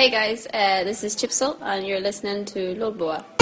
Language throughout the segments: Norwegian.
Hey guys, uh, this is Chipsel, and you're listening to Lolboa.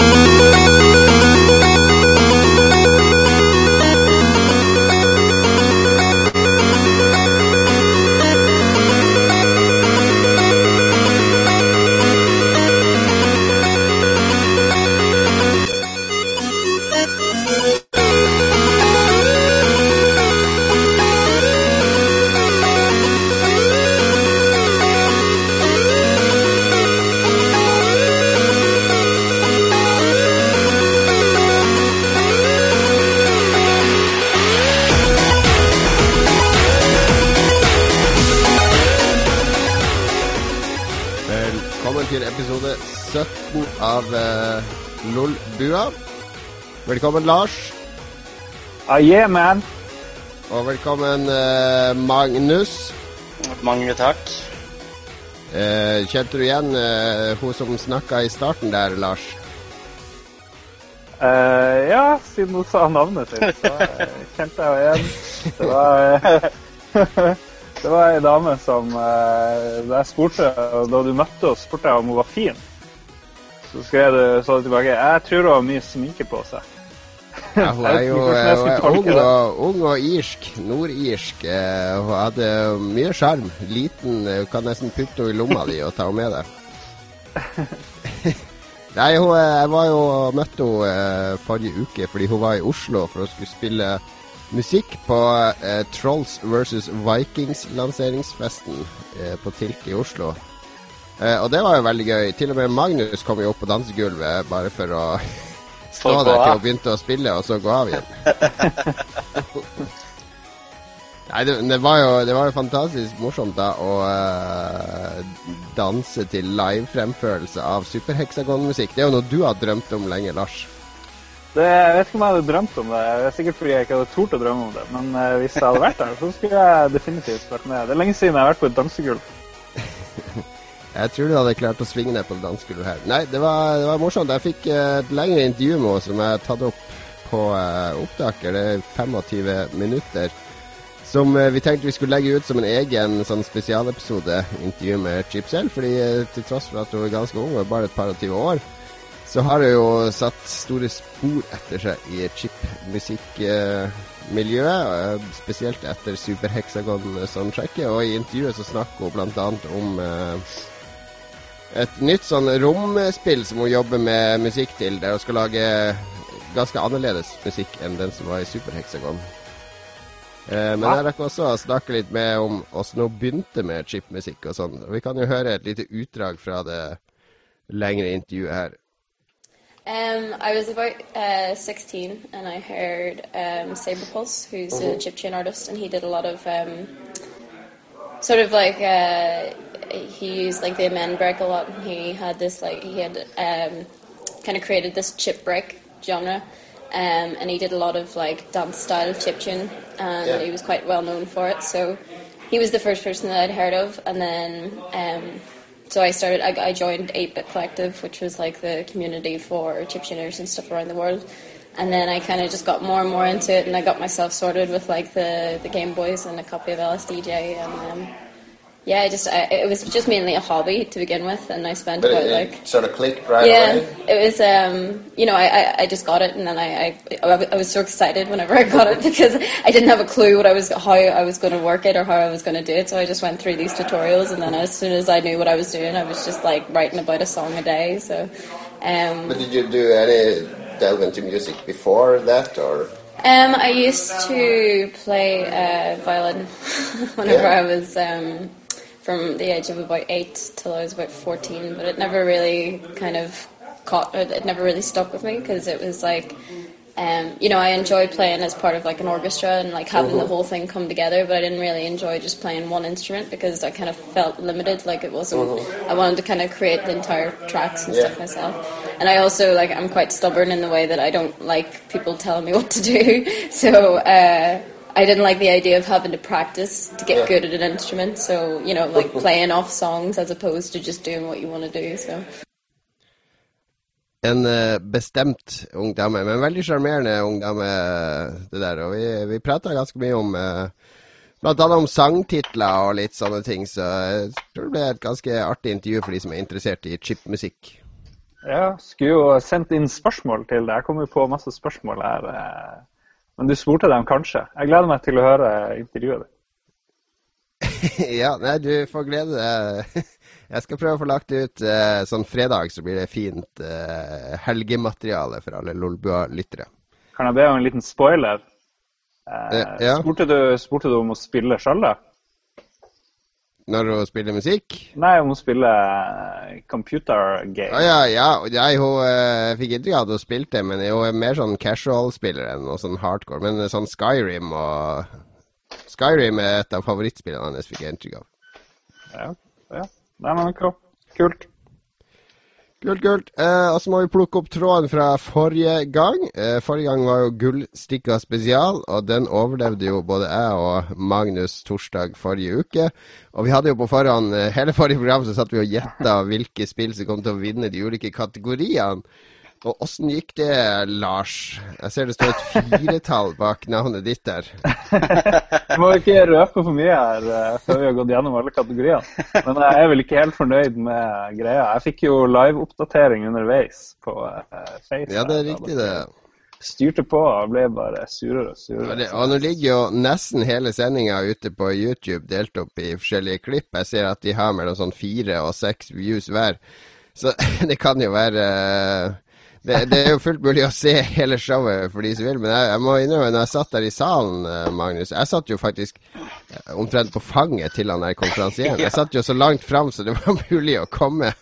Velkommen, Lars. Uh, yeah, man. Og velkommen, uh, Magnus. Mange takk. Uh, kjente du igjen uh, hun som snakka i starten der, Lars? Eh, ja, siden hun sa navnet sitt, så kjente jeg henne igjen. Det var, det var ei dame som Da jeg spurte, da du møtte oss, spurte jeg om hun var fin. Så skrev du så tilbake Jeg tror hun har mye sminke på seg. Ja, hun er jo eh, ung, og, ung og irsk. Nordirsk. Eh, hun hadde mye sjarm. Liten. eh, Du kan nesten putte henne i lomma di og ta henne med deg. Nei, hun, eh, jeg var jo møtte henne eh, forrige uke fordi hun var i Oslo for å skulle spille musikk på eh, Trolls versus Vikings-lanseringsfesten eh, på Tilt i Oslo. Eh, og det var jo veldig gøy. Til og med Magnus kom jo opp på dansegulvet bare for å stå der til hun begynte å spille, og så gå av igjen. Nei, det, det, var jo, det var jo fantastisk morsomt da å uh, danse til live-fremførelse av superheksagonmusikk. Det er jo noe du har drømt om lenge, Lars. Det, jeg vet ikke om jeg hadde drømt om det. Det er sikkert fordi jeg ikke hadde tort å drømme om det. Men uh, hvis jeg hadde vært der, så skulle jeg definitivt vært med. Det er lenge siden jeg har vært på et dansegulv. Jeg tror du hadde klart å svinge deg på det dansegulvet her. Nei, det var, det var morsomt. Jeg fikk eh, et lengre intervju med henne som jeg har tatt opp på uh, opptaker. Det er 25 minutter. Som eh, vi tenkte vi skulle legge ut som en egen sånn spesialepisode. Intervju med Chip selv. Fordi til tross for at hun er ganske ung, og bare et par og tyve år, så har hun jo satt store spor etter seg i chip-musikkmiljøet. eh, spesielt etter Superhexagon-soundtracket. Og i intervjuet så snakker hun annet om et nytt sånn romspill som hun jobber med musikk til, der hun skal lage ganske annerledes musikk enn den som var i Superhexagon. Eh, men jeg rakk også å snakke litt med om åssen hun begynte med chipmusikk og sånn. Vi kan jo høre et lite utdrag fra det lengre intervjuet her. Um, I was about uh, 16 and I heard um, Saber Pulse, who's an Egyptian artist, and he did a lot of um, sort of like uh, he used like the amend break a lot. He had this like he had um, kind of created this chip break genre, um, and he did a lot of like dance style chiptune, and Yeah. he was quite well known for it. So he was the first person that I'd heard of, and then. Um, so I started. I, I joined 8-Bit Collective, which was like the community for chiptuners and stuff around the world. And then I kind of just got more and more into it, and I got myself sorted with like the, the Game Boys and a copy of LSDJ, and um, yeah, I just I, it was just mainly a hobby to begin with, and I spent about like sort of clicked right yeah, it was. Um, you know, I, I, I just got it, and then I, I I was so excited whenever I got it because I didn't have a clue what I was how I was going to work it or how I was going to do it. So I just went through these tutorials, and then as soon as I knew what I was doing, I was just like writing about a song a day. So, um, but did you do any delve into music before that, or? um, I used to play uh, violin whenever Yeah. I was um, from the age of about eight till I was about fourteen, but it never really kind of caught. It, it never really stuck with me because it was like. Um, you know, I enjoyed playing as part of like an orchestra and like having the whole thing come together, but I didn't really enjoy just playing one instrument because I kind of felt limited. Like it wasn't. I wanted to kind of create the entire tracks and stuff myself. And I also like I'm quite stubborn in the way that I don't like people telling me what to do. So uh, I didn't like the idea of having to practice to get Yeah. good at an instrument. So you know, like playing off songs as opposed to just doing what you want to do. So. En eh, bestemt ung dame, men veldig sjarmerende ung dame, det der. Og vi, vi prata ganske mye om, eh, blant annet om sangtitler og litt sånne ting. Så jeg tror det ble et ganske artig intervju for de som er interessert i chipmusikk. Ja, skulle jo sendt inn spørsmål til det. Jeg kom jo på masse spørsmål her. Men du spurte dem kanskje. Jeg gleder meg til å høre intervjuet ditt. ja, nei, du får glede deg. Jeg skal prøve å få lagt ut eh, sånn fredag, så blir det fint eh, helgemateriale for alle Lolbua-lyttere. Kan jeg be om en liten spoiler? Eh, Eh, ja. spurte, du, spurte du om å spille sjøl, da? Når hun spiller musikk? Nei, hun spiller eh, computer game. Ah, ja, ja. Jeg hun, eh, fikk inntrykk av at hun spilte, men hun er mer sånn casual-spiller enn noe sånn hardcore. Men sånn Skyrim og Skyrim er et av favorittspillene hennes, fikk jeg inntrykk av. Ja, ja. Nei, men kult. Kult, kult. Eh, og så må vi plukke opp tråden fra forrige gang. Eh, forrige gang var jo Gullstikka spesial, og den overlevde jo både jeg og Magnus torsdag forrige uke. Og vi hadde jo på forhånd eh, Hele forrige program så satt vi og gjetta hvilke spill som kom til å vinne de ulike kategoriene. Og åssen gikk det, Lars? Jeg ser det står et firetall bak navnet ditt der. Jeg må ikke røpe for mye her eh, før vi har gått gjennom alle kategoriene. Men jeg er vel ikke helt fornøyd med greia. Jeg fikk jo live-oppdatering underveis på eh, Face. Ja, det er riktig, det. Styrte på og ble bare surere og surere. og nå ligger jo nesten hele sendinga ute på YouTube delt opp i forskjellige klipp. Jeg ser at de har mellom sånn fire og seks views hver. Så det kan jo være eh, det, det er jo fullt mulig å se hele showet for de som vil, men jeg, jeg må innrømme, når jeg satt der i salen, eh, Magnus Jeg satt jo faktisk eh, omtrent på fanget til han der konferansieren. Jeg satt jo så langt fram så det var mulig å komme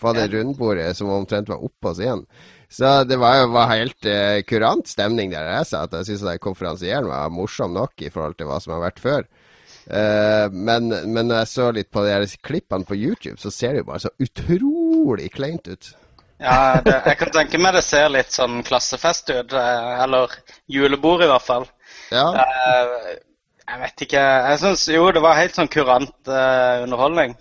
på det rundbordet som omtrent var oppå scenen. Så det var jo var helt uh, kurant stemning der jeg satt. Jeg syns konferansieren var morsom nok i forhold til hva som har vært før. Uh, men, men når jeg så litt på de klippene på YouTube, så ser det jo bare så utrolig kleint ut. Ja, det, jeg kan tenke meg det ser litt sånn klassefest ut. eh, Eller julebord, i hvert fall. Ja, Eh, Jeg vet ikke. Jeg syns jo det var helt sånn kurant uh, underholdning.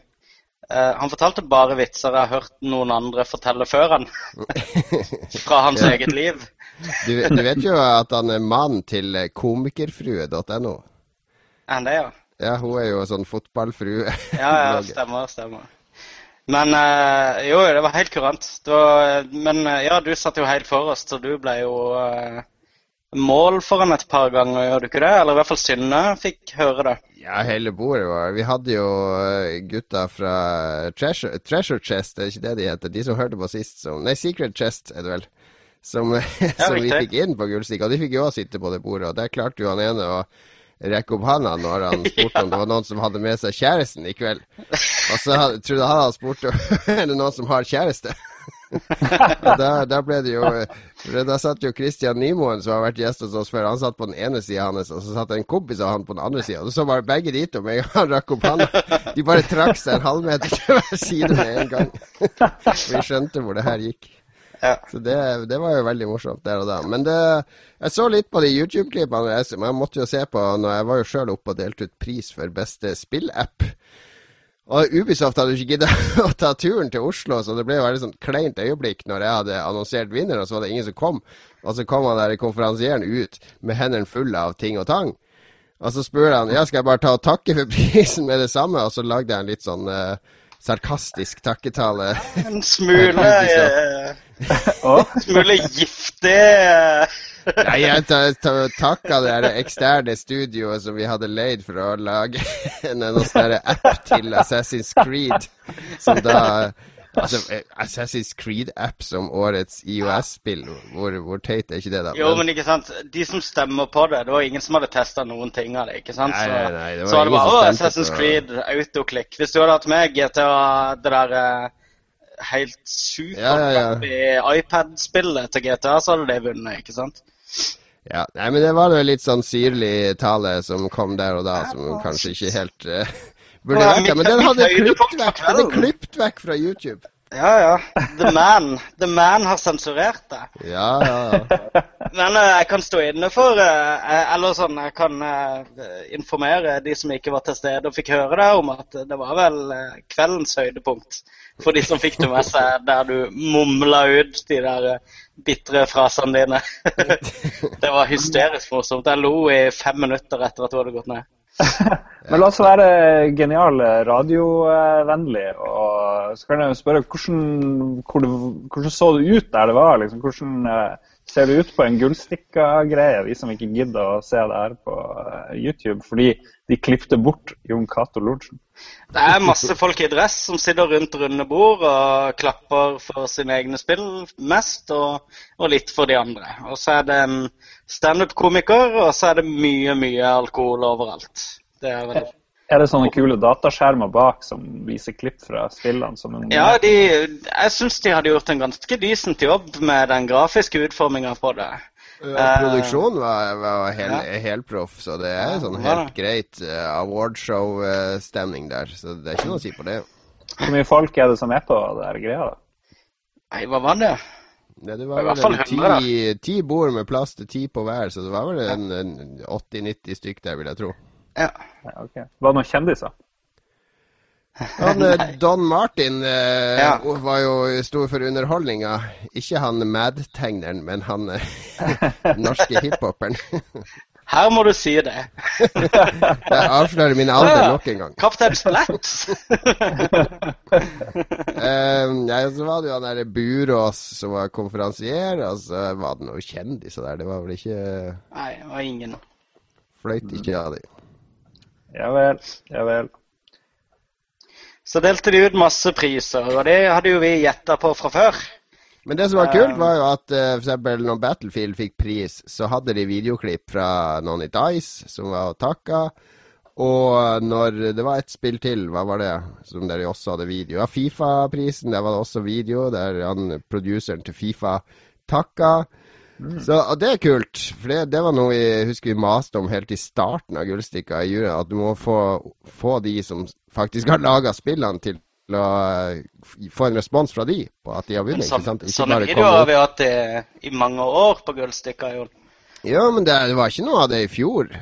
Uh, han fortalte bare vitser jeg har hørt noen andre fortelle før han. Fra hans Ja. eget liv. du, du vet jo at han er mann til komikerfrue.no. Er han det, ja? Ja, hun er jo sånn fotballfrue. Ja, ja, stemmer, stemmer. Men eh, jo, det var helt kurant. Var, men eh, ja, du satt jo helt forrest, så du ble jo eh, mål foran et par ganger, gjør du ikke det? Eller i hvert fall Synne fikk høre det. Ja, hele bordet var Vi hadde jo eh, gutta fra Treasure, Treasure Chest, er ikke det de heter? De som hørte på sist. Som, nei, Secret Chest er det vel. Som, som vi fikk inn på Gullstikk. Og de fikk jo også sitte på det bordet. Og der klarte jo han ene å rekke opp handa når han spurte om det var noen som hadde med seg kjæresten i kveld. Og så hadde, trodde han han spurte er det noen som har kjæreste. og da, da ble det jo Da satt jo Christian Nymoen, som har vært gjest hos oss før, han satt på den ene sida hans, og så satt en kompis av han på den andre sida. Og så var begge de to med en gang han rakk opp handa. De bare trakk seg en halvmeter til hver side med en gang. Vi skjønte hvor det her gikk. Ja. Så det, det var jo veldig morsomt der og da. Men det, jeg så litt på de YouTube-klippene. Jeg, jeg måtte jo se på når jeg var jo sjøl oppe og delte ut pris for beste spillapp. Og Ubisoft hadde ikke giddet å ta turen til Oslo, så det ble jo veldig sånn kleint øyeblikk når jeg hadde annonsert vinneren, og så var det ingen som kom. Og så kom han der konferansieren ut med hendene fulle av ting og tang. Og så spør han ja, skal jeg bare ta og takke for prisen med det samme, og så lagde jeg en litt sånn eh, sarkastisk takketale. En smule, eh, smule giftig eh, Nei, jeg ta- ta- takka det eksterne studioet som vi hadde leid for å lage en, en sånn app til Assassin's Creed. Som da Altså, eh, Assassin's Creed-app som årets IOS-spill. Hvor, hvor teit er ikke det, da? Jo, men ikke sant, de som stemmer på det, det var ingen som hadde testa noen ting av det. ikke sant? Nei, nei, nei, det var så det var bare Assassin's Creed, autoklikk. Hvis du hadde hatt med GTA, det der helt helt Ja, ja, ja. iPad-spillet til GTA, så hadde det vunnet, ikke sant? Ja, nei, men det var jo litt sånn syrlig tale som kom der og da, som kanskje ikke helt eh, burde Ja, vært det, Men den hadde klippet vekk, den er klippet vekk fra YouTube. Ja, ja. The Man. The Man har sensurert det. Ja, ja, ja. Men uh, jeg kan stå inne for uh, Eller sånn, jeg kan uh, informere de som ikke var til stede og fikk høre det, om at det var vel kveldens høydepunkt. For de som fikk det med seg der du mumla ut de der uh, bitre frasene dine. det var hysterisk morsomt. Jeg lo i fem minutter etter at du hadde gått ned. Men la oss være geniale, radiovennlige. Og så kan jeg jo spørre hvordan, hvordan så det ut der det var? Liksom? Hvordan eh, ser det ut på en gullstikka-greie, vi som ikke gidder å se det her på eh, YouTube? Fordi de klipte bort Jon Cato Lorentzen. Det er masse folk i dress som sitter rundt runde bord og klapper for sine egne spill mest, og, og litt for de andre. Og så er det en standup-komiker, og så er det mye, mye alkohol overalt. Det er vel Er det sånne kule dataskjermer bak som viser klipp fra spillene? Som en Ja, de, jeg syns de hadde gjort en ganske decent jobb med den grafiske utforminga på det. Ja, produksjonen var, var hel, Ja. helproff, så det er sånn helt greit uh, awardshow-stemning der. Så det er ikke noe å si på det. Hvor mye folk er det som er på det her greia? da? Nei, hva var det? Ja, det var vel fall en ti, ti bord med plass til ti på hver, så det var vel en, en 80-90 stykk der, vil jeg tro. Ja. Ja, ok. Var det noen kjendiser? Han, eh, Don Martin eh, Ja. var jo stor for underholdninga. Ikke han Mad-tegneren, men han eh, norske hiphoperen. Her må du si det. Jeg avslører min alder nok en gang. Kaptein Splats. um, ja, så var det jo han der Burås som var konferansier, og så var det noen kjendiser der. Det var vel ikke Nei, det var ingen. Fløyt ikke av dem. Ja vel. Ja vel. Så delte de ut masse priser, og det hadde jo vi gjetta på fra før. Men det som var kult, var jo at uh, for eksempel når Battlefield fikk pris, så hadde de videoklipp fra noen i Dice som var takka. Og når det var et spill til, hva var det, som der de også hadde video? Ja, Fifa-prisen, der var det også video der han produseren til Fifa takka. Så og det er kult, for det, det var noe vi husker vi maste om helt i starten av Gullstikka i juryen, at du må få, få de som faktisk har laga spillene, til å eh, få en respons fra de på at de har vunnet. ikke sant? Sånn, Ikke sånne bare videoer har vi hatt i, i mange år på Gullstikka. Jon. Ja, men det, det var ikke noe av det i fjor.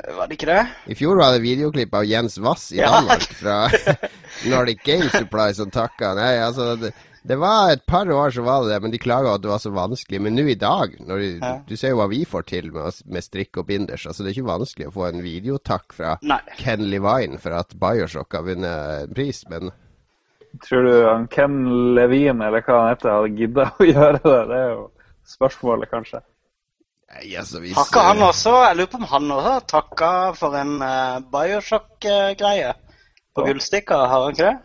Var det ikke det? I fjor var det videoklipp av Jens Wass i Ja. Danmark fra Nordic Game Supply som takka. Nei, altså det, det var et par år så var det det, men de klaga at det var så vanskelig. Men nå i dag, når de, Ja. du ser jo hva vi får til med, med strikk og binders. Altså Det er ikke vanskelig å få en videotakk fra Nei. Ken Levine for at Bioshock har vunnet pris, men Tror du han Ken Levin, eller hva han heter, hadde gidda å gjøre det? Det er jo spørsmålet, kanskje. Nei, altså hvis Takka han eh, også? Jeg lurer på om han også takka for en uh, Bioshock-greie på Ja. Gullstikka, har han ikke det?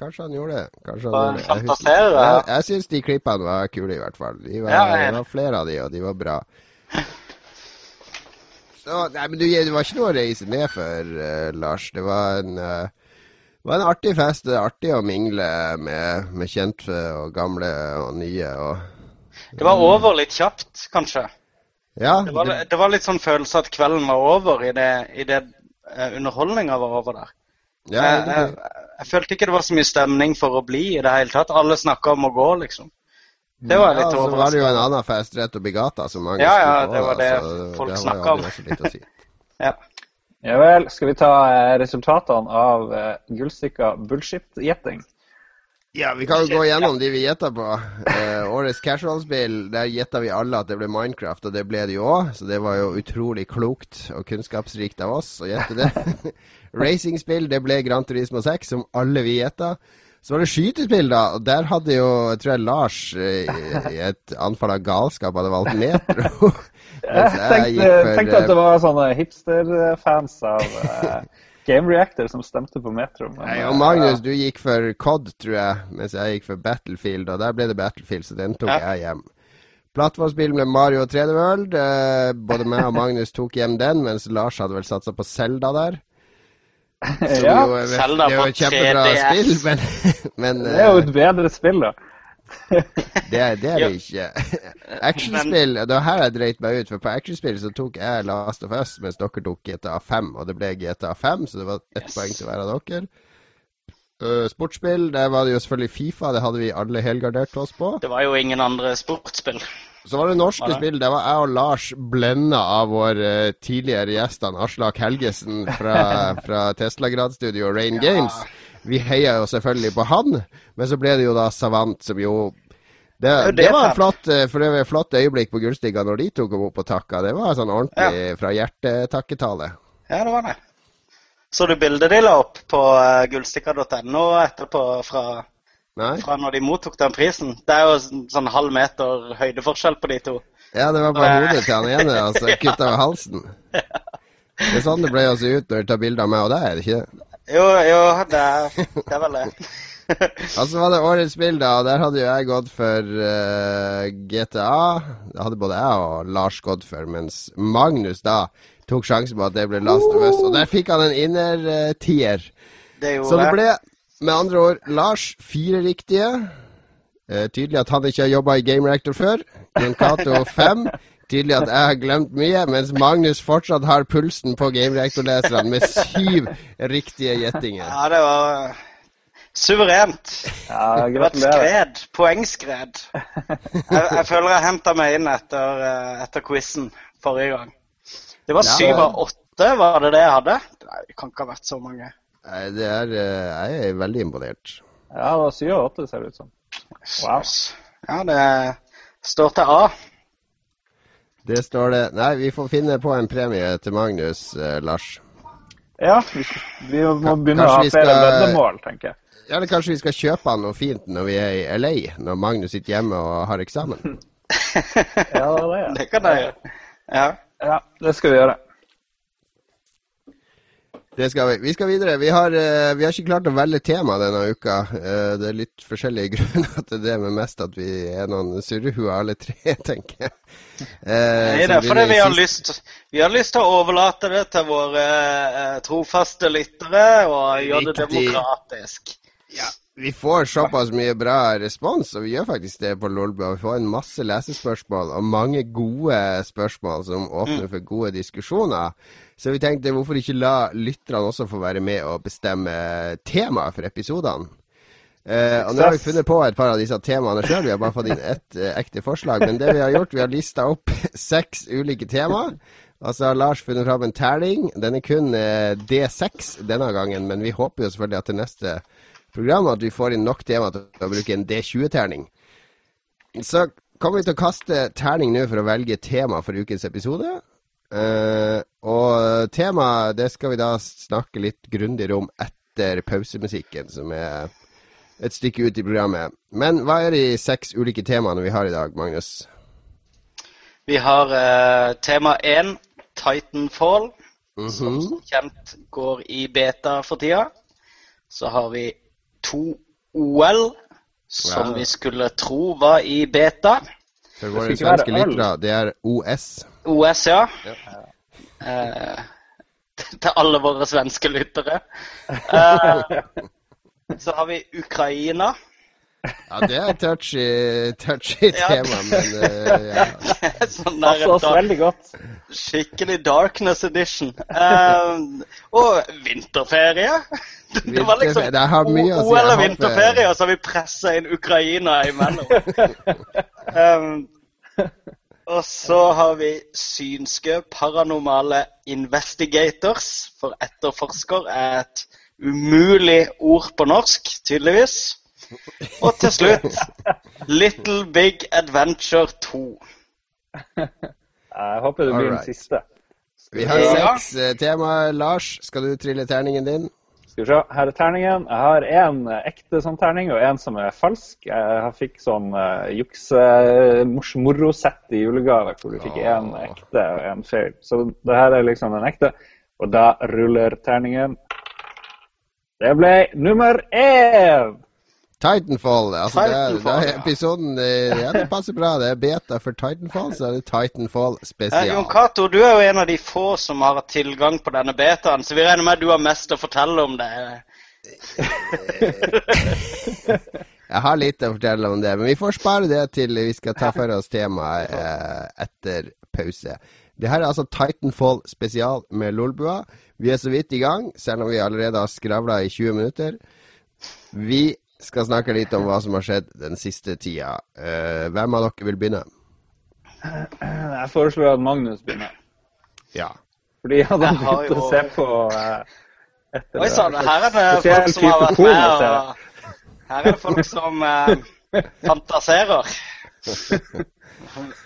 Kanskje han gjorde det. Kanskje han gjorde det. Jeg, husker jeg, jeg syns de klippene var kule, i hvert fall. De var, Ja, jeg det var flere av de, og de var bra. Så, nei, men du, det var ikke noe å reise med for, uh, Lars. Det var en, eh, det var en artig fest. Det er artig å mingle med, med kjente og gamle og nye. Og, Det var over litt kjapt, kanskje. ja, Det var, det, det var litt sånn følelse at kvelden var over idet i det, uh, underholdninga var over der. ja, jeg, jeg, jeg følte ikke det var så mye stemning for å bli i det hele tatt. Alle snakka om å gå, liksom. Det var litt ja, så var det jo en annen fest rett oppi gata som mange Ja, ja, det var det så folk det jo snakket om. si. Ja. Ja vel. Skal vi ta eh, resultatene av uh, Gullstikka bullshit-gjetting? Ja, vi kan jo gå gjennom de vi gjetta på. Eh, årets casual-spill, der gjetta vi alle at det ble Minecraft, og det ble det jo òg. Så det var jo utrolig klokt og kunnskapsrikt av oss å gjette det. Racing-spill, det ble Gran Turismo 6, som alle vi gjetta. Så var det skytespill, da. Og der hadde jo, jeg tror jeg Lars eh, i- i et anfall av galskap hadde valgt Metro. Jeg tenkte, tenkte at det var sånne hipsterfans av eh, Game Reactor som stemte på Metro. men, Nei, eh, og Magnus, du gikk for COD, tror jeg, mens jeg gikk for Battlefield. Og der ble det Battlefield, så den tok Ja. jeg hjem. Plattformspill med Mario og 3D World. Eh, både meg og Magnus tok hjem den, mens Lars hadde vel satsa på Zelda der. Ja, jo Zelda det er jo på et kjempebra 3DS. spill, men, men det er jo eh, et bedre spill, da. det, er- det er ikke. Actionspill, det var her jeg dreit meg ut, for på actionspill så tok jeg Last of Us, mens dere tok GTA 5, og det ble GTA 5, så det var ett Yes. poeng til hver av dere. Uh, sportsspill, der var det jo selvfølgelig Fifa, det hadde vi alle helgardert oss på. Det var jo ingen andre sportsspill. Så var det norske Var det? spill. Det var jeg og Lars blenda av vår uh, tidligere gjest Aslak Helgesen fra, fra Tesla-gradsstudio Rain Games. Vi heia jo selvfølgelig på han, men så ble det jo da Savant som jo det, det, det var et flott, eh, øyeblikk på Gullstiga når de tok opp og takka. Det var sånn ordentlig fra hjertetakketale. Ja, det var det. Så du bildet de la opp på gullstikka.no gullstikker.no etterpå fra, Nei? fra når de mottok den prisen? Det er jo sånn, halv meter høydeforskjell på de to. Ja, det var bare hodet til han ene, og så kutta av halsen. Det er sånn det ble å se ut når du tar bilde av meg og deg, er det ikke det? Jo, jo, det er, det er vel det. Og så var det årets da, og der hadde jo jeg gått for uh, GTA. Det hadde både jeg og Lars gått for, mens Magnus da tok sjansen på at det ble Last of Us. Og der fikk han en innertier. Det gjorde Så det ble med andre ord Lars fire riktige. Eh, tydelig at han ikke har jobba i Game Reactor før. Jon Cato fem. Tydelig at jeg har glemt mye, mens Magnus fortsatt har pulsen på Game Reactor-leserne med syv riktige gjettinger. Ja, det var suverent. Ja, Det var et skred. Poengskred. Jeg, jeg føler jeg henta meg inn etter, eh, etter quizen forrige gang. Det var syv av åtte, var det det jeg hadde? Nei, det kan ikke ha vært så mange. Nei, Det er, eh, jeg er veldig imponert. Ja, det var syv av åtte, ser det ut som. Wow. Ja, det står til A. Det står det Nei, vi får finne på en premie til Magnus, eh, Lars. Ja, vi, vi må begynne å ha flere skal- veddemål, tenker jeg. Ja, Eller kanskje vi skal kjøpe han noe fint når vi er i LA, når Magnus sitter hjemme og har eksamen? Ja, det er det. Det kan jeg gjøre. Ja. Ja, det skal vi gjøre. Det skal vi. Vi skal videre. Vi har, eh, vi har ikke klart å velge tema denne uka. Eh, det er litt forskjellige grunner til det, men mest at vi er noen surrehuer alle tre, tenker jeg. Eh, Nei, det er fordi vi har, sist- lyst, vi har lyst til å overlate det til våre trofaste lyttere og gjøre det demokratisk. demokratisk. Vi får såpass mye bra respons, og vi gjør faktisk det på Lolbua. Vi får en masse lesespørsmål og mange gode spørsmål som åpner for gode diskusjoner. Så vi tenkte hvorfor ikke la lytterne også få være med og bestemme temaet for episodene. Eh, og nå har vi funnet på et par av disse temaene sjøl. Vi har bare fått inn ett eh, ekte forslag. Men det vi har gjort, vi har lista opp seks ulike temaer. Og så har Lars funnet fram en terning. Den er kun eh, D6 denne gangen, men vi håper jo selvfølgelig at til neste program at vi får inn nok tema til å bruke en D20-terning. Så kommer vi til å kaste terning nå for å velge tema for ukens episode. Uh, og temaet det skal vi da snakke litt grundigere om etter pausemusikken, som er et stykke ut i programmet. Men hva er de seks ulike temaene vi har i dag, Magnus? Vi har uh, tema én, Titanfall, mm -hmm. som kjent går i beta for tida. Så har vi to OL, som Ja. vi skulle tro var i beta. For våre svenske lyttere, det er OS. OS, ja. Eh, til alle våre svenske lyttere. Eh, så har vi Ukraina. Ja, det er et touchy, touchy tema, men uh, ja. sånn der, Passer oss veldig godt. Skikkelig Darkness Edition. Um, og vinterferie. Det var liksom det har mye å si. OL og vinterferie, og så har vi pressa inn Ukraina imellom. um, og så har vi synske paranormale investigators, for etterforsker er et umulig ord på norsk, tydeligvis. Og til slutt Little Big Adventure 2. Jeg håper det blir den siste. Vi har seks eh, temaer. Lars, skal du trille terningen din? Skal vi se, her er terningen. Jeg har en eh, ekte sånn terning, og en som er falsk. Jeg fikk sånn uh, jukse-moro-sett i julegave, hvor du fikk en Åh. ekte og en feil. Så det her er liksom den ekte. Og da ruller terningen. Det ble nummer én! Titanfall. Altså det, er, det er episoden eh, Ja, det passer bra. Det er beta for Titanfall, så er det Titanfall Eh, spesial. Jon Cato, du er jo en av de få som har tilgang på denne betaen, så vi regner med at du har mest å fortelle om det. Jeg har litt å fortelle om det, men vi får spare det til vi skal ta for oss temaet eh, etter pause. Det her er altså Titanfall spesial med Lolbua. Vi er så vidt i gang, selv om vi allerede har skravla i 20 minutter. Vi skal snakke litt om hva som har skjedd den siste tida. Eh, hvem av dere vil begynne? Jeg foreslår at Magnus begynner. Ja. Fordi han har begynt jo... å se på eh, Oi sann, her er det folk som har vært med og Her er det folk som eh, fantaserer.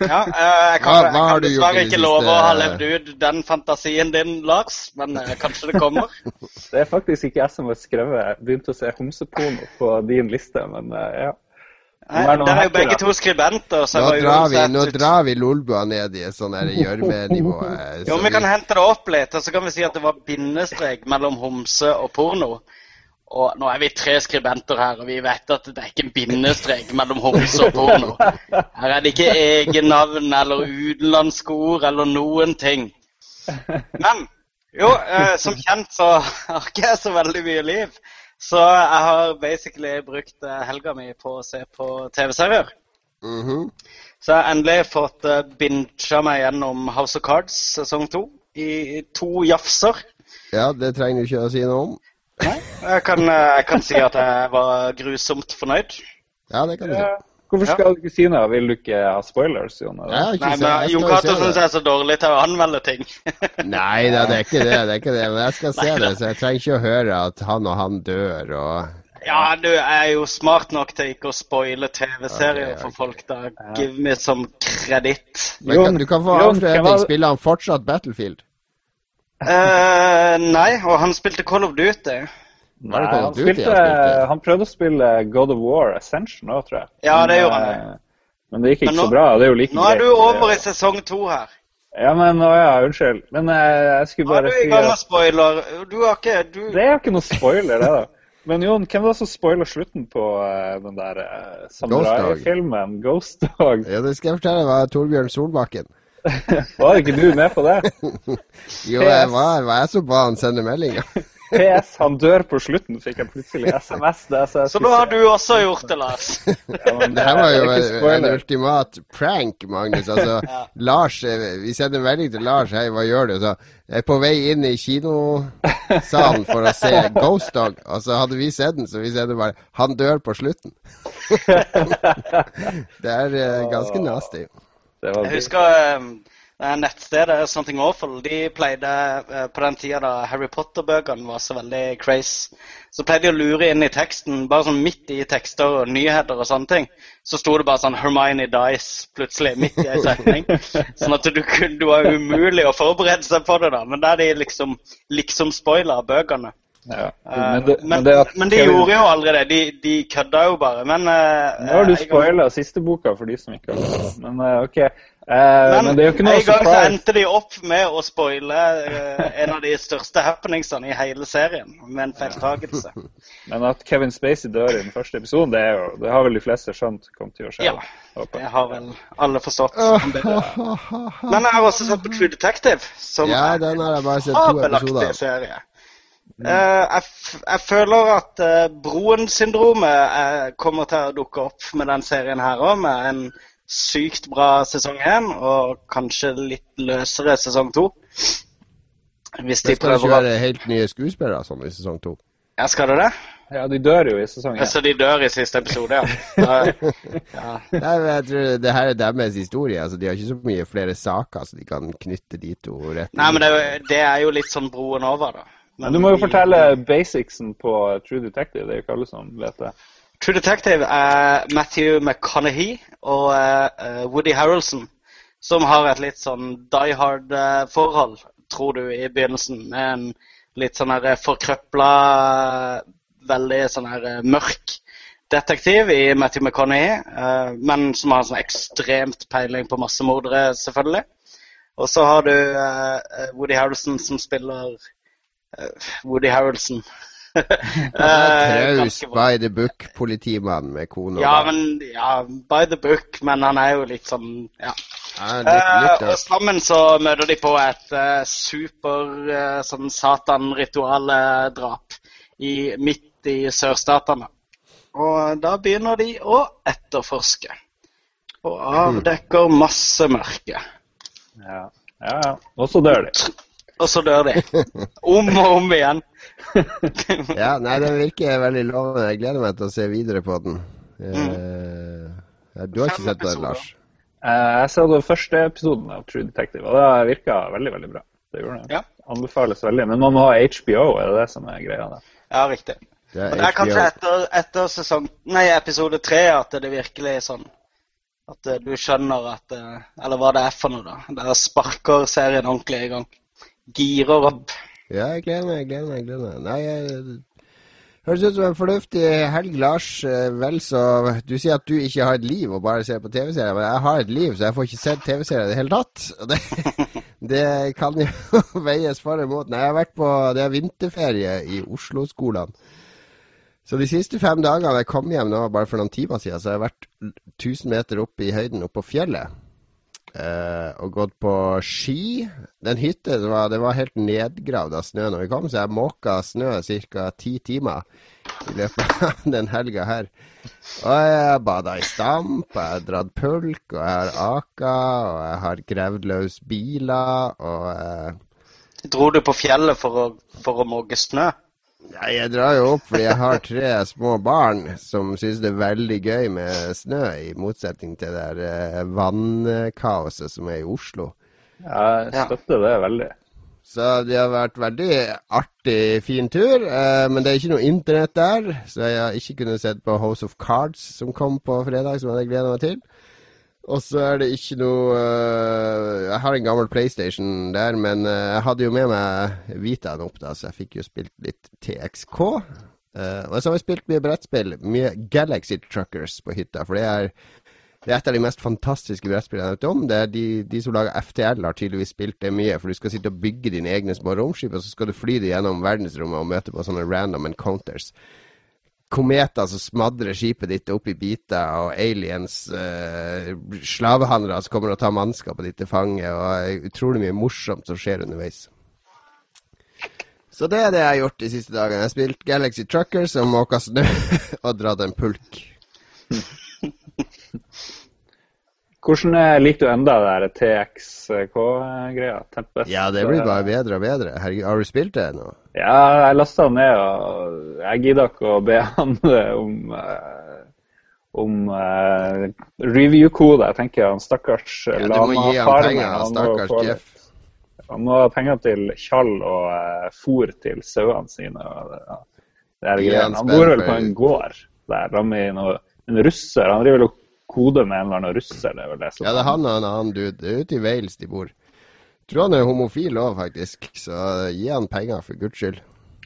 Ja, eh, jeg kan, Hva- hva jeg dessverre ikke love å ha levd ut den fantasien din, Lars, men eh, kanskje det kommer. Det er faktisk ikke jeg som har skrevet begynt å se homseporno på din liste, men eh, ja. Nei, det er jo begge to skribenter, så Nå jeg drar vi, nå drar vi Lolbua ned i et sånn gjørmenivå. eh, Jo, vi kan hente det opp litt, og så kan vi si at det var bindestrek mellom homse og porno. Og nå er vi tre skribenter her, og vi vet at det er ikke en bindestrek mellom homse og porno. Her er det ikke egennavn eller utenlandske ord eller noen ting. Men jo, eh, som kjent så har ikke jeg så veldig mye liv. Så jeg har basically brukt eh, helga mi på å se på TV-serier. Mhm. Så jeg har endelig fått uh, bincha meg gjennom House of Cards sesong to i to jafser. Ja, det trenger du ikke å si noe om. Nei, jeg kan, eh, jeg kan si at jeg var grusomt fornøyd. Ja, det kan du si. Hvorfor skal du ikke si noe? Vil du ikke ha spoilers, Jon? Nei, men Jon Cato syns jeg er så dårlig til å anmelde ting. Nei da, det er ikke det. det er ikke det. Men jeg skal se Nei det, så jeg trenger ikke å høre at han og han dør og Ja, du er jo smart nok til ikke å spoile TV-serier okay, ok. for folk. da. Give me some kreditt. Men kan, du kan få andre ting. Spiller han fortsatt Battlefield? Eh, nei, og han spilte Call of Duty. Nei, han, Duty han spilte, spilte? han prøvde å spille God of War Ascension òg, tror jeg. Ja, det gjorde han. eh, Men det gikk ikke nå- så bra. Det er jo like Nå er du over i sesong to her. Ja, men å ja, unnskyld. Men jeg, jeg skulle Nå er bare du i gang med spoiler. Du har ikke du... Det er jo ikke noe spoiler, det, da. Men Jon, hvem var det som spoila slutten på eh, den der uh, samurai-filmen Ghost Dog? Ja, det skal jeg fortelle. Det var Torbjørn Solbakken. Var ikke du med på det? Jo, jeg var, var jeg som ba han sende meldinger. PS, han dør på slutten, fikk jeg plutselig SMS. Der, så jeg Så nå har du også gjort det, Lars. Ja, Det her var jo en, en ultimat prank, Magnus. Altså, Lars, eh, Vi sender melding til Lars. Hei, hva gjør du? Så jeg er på vei inn i kinosalen for å se Ghost Dog. Og så hadde vi sett den, så vi sender bare Han dør på slutten. det er uh, ganske nasty. Jeg husker um, nettstedet Something Awful. De pleide eh, på den tida da Harry Potter-bøkene var så veldig crazy, så pleide de å lure inn i teksten, bare sånn midt i tekster og nyheter og sånne ting. Så sto det bare sånn 'Hermione dies' plutselig midt i en setning. Sånn at du, kunne- det var umulig å forberede seg på det, da. Men der de liksom, liksom spoila bøkene. Ja. Eh, Men, det, men, det at men de Kevin- gjorde jo aldri det. De, de kødda jo bare. Men eh, Nå har du spoila siste boka for de som ikke har lest den. Men eh, OK. Eh, Men, men det er jo ikke noe en gang så endte de opp med å spoile eh, en av de største happeningsene i hele serien med en feiltagelse. Men at Kevin Spacey dør i den første episoden, det, er jo, det har vel de fleste skjønt kom til å skje. Ja. håper Det har vel alle forstått. Men jeg har også sett på True Detective, som Ja, den har jeg bare sett to episoder. serie. Eh, jeg, f jeg føler at uh, Broen-syndromet eh, kommer til å dukke opp med den serien her òg, med en sykt bra sesong én og kanskje litt løsere sesong to. Hvis de Det skal ikke prøver være helt nye skuespillere sånn i sesong to. Ja, skal det det? Ja, de dør jo i sesong én. Så de dør i siste episode, ja. Ja. Nei, men jeg tror det her er deres historie. Altså, de har ikke så mye flere saker, så de kan knytte de to rett Nei, men det, er jo- det er jo litt sånn broen over, da. Men du må jo fortelle basicsen på True Detective. Det er jo ikke alle som vet det. True Detective er Matthew McConaughey og eh, Woody Harrelson, som har et litt sånn die hard-forhold, tror du, i begynnelsen, med en litt sånn her forkrøpla, veldig sånn her eh, mørk detektiv i Matthew McConaughey, eh, men som har sånn ekstremt peiling på massemordere, selvfølgelig. Og så har du eh, Woody Harrelson som spiller eh, Woody Harroldson. Eh, traus by the book-politimann med kone og Ja, men ja, by the book, men han er jo litt sånn ja. Ja, litt, litt, uh, og sammen så møter de på et uh, super uh, sånn satan-ritualdrap i, midt i sørstatene. Og da begynner de å etterforske. Og avdekker masse mørke. Ja, ja. ja. Og så dør de. Og så dør de. Om og om igjen. Ja, nei, den virker veldig lovende. Jeg gleder meg til å se videre på den. Mm. Uh, du har ikke sett den. Lars? Uh, jeg så den første episoden av True Detective, og det virka veldig veldig bra. Det gjorde det. Ja. Anbefales veldig. Men man må ha HBO, er det det som er greia? der? Ja, riktig. Det Og det er kanskje etter, etter sesong, nei, episode tre at det virkelig er sånn At eh, du skjønner at Eller hva det er for noe, da. Der sparker serien ordentlig i gang. Girer opp. Ja, jeg gleder meg, jeg gleder meg. jeg gleder meg. Nei, jeg... Høres ut som en fornuftig helg, Lars. Eh, vel så Du sier at du ikke har et liv og bare ser på TV-serier, men jeg har et liv, så jeg får ikke sett TV-serier i det hele tatt. Det, det kan jo veies for og imot. Nei, jeg har vært på Det er vinterferie i Oslo-skolene. Så de siste fem dagene jeg kom hjem nå, bare for noen timer siden, så har jeg vært 1000 meter opp i høyden oppe på fjellet. Eh, og gått på ski. Den hytta var, var helt nedgravd av snø når vi kom, så jeg måka snø ca. ti timer i løpet av den helga her. Og jeg bada i stamp, jeg har dratt pulk, og jeg har aka, og jeg har gravd løs biler, og eh, Dro du på fjellet for å, for å måke snø? Nei, jeg drar jo opp fordi jeg har tre små barn som syns det er veldig gøy med snø, i motsetning til det der eh, vannkaoset som er i Oslo. Jeg støtter det veldig. Så det har vært veldig artig, fin tur. Eh, men det er ikke noe internett der, så jeg har ikke kunnet sett på House of Cards som kom på fredag, som jeg hadde gleda meg til. Og så er det ikke noe øh, Jeg har en gammel PlayStation der, men øh, jeg hadde jo med meg Vitaen opp, da, så jeg fikk jo spilt litt TXK. Uh, og så har vi spilt mye brettspill, mye Galaxy Truckers på hytta. For det er, det er et av de mest fantastiske brettspillene jeg vet om. Det er de, de som lager FTL, har tydeligvis spilt det mye. For du skal sitte og bygge dine egne små romskip, og så skal du fly det gjennom verdensrommet og møte på sånne random encounters kometer som smadrer skipet ditt opp i biter, og aliens, uh, slavehandlere som kommer og tar mannskapet ditt til fange, og utrolig mye morsomt som skjer underveis. Så det er det jeg har gjort de siste dagene. Jeg har spilt Galaxy Trucker som måka snø og dratt en pulk. Hvordan eh, liker du enda det TXK-greia? Tempest? Ja, det blir bare bedre og bedre. Herregud, har du spilt det nå? Ja, jeg lasta den ned, og jeg gidder ikke å be han om, uh, om uh, review-kode. Jeg tenker han stakkars ja, Du må gi han penger, stakkars Jeff. Han må ha penger til tjall og uh, fôr til sauene sine. Og, ja. det er Han, han bor vel på en gård der, med noe, en russer. Han driver vel kode med en eller annen russer. Det er vel det som Ja, det er han og en annen dude. Det er ute i Wales de bor. Jeg tror han er homofil òg, faktisk. Så gi han penger, for guds skyld.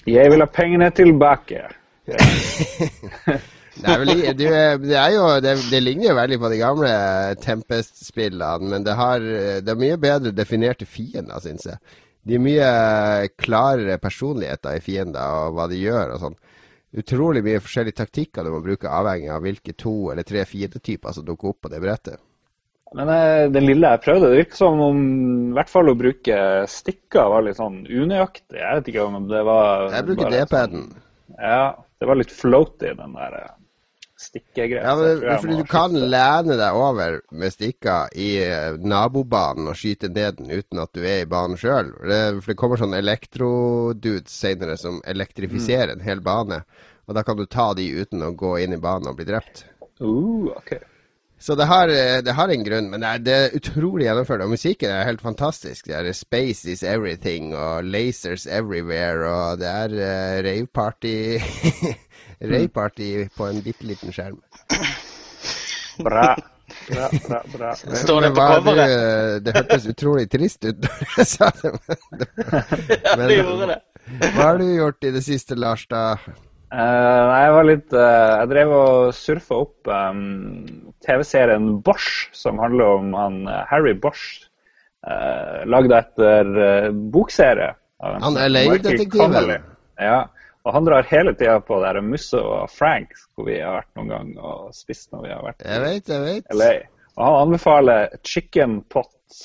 Jeg vil ha pengene tilbake. det, er vel, det, er jo, det, det, ligner jo veldig på de gamle Tempest-spillene, men det, har, det er mye bedre definerte fiender, syns jeg. De er mye klarere personligheter i fiender og hva de gjør og sånn utrolig mye forskjellige taktikker du må bruke, avhengig av hvilke to eller tre fiendetyper som dukker opp på det brettet. Men eh, den lille jeg prøvde, det virket som om i hvert fall å bruke stikker var litt sånn unøyaktig. Jeg vet ikke om det var Jeg bruker D-paden. Sånn, ja, det var litt floaty, den der eh, stikkegreia. Ja, men, fordi du kan lene deg over med stikker i eh, nabobanen og skyte ned den uten at du er i banen sjøl. For det kommer sånn elektrodudes senere som elektrifiserer mm. en hel bane. Og da kan du ta de uten å gå inn i banen og bli drept. Uh, okay. Så det har, eh, det har, en grunn, men det er, det er utrolig gjennomført. Og musikken er helt fantastisk. Det er Space is everything og lasers everywhere, og det er uh, raveparty Rayparty på en bitte liten skjerm. Bra. Bra, bra, bra. Står det på coveret? Det, det hørtes utrolig trist ut da jeg sa det. Men, ja, det gjorde det. Hva har du gjort i det siste, Lars? da? Uh, jeg var litt uh, Jeg drev og surfa opp um, TV-serien Bosch, som handler om han Harry Bosch. Uh, lagd etter bokserie. Han LA-detektiven? Ja. Og han drar hele tida på der Musse og Frank, hvor vi har vært noen gang og spist når vi har vært jeg vet, jeg vet. LA. Og han anbefaler chicken pot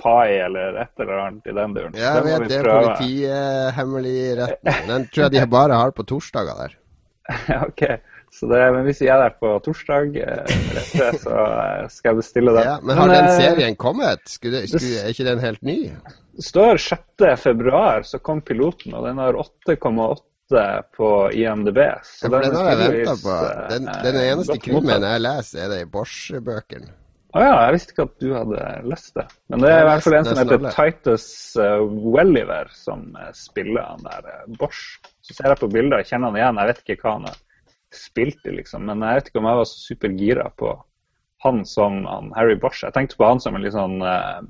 pie eller et eller annet i den duren. Ja, jeg vet det er politihemmelig retten. Den tror jeg de bare har på torsdager der. ok. Så det, men hvis jeg er der på torsdag, eh, så eh, skal jeg bestille den. Ja, men har men, den eh, serien kommet? Skulle, skulle, er ikke den helt ny? Det står 6.2, så kom piloten, og den har 8,8 på IMDb. Så ja, den, den har jeg venta på. Den, den eh, eneste krimmen jeg leser, er det i Bosch-bøkene. Å ah, ja, jeg visste ikke at du hadde lest det. Men det er i hvert fall en som heter Titus uh, Welliver, som uh, spiller han der Bosch. Så ser jeg på bildet, og kjenner han igjen. Jeg vet ikke hva han har spilt i, liksom. Men jeg vet ikke om jeg var så supergira på han som han, Harry Bosch. Jeg tenkte på han som en litt sånn eh,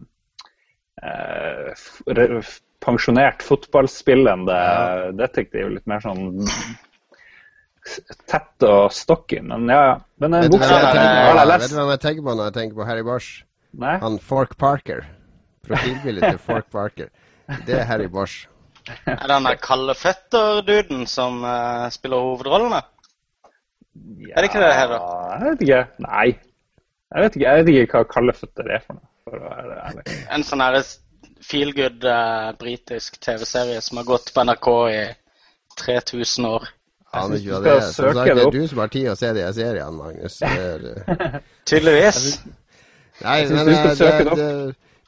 eh, pensjonert fotballspillende Ja. detektiv. Litt mer sånn tett og stocky. Men ja, ja. Men den du hvem buksa har på, jeg vet du hvem jeg tenker på når jeg tenker på Harry Bosch? Nei? Han Fork Parker. Profilbildet til Fork Parker. Det er Harry Bosch. Er det han der kalde føtter-duden som uh, spiller hovedrollene? Er det ikke det her, da? Jeg vet ikke. Nei. Jeg vet ikke, jeg vet ikke hva kalde føtter er for noe. For å være ærlig. En sånn her feel good eh, britisk TV-serie som har gått på NRK i 3000 år. Ja, ikke det er. Som sagt, det det er du som har tid å se de seriene, Magnus. Det er, Tydeligvis. Nei, men du det, det, det det,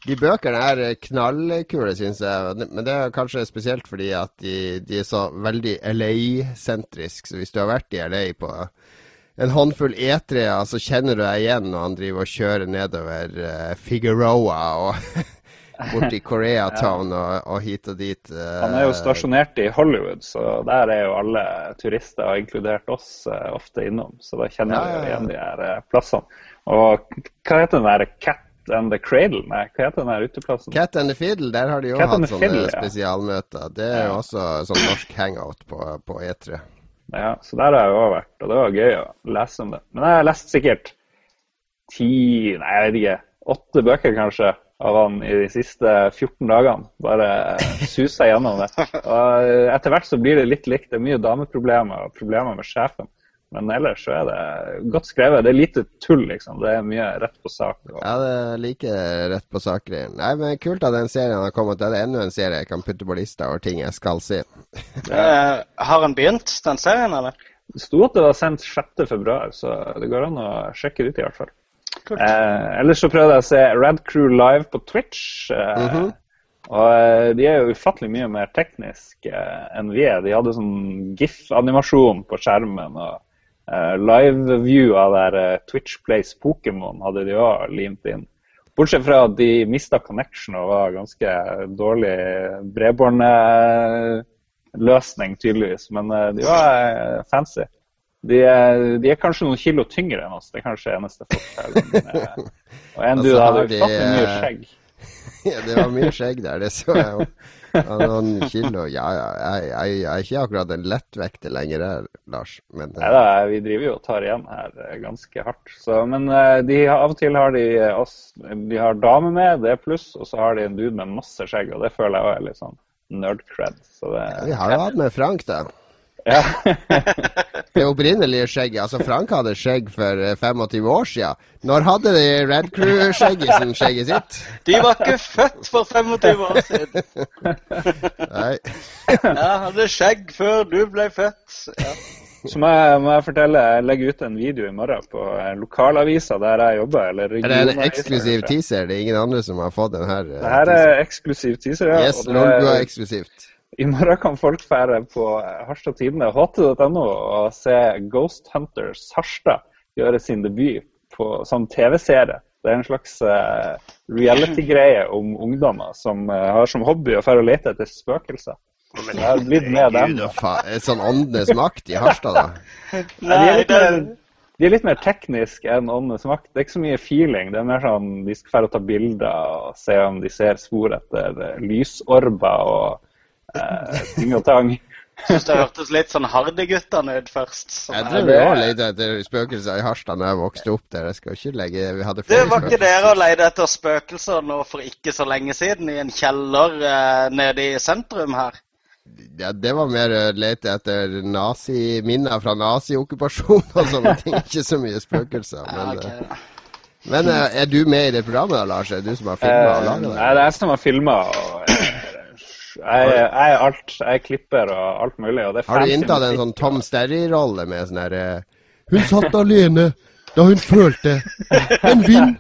de bøkene er knallkule, syns jeg. Men det er kanskje spesielt fordi at de, de er så veldig LA-sentrisk. Så hvis du har vært i LA på en håndfull E3-er, så kjenner du deg igjen når han driver og kjører nedover uh, Figueroa og borti Koreatown og, og hit og dit. eh, Han er jo stasjonert i Hollywood, så der er jo alle turister, inkludert oss, eh, ofte innom. Så da kjenner Ja, vi ja, ja. igjen de her eh, plassene. Og hva heter den der Cat and the Cradle? Nei, hva heter den der uteplassen? Cat and the Fiddle, der har de jo Cat hatt sånne Fiddle, spesialmøter. Det er jo Ja. også sånn norsk hangout på, på E E3. Ja, så der har jeg jo vært, og det var gøy å lese om det. Men jeg har lest sikkert ti, nei jeg vet ikke, åtte bøker kanskje av han i de siste 14 dagene. Bare susa gjennom det. Og etter hvert så blir det litt likt. Det er mye dameproblemer og problemer med sjefen. Men ellers så er det godt skrevet. Det er lite tull, liksom. Det er mye rett på sak. Og... Ja, det er like rett på sak-greien. Nei, men Kult at den serien har kommet. Det er enda en serie jeg kan putte på lista over ting jeg skal si. er, har den begynt, den serien, eller? Det sto at det var sendt 6.2, så det går an å sjekke det ut i hvert fall. Eh, ellers så prøvde jeg å se Rad Crew live på Twitch. Eh, Mhm. Og eh, de er jo ufattelig mye mer teknisk eh, enn vi er. De hadde sånn GIF-animasjon på skjermen. og eh, Live view av der eh, Twitch Plays Pokémon hadde de òg limt inn. Bortsett fra at de mista connection og var ganske dårlig bredbåndløsning, tydeligvis. Men eh, de var fancy. De er, de er kanskje noen kilo tyngre enn oss. Det er kanskje eneste forskjellen. Eh, Og en Og dude så hadde jo de, mye eh, skjegg. Ja, det var mye skjegg der, det så jeg jo. Ja, Noen kilo. Ja, ja, jeg, jeg, jeg er ikke akkurat en lettvekter lenger her, Lars. Men Nei eh, da, vi driver jo og tar igjen her ganske hardt. Så, men de, av og til har de oss De har dame med, det er pluss, og så har de en dude med masse skjegg, og det føler jeg også er litt sånn nerd-cred. Så det, vi har jo hatt med Frank, da. Ja. Det opprinnelige skjegget. Altså, Frank hadde skjegg for eh, 25 år siden. Når hadde de Red Crew-skjeggisen skjegget sitt? De var ikke født for 25 år siden. Nei. Jeg hadde skjegg før du ble født. Ja. Så må jeg, må jeg fortelle, jeg legger ut en video i morgen på eh, lokalavisa der jeg jobber. Eller Er det en eksklusiv teaser? Det er ingen andre som har fått den her? Dette Det her er eksklusiv teaser, ja. Yes, og det- er eksklusivt. I morgen kan folk fære på Harstad Tidende, ht.no, og se Ghost Hunters Harstad gjøre sin debut på, som TV-serie. Det er en slags uh, reality-greie om ungdommer som uh, har som hobby å fære og lete etter spøkelser. Jeg har blitt med dem. Sånn åndenes makt i Harstad, da. De, er Nei, det, mer, de er litt mer teknisk enn Åndenes makt. Det er ikke så mye feeling. Det er mer sånn de skal fære og ta bilder og se om de ser spor etter eh, lysorber og eh, ting og tang. synes det hørtes litt sånn Hardy-guttene ut først. Sånn Jeg tror vi òg og etter spøkelser i Harstad da jeg vokste opp der. Jeg skal ikke legge Vi hadde Det var ikke dere og leide etter spøkelser nå for ikke så lenge siden i en kjeller eh, nede i sentrum her? Ja, det var mer å lete etter nazi, minner fra naziokkupasjon og sånne ting. Ikke så mye spøkelser. Men, ja, okay. men eh, er du med i det programmet da, Lars? Er det du som har filma og laga det? Nei, det? er jeg som har filma. Jeg, jeg er alt. Jeg er klipper og alt mulig. Og det Har du inntatt en sånn Tom Sterry-rolle med sånn her eh, Hun satt alene da hun følte en vind,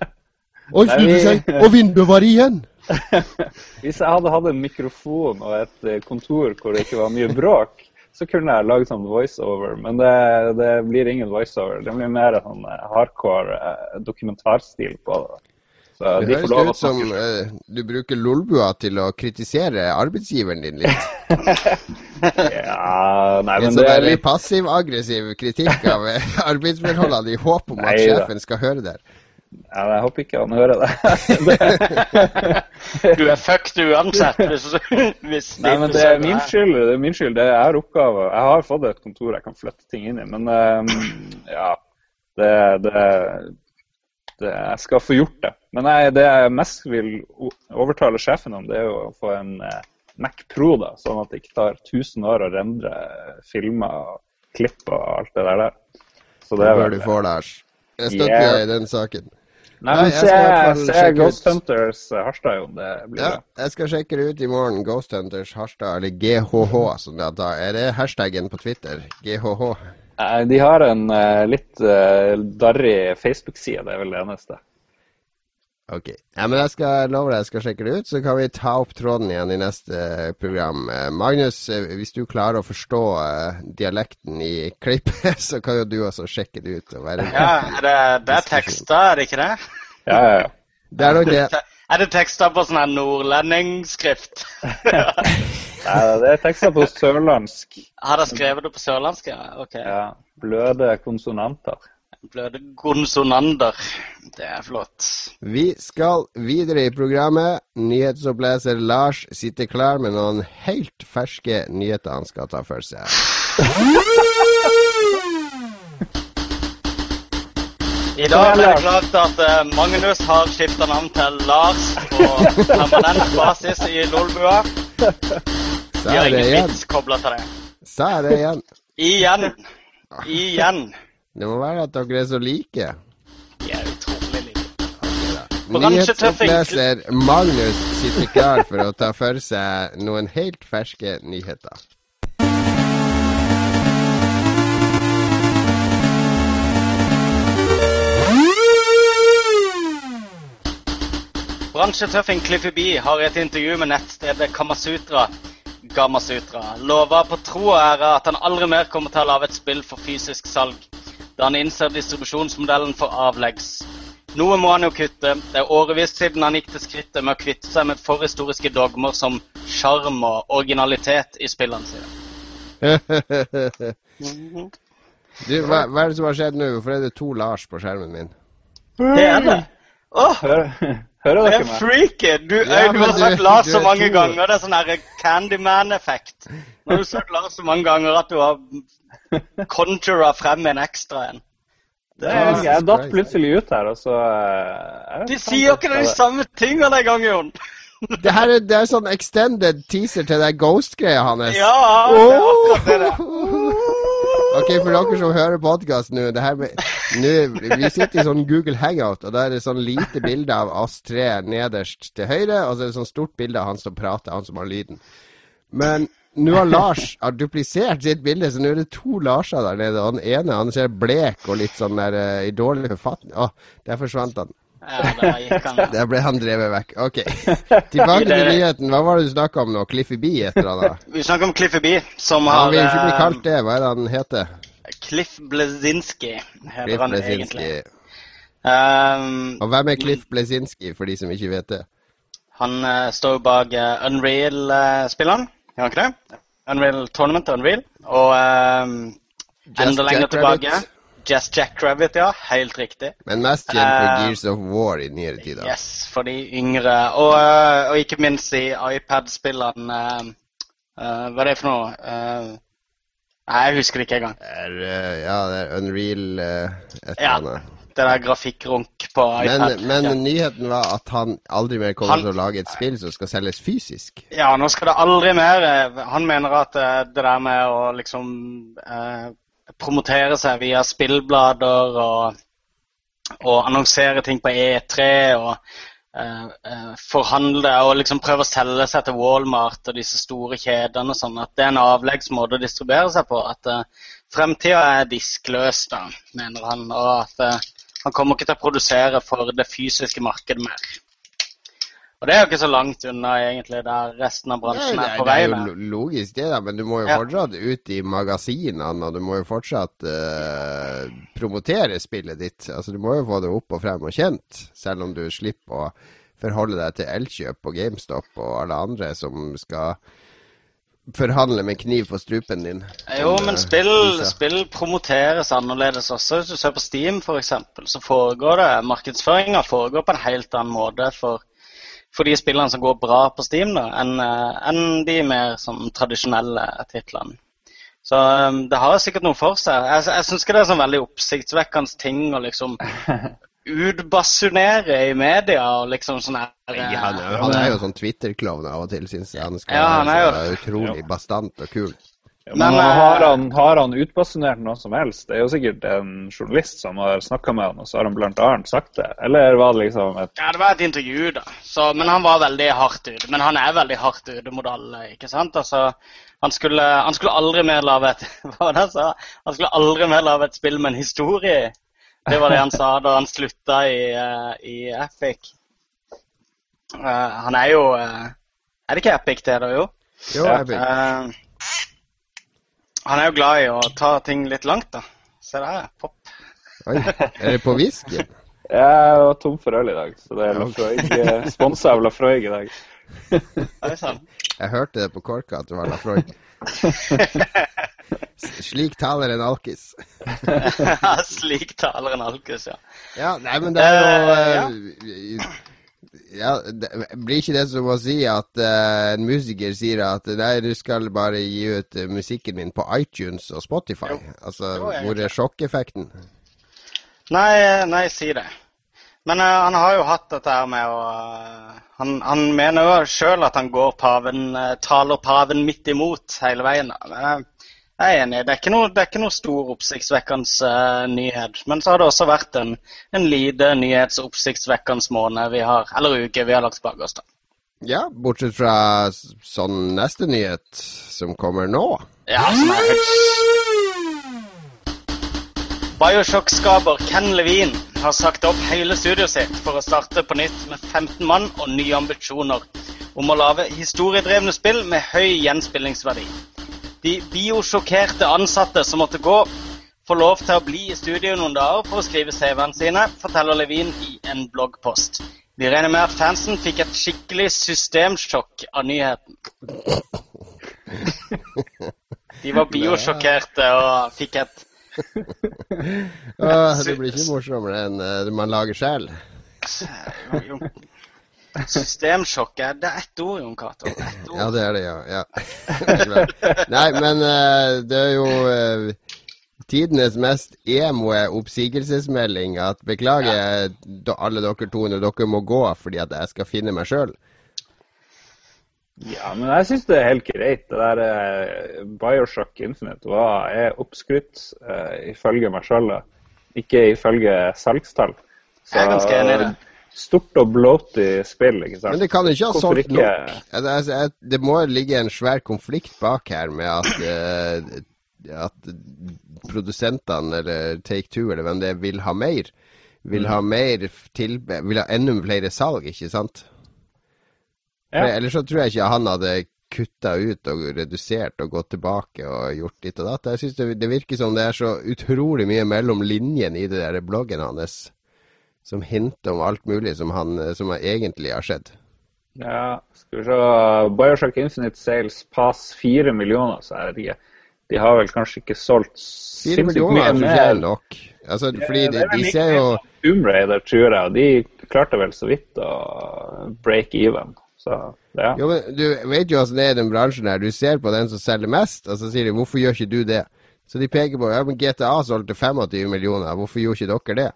og hun snudde seg, og vinduet var igjen. Hvis jeg hadde hatt en mikrofon og et eh, kontor hvor det ikke var mye bråk, så kunne jeg lagd sånn voiceover. Men det, det blir ingen voiceover. Det blir mer sånn eh, hardcore dokumentarstil på det. Så Det høres ut som eh, du bruker lolbua til å kritisere arbeidsgiveren din litt. Ja, nei, En men sånn det er litt passiv-aggressiv kritikk av eh, arbeidsforholdene i håp om at Nei da. sjefen skal høre det. Ja, jeg håper ikke han hører det. Du er fucked uansett hvis, hvis Nei, men det er min skyld. Det er min skyld. Det er oppgave. Jeg har fått et kontor jeg kan flytte ting inn i, men um, ja det, det, Jeg skal få gjort det. Men jeg, det jeg mest vil overtale sjefen om, det er jo å få en eh, Mac Pro, da, sånn at det ikke tar 1000 år å rendre filmer og klipp og alt det der. Så Det det bør vel- du få, Lars. Jeg støtter Yeah. deg i den saken. Nei, men se, se Ghost ut. Hunters eh, Harstad, jo. Det blir Ja, bra. jeg skal sjekke det ut i morgen. Ghost Hunters Harstad, eller GHH som det heter. Er det hashtaggen på Twitter? GHH? Eh, De har en eh, litt uh, darrig Facebook-side, det er vel det eneste. Ok. Ja, men jeg skal love deg jeg skal sjekke det ut, så kan vi ta opp tråden igjen i neste eh, program. Eh, Magnus, eh, hvis du klarer å forstå eh, dialekten i klippet, så kan jo du også sjekke det ut. Og være Ja, er det, det er tekster, er det ikke det? Ja, ja, ja. Det er nok det. Er det tekster på sånn her nordlendingskrift? Nei, det er tekster på sørlandsk. Har dere skrevet det på sørlandsk? Ja, ok. Ja, bløde konsonanter. Bløde konsonanter. Det er flott. Vi skal videre i programmet. Nyhetsoppleser Lars sitter klar med noen helt ferske nyheter han skal ta for seg. I dag ble det klart at eh, Magnus har skifta navn til Lars på permanent basis i Lolbua. Vi har det igjen? kobla til det. Sa er det igjen? Igjen. Igjen. Det må være at dere er så like. De er utrolig like. Nyhetsoppleser Magnus sitter klar for å ta for seg noen helt ferske nyheter. Bransjetøffing Cliffy B har i et intervju med nettstedet Kamasutra Gamasutra lova på tro og ære at han aldri mer kommer til å lage et spill for fysisk salg, da han innser distribusjonsmodellen for avleggs. Noe må han jo kutte. Det er årevis siden han gikk til skrittet med å kvitte seg med forhistoriske dogmer som sjarm og originalitet i spillene sine. Du, hva, hva er det som har skjedd nå? Hvorfor er det to Lars på skjermen min? Det er det. Åh, Hører, hører det dere er meg? freaky! Du, Ja, du har du- sagt Lars du så mange to. ganger. Det er sånn Candyman-effekt. Nå har du sagt Lars så mange ganger at du har conjura frem en ekstra en. Det er, jeg datt plutselig ut her, og så eh, De sier jo ikke de samme tingene en gang, Jon. Det her er, det er sånn extended teaser til den Ghost-greia hans. Ja, det er akkurat det. Ok, for dere som hører podkast nå, Vi sitter i sånn Google Hangout, og da er det sånn lite bilde av oss tre nederst til høyre, og så er det sånn stort bilde av han som prater, han som har lyden. Men nå har Lars har duplisert sitt bilde, så nå er det to Larser der nede. Og den ene han ser blek og litt sånn der eh, i dårlig forfatning. Å, der forsvant han. Ja, det, ble han drevet vekk. Ok. Tilbake til nyheten. Hva var det du snakka om nå? Cliffy B etter da? Vi snakka om Cliffy B, som Han har vil ikke bli eh, kalt det. Hva er det han heter? Cliff Blezinski, heter Cliff han Blesinski. egentlig. Um, Og hvem er Cliff Blesinski, for de som ikke vet det? han uh, står bak uh, Unreal-spillene, gjør han ikke det? Unreal Tournament Unreal. Og um, enda lenger tilbake Jackrabbit. Just Jackrabbit, ja. Helt riktig. Men mest kjent for uh, Gears of War i nyere tid. da. Yes, for de yngre. Og, eh, og ikke minst i iPad-spillene uh, eh, Hva er det for noe? Uh, nei, jeg husker det ikke engang. Er, eh, ja, det er Unreal et eller Ja. annet. Det der grafikkrunk på iPad. men ja. nyheten var at han aldri mer kommer Han- til å lage et spill som skal selges fysisk. Ja, nå skal det aldri mer Han mener at det der med å liksom promotere seg via spillblader og, og annonsere ting på E3 og uh, eh, forhandle og liksom prøve å selge seg til Walmart og disse store kjedene og sånn, at det er en avleggsmåte å distribuere seg på. At uh, fremtida er diskløs, da, mener han. Og at uh, han kommer ikke til å produsere for det fysiske markedet mer. Og det er jo ikke så langt unna egentlig der resten av Nei, bransjen det, er på det er jo logisk, det, da, men du må jo Ja. fortsatt ut i magasinene, og du må jo fortsatt uh, promotere spillet ditt. Altså, Du må jo få det opp og frem og kjent, selv om du slipper å forholde deg til Elkjøp og GameStop og alle andre som skal forhandle med kniv på strupen din. Jo, men eh, spill, spill promoteres annerledes også. Hvis du ser på Steam f.eks., så foregår det markedsføringa foregår på en helt annen måte for, for de spillene som går bra på Steam, da, enn en de mer sånn tradisjonelle titlene. Så um, det har sikkert noe for seg. Jeg, jeg syns ikke det er sånn veldig oppsiktsvekkende ting å liksom utbasunere i media og liksom sånn her ja, han, er- han er jo sånn Twitter-klovn av og til, syns jeg. Han skal Ja, han er jo utrolig bastant og kul. Ja, Men, men eh, har han, har han utbasunert noe som helst? Det er jo sikkert en journalist som har snakka med han, og så har han blant annet sagt det. Eller var det liksom et Ja, det var et intervju, da. Så, men han var veldig hardt ute. Men han er veldig hardt ute mot alle, ikke sant? Altså, han skulle, han skulle aldri mer lage et Hva var det han sa? Han skulle aldri mer lage et spill med en historie. Det var det han sa da han slutta i, eh, i Epic. Uh, han er jo uh, Er det ikke Epic, det, da? Jo. Jo, Epic. Eh, han er jo glad i å ta ting litt langt, da. Se der, pop. Oi, er det på whisky? Jeg var tom for øl i dag, så det er Lafroig, sponsa av Lafroig i dag. Oi sant. Jeg hørte det på Korka at det var Lafroig. Slik taler en alkis. Slik taler en alkis, ja. Ja, nei, men det er jo uh, eh, ja, det, Blir ikke det som å si at uh, en musiker sier at nei, du skal bare gi ut uh, musikken min på iTunes og Spotify? Jo. Altså, Jo, hvor er sjokkeffekten? Nei, nei, si det. Men uh, han har jo hatt dette her med å han, han mener jo sjøl at han går paven, taler paven midt imot hele veien. Men jeg, er enig. Det er ikke noe, det er ikke noe stor oppsiktsvekkende uh, nyhet. Men så har det også vært en, en lite nyhetsoppsiktsvekkende måned vi har, eller uke vi har lagt bak oss. da. Ja, bortsett fra sånn neste nyhet som kommer nå. Ja, som er Bioshock-skaper Ken Levine har sagt opp hele studioet sitt for å starte på nytt med 15 mann og nye ambisjoner om å lage historiedrevne spill med høy gjenspillingsverdi. De biosjokkerte ansatte som måtte gå, får lov til å bli i studio noen dager for å skrive CV-ene sine, forteller Levin i en bloggpost. Vi regner med at fansen fikk et skikkelig systemsjokk av nyheten. De var biosjokkerte og fikk et Åh, det blir ikke morsommere enn eh, det man lager selv. Jo, Systemsjokk er det er ett ord, Jon Cato. Ja, det er det, ja. ja. Nei, men eh, det er jo eh, tidenes mest emo oppsigelsesmelding at beklager ja. alle dere to når dere må gå fordi at jeg skal finne meg sjøl. Ja, men jeg syns det er helt greit. Det der eh, Bioshock Infinite var, er oppskrytt eh, ifølge meg sjøl, ikke ifølge salgstall. Så, Jeg er ganske enig i det. Stort og bloaty spill, ikke sant. Men det kan ikke ha solgt ikke? nok. Altså, altså, det må ligge en svær konflikt bak her med at, uh, at produsentene, eller Take Two, eller hvem det er, vil ha mer. Vil ha mer til, Vil ha enda flere salg, ikke sant? Ja. Ellers så tror jeg ikke han hadde kutta ut og redusert og gått tilbake og gjort ditt og datt. Jeg synes det, det virker som det er så utrolig mye mellom linjene i det der bloggen hans som hinter om alt mulig som, han, som egentlig har skjedd. Ja, skal vi se. Bioshock Infinite Sales pass fire millioner, så jeg vet ikke. De har vel kanskje ikke solgt Fire millioner er ikke er nok. Altså, fordi Det de, er de ser jo som Raider, tror jeg, og de klarte vel så vidt å break even. Så ja. Jo, men Du vet jo hvordan det er i den bransjen her. Du ser på den som selger mest, og så sier de 'hvorfor gjør ikke du det'? Så de peker på ja, men GTA solgte 25 millioner, hvorfor gjorde ikke dere det?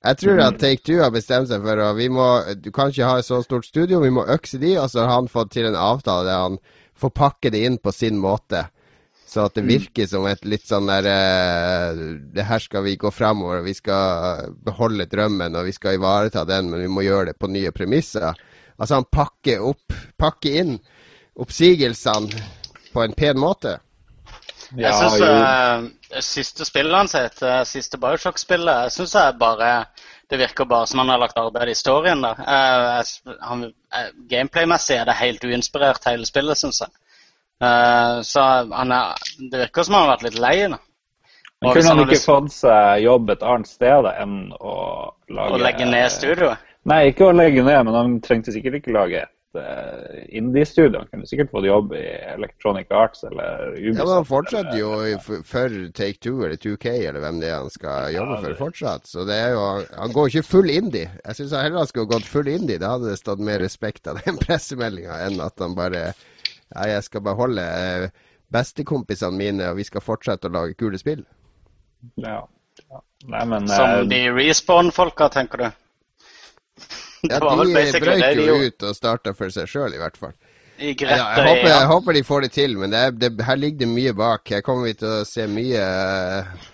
Jeg tror at Take Two har bestemt seg for at vi må, du kan ikke ha et så stort studio, vi må økse de, og så har han fått til en avtale der han får pakke det inn på sin måte. Så at det virker som et litt sånn der eh, Det her skal vi gå framover, vi skal beholde drømmen, og vi skal ivareta den, men vi må gjøre det på nye premisser. Altså han pakker opp, pakker inn oppsigelsene på en pen måte. Jeg syns siste spillet hans, heter siste Bioshock-spillet, jeg synes jeg bare Det virker bare som han har lagt arbeid i storyen der. Uh, eh, Gameplay-messig er det helt uinspirert, hele spillet, syns jeg. Uh, så han er, det virker som han har vært litt lei nå. Men kunne han han ikke lyst- fått seg jobb et annet sted enn å lage Å legge ned studioet? Nei, ikke å legge ned, men han trengte sikkert ikke lage uh, indie-studioene kunne sikkert fått jobb i Electronic Arts eller Ubisoft. Ja, men Han fortsetter jo for Take Two eller 2K eller hvem det er han skal jobbe ja, det... for fortsatt. Så det er jo, han går ikke full indie. Jeg syns heller han skulle gått full indie. Da hadde det stått mer respekt av den pressemeldinga enn at han bare Ja, jeg skal beholde bestekompisene mine, og vi skal fortsette å lage kule spill. Ja. ja. Nei, men, Som de respawn-folka, tenker du? Ja, de brøyt jo ut og starta for seg sjøl, i hvert fall. I ja, jeg, håper, jeg, håper, de får det til, men det er, det, her ligger det mye bak. Her kommer vi til å se mye uh,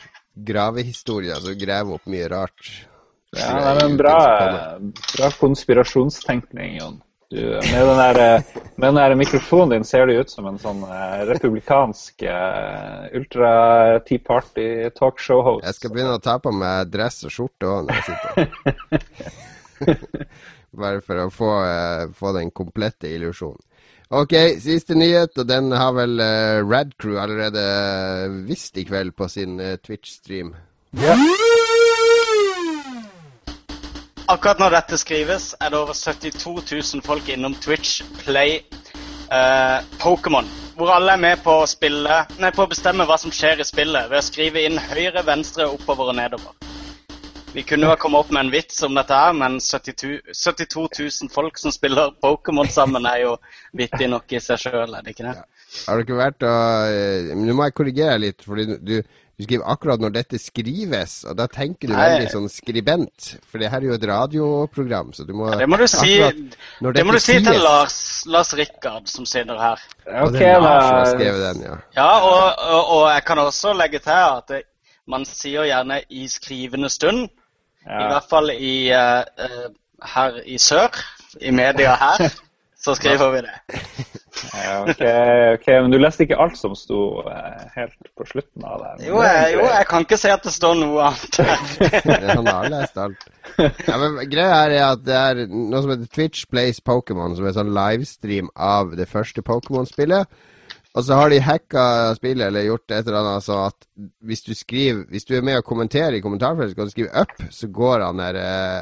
gravehistorier som graver opp mye rart. Ja, det er en bra, bra konspirasjonstenkning, Jon. Du, med, den der, eh, med den der mikrofonen din ser det ut som en sånn republikansk uh, ultra Tea Party talkshow-host. Jeg skal begynne å ta på meg dress og skjorte òg når jeg sitter Bare for å få, uh, få den komplette illusjonen. Ok, siste nyhet, og den har vel uh, Radcrew allerede visst i kveld på sin uh, Twitch-stream. Yeah. Akkurat når dette skrives, er det over 72 000 folk innom Twitch Play uh, Pokémon. Hvor alle er med på å, spille, nei, på å bestemme hva som skjer i spillet ved å skrive inn høyre, venstre, oppover og nedover. Vi kunne jo ha kommet opp med en vits om dette, her, men 72, 72 000 folk som spiller Pokémon sammen, er jo vittig nok i seg sjøl, er det ikke det? Ja. Har det ikke vært å eh, Nå må jeg korrigere litt, fordi du, du skriver akkurat når dette skrives, og da tenker du Nei. veldig sånn skribent. For det her er jo et radioprogram, så du må ja, Det må du si, det må du si til Lars, Lars Rikard, som sitter her. Ok, da. Den, ja, ja og, og, og, jeg kan også legge til at det, man sier gjerne 'i skrivende stund'. Ja. I hvert fall i, uh, her i sør, i media her, så skriver vi det. Ja, okay, ok, Men du leste ikke alt som sto uh, helt på slutten av det? Jo jeg, jo, jeg kan ikke se at det står noe annet. Han har lest alt. Ja, men Greia er at det er noe som heter Twitch Plays Pokémon, som er sånn livestream av det første Pokémon-spillet. Og så har de hacka spillet eller gjort et eller annet så at hvis du skriver Hvis du er med og kommenterer i kommentarfeltet, så kan du skrive 'up', så går han der eh,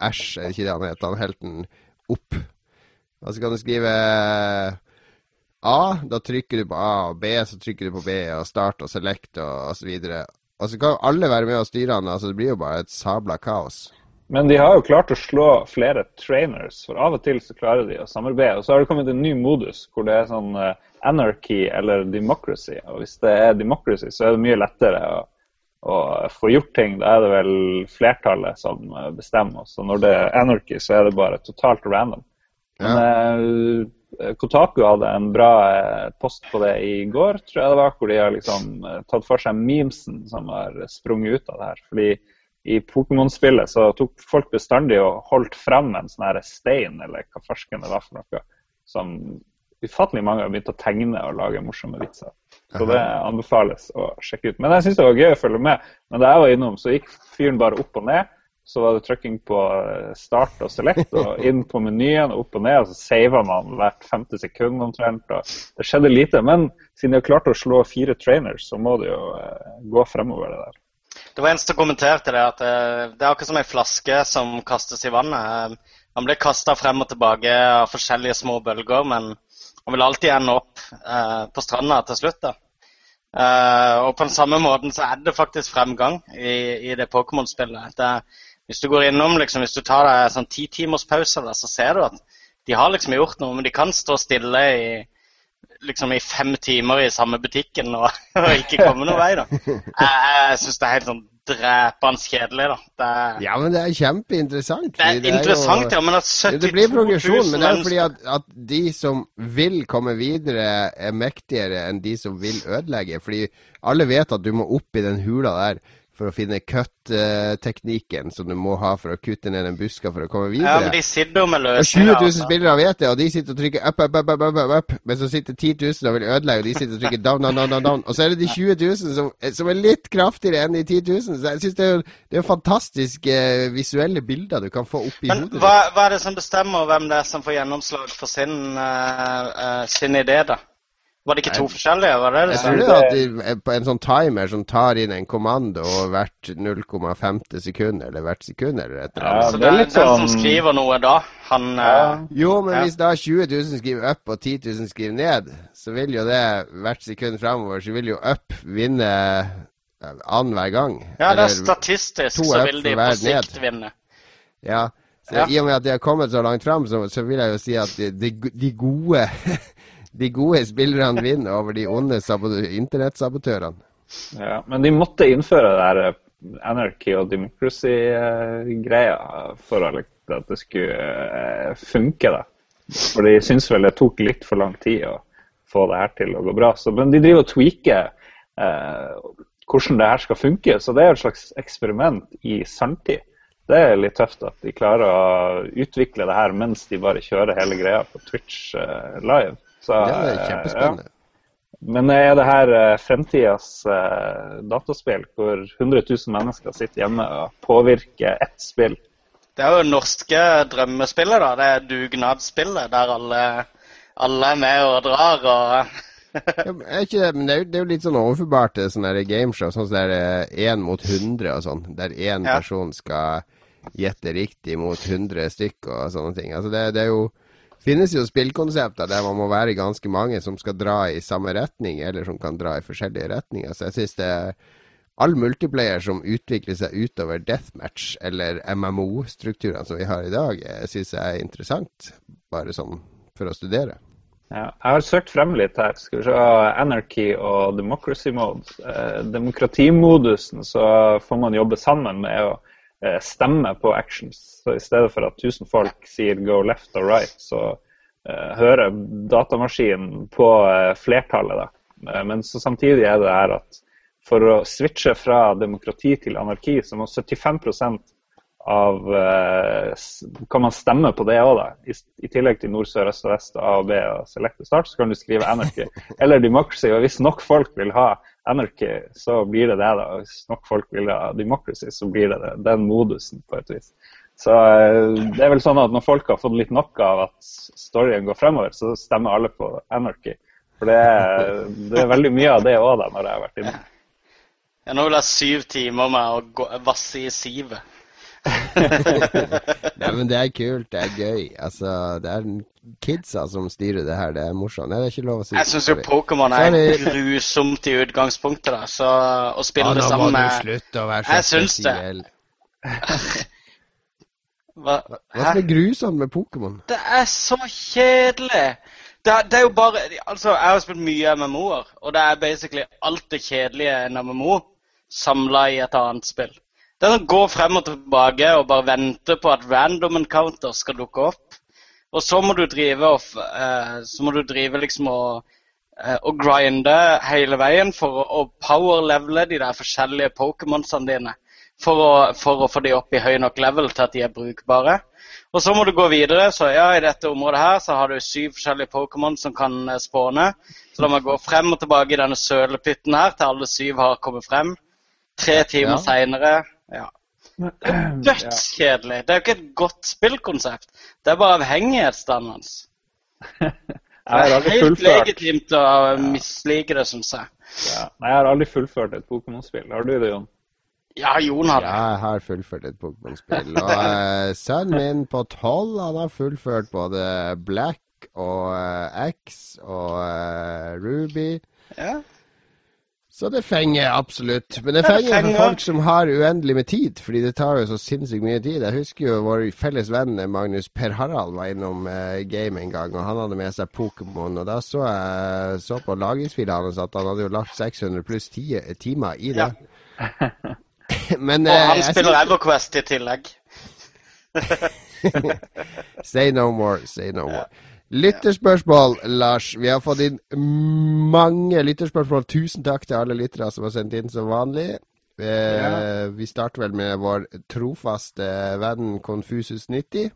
er det ikke det han heter, han helten, opp. Og så kan du skrive A, da trykker du på A, og B, så trykker du på B, og Start og Select og osv. Og så kan alle være med og styre han, altså det blir jo bare et sabla kaos. Men de har jo klart å slå flere trainers, for av og til så klarer de å samarbeide. Og så har det kommet en ny modus hvor det er sånn uh, anarchy eller democracy. Og hvis det er democracy, så er det mye lettere å, å få gjort ting. Da er det vel flertallet som eh, bestemmer. Så når det er anarchy, så er det bare totalt random. Men ja. uh, Kotaku hadde en bra post på det i går, tror jeg det var, hvor de har liksom tatt for seg memesen som har sprunget ut av det her. Fordi i Pokémon-spillet så tok folk bestandig og holdt frem en sånn her stein, eller hva farsken det var for noe, som ufattelig mange har begynt å tegne og lage morsomme vitser. Så det anbefales å sjekke ut. Men jeg syns det var gøy å følge med. Men da jeg var innom, så gikk fyren bare opp og ned. Så var det trykking på eh, start og select, og inn på menyen og opp og ned. Og så sava man hvert femte sekund omtrent. og Det skjedde lite. Men siden de har klart å slå fire trainers, så må det jo eh, gå fremover, det der. Det var en som kommenterte det, at eh, det er akkurat som ei flaske som kastes i vannet. Han eh, blir kasta frem og tilbake av forskjellige små bølger, men han vil alltid ende opp eh, på stranda til slutt. da. Uh, og på den samme måten så er det faktisk fremgang i, i det Pokémon-spillet. Hvis du går innom, liksom, hvis du tar deg sånn ti timers pause, så ser du at de har liksom gjort noe, men de kan stå stille i liksom i fem timer i samme butikken og, og ikke komme noen vei. da. Jeg, jeg syns det er helt sånn drepende kjedelig. da. Er, ja, men det er kjempeinteressant. Det er det interessant, er jo, ja, men at 72 Det blir progresjon, men det er fordi at, at, de som vil komme videre, er mektigere enn de som vil ødelegge. Fordi alle vet at du må opp i den hula der for å finne cut-teknikken som du må ha for å kutte ned en buska for å komme videre. Ja, men de sitter med løsninger. 20 000 altså. spillere vet det, og de sitter og trykker up, up, up, up, up, up, men så sitter 10 000 og vil ødelegge, og de sitter og trykker down, down, down, down, down. Og så er det de 20 000 som, som er litt kraftigere enn de 10 000. Så jeg syns det, det, er fantastiske uh, visuelle bilder du kan få opp i men, hodet. Men hva, hva, er det som bestemmer hvem det er som får gjennomslag for sin, uh, uh, sin idé, da? Var det ikke to forskjellige? var det det? Jeg tror det at de, på en sånn timer som tar inn en kommando hvert 0,5 sekund, eller hvert sekund, eller et eller Ja. Så det er litt sånn... den som sånn- skriver noe da, han Ja. uh, Jo, men Ja. hvis da 20 000 skriver up og 10 000 skriver ned, så vil jo det hvert sekund framover, så vil jo up vinne eh, annenhver gang. Ja, det er Eller- statistisk, så vil de på sikt ned. vinne. Ja. Så Ja. I og med at de har kommet så langt fram, så, så vil jeg jo si at de, de, de gode De gode spillerne vinner over de onde sabo- internettsabotørene. Ja, men de måtte innføre det her eh, anarchy og democracy-greia for at det skulle eh, funke. da. For de syns vel det tok litt for lang tid å få det her til å gå bra. Så, men de driver og tweaker eh, hvordan det her skal funke. Så det er et slags eksperiment i sanntid. Det er litt tøft at de klarer å utvikle det her mens de bare kjører hele greia på Twitch eh, live. Så, Det er kjempespennende. Ja. men er det her uh, fremtidas eh, dataspill, hvor 100 000 mennesker sitter hjemme og påvirker ett spill? Det er jo norske drømmespillet, da. Det er dugnadsspillet der alle, alle er med og drar og Ja, er ikke, det- men det er, jo, det er jo litt sånn overforbart til sånne gameshow, sånn som det er én mot 100 og sånn, der én Ja. person skal gjette riktig mot 100 stykk og sånne ting. Altså det, det er jo finnes jo spillkonsepter der man må være ganske mange som skal dra i samme retning, eller som kan dra i forskjellige retninger. Så jeg syns det er all multiplayer som utvikler seg utover deathmatch eller MMO-strukturene som vi har i dag, jeg syns jeg er interessant, bare sånn for å studere. Ja, jeg har søkt frem litt her. Skal vi se Anarchy og Democracy Mode. Eh, demokratimodusen så får man jobbe sammen med å eh, stemme på actions. Så I stedet for at 1000 folk sier 'go left or right', så eh, hører datamaskinen på eh, flertallet. da. Men så samtidig er det her at for å switche fra demokrati til anarki, så må 75% av Kan man stemme på det òg, da? I, I tillegg til nord, sør, øst og vest, A og B og select start, så kan du skrive anarchy eller democracy. Og hvis nok folk vil ha anarchy, så blir det det. da. Hvis nok folk vil ha democracy, så blir det, det den modusen, på et vis. Så eh, det er vel sånn at når folk har fått litt nok av at storyen går fremover, så stemmer alle på anarchy. For det er, det er veldig mye av det òg, da, når jeg har vært inne. Ja, nå vil jeg syv timer med å vasse i sivet. Nei, men det er kult, det er gøy. Altså, det er kidsa som styrer det her, det er morsomt. Nei, det er ikke lov å si. Jeg syns jo Pokémon er Sorry. grusomt i utgangspunktet, da. Så å spille Ja, det nå må du slutte å være så Jeg syns det. spesiell. Hva, Hva som er grusomt med Pokémon? Det er så kjedelig! Det, er- det er jo bare Altså, jeg har spilt mye MMO-er, og det er basically alt det kjedelige i en MMO samla i et annet spill. Det er å gå frem og tilbake og bare vente på at random encounters skal dukke opp. Og så må du drive og eh, Så må du drive liksom og eh, og grinde hele veien for å, power-levele de der forskjellige Pokémonsene dine. For å, for å få de opp i høy nok level til at de er brukbare. Og så må du gå videre. Så ja, i dette området her så har du syv forskjellige Pokémon som kan eh, spåne. Så da må jeg gå frem og tilbake i denne sølepytten her til alle syv har kommet frem. Tre timer Ja. seinere. Ja. Dødskjedelig. Det er jo ikke et godt spillkonsept. Det er bare avhengighetsdannende. Det har er helt legitimt å mislike det, syns jeg. ja. Nei, jeg har aldri fullført et Pokémon-spill. Har du det, Jon? Ja, Jon har det. Jeg har fullført et Pokémon-spill. Og uh, sønnen min på tolv, han har fullført både Black og uh, X og uh, Ruby. Ja. Så det fenger absolutt. Men det fenger for folk som har uendelig med tid, fordi det tar jo så sinnssykt mye tid. Jeg husker jo vår felles venn Magnus Per Harald var innom eh, game en gang, og han hadde med seg Pokémon. Og da så jeg så på lagringsfila hans at han hadde jo lagt 600 pluss 10 timer i det. Men Og eh, han jeg spiller synes- EverQuest i tillegg. Say no more, say no more. Lytterspørsmål, Lars. Vi har fått inn mange lytterspørsmål. Tusen takk til alle lyttere som har sendt inn som vanlig. Eh, Ja. Vi starter vel med vår trofaste venn Confusus90.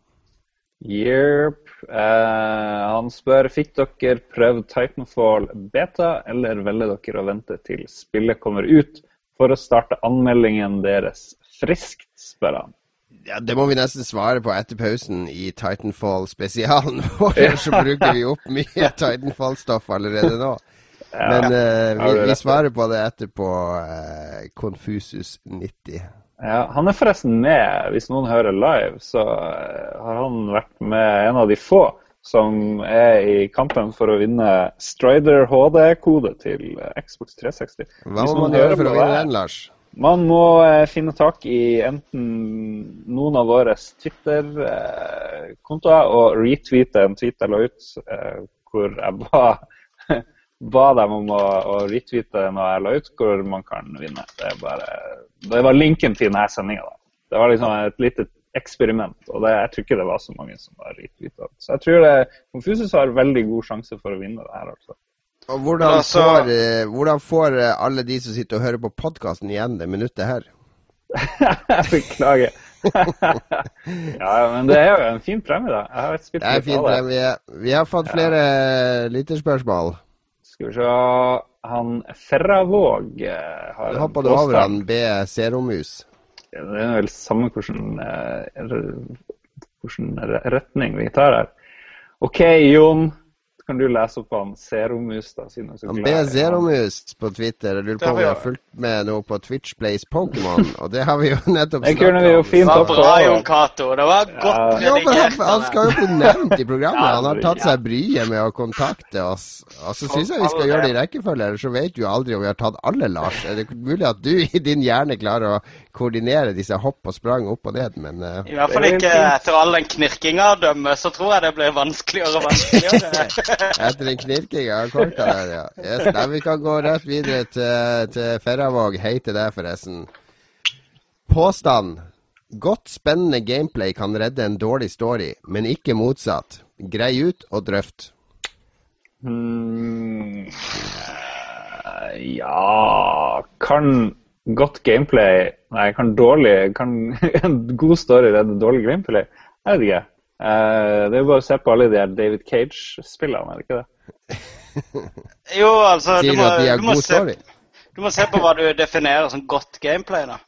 Jepp. Eh, han spør fikk dere prøvd Titanfall beta, eller velger dere å vente til spillet kommer ut for å starte anmeldingen deres friskt, spør han. Ja, Det må vi nesten svare på etter pausen i Titanfall-spesialen vår. Så bruker vi opp mye Titanfall-stoff allerede nå. Men uh, vi, vi svarer på det etterpå. Uh, Confusus90. Ja, han er forresten med, hvis noen hører live, så eh, har han vært med en av de få som er i kampen for å vinne Strider HD-kode til eh, Xbox 360. Hva må man gjøre for å vinne den, Lars? Man må eh, finne tak i enten noen av våre Twitter-kontoer og retweete en tweet jeg la ut eh, hvor jeg ba, ba dem om å, å retweete noe jeg la ut, hvor man kan vinne. Det, bare, det var linken til denne sendinga. Det var liksom et lite eksperiment, og det, jeg tror ikke det var så mange som var retweeta. Så jeg tror det, Confusus har veldig god sjanse for å vinne det her, altså. Og hvordan, Altså- får, eh, hvordan får eh, alle de som sitter og hører på podkasten igjen det minuttet her? Beklager. ja, men det er jo en fin premie, da. Jeg har spilt Det er fin premie. Vi har fått flere ja. lytterspørsmål. Skal vi se Han Ferravåg eh, har Hoppa du over han B. Zeromus? Det er vel samme hvordan, eh, hvordan retning vi tar her. OK, Jon. Kan du lese opp han Zeromus, da? Siden du er så Han glad i han. Zeromus på Twitter. Jeg lurer på om vi har fulgt med noe på Twitch Plays Pokémon, og det har vi jo nettopp Det kunne vi jo fint Det var bra, Jon. Cato. Det var godt Ja. Men han, han skal jo bli nevnt i programmet. Han har tatt seg bryet med å kontakte oss. Og så syns jeg vi skal gjøre det i rekkefølge, ellers så vet du aldri om vi har tatt alle, Lars. Er det mulig at du i din hjerne klarer å koordinere disse hopp og sprang opp og ned, men uh, I hvert fall ikke etter all den knirkinga av dømme, så tror jeg det blir vanskeligere og vanskeligere. Etter den knirkinga av korka der, ja. Yes, da, vi kan gå rett videre til, til Ferravåg. Hei til deg, forresten. Påstand. Godt spennende gameplay kan redde en dårlig story, men ikke motsatt. Grei ut og drøft. Eh, ja Kan godt gameplay Nei, kan dårlig Kan en god story redde dårlig gameplay? Jeg vet ikke. Uh, det er jo bare å se på alle de her David Cage-spillene, er det ikke det? Jo, altså Sier du må, at de har må god se, story? du må se på hva du definerer som godt gameplay, da.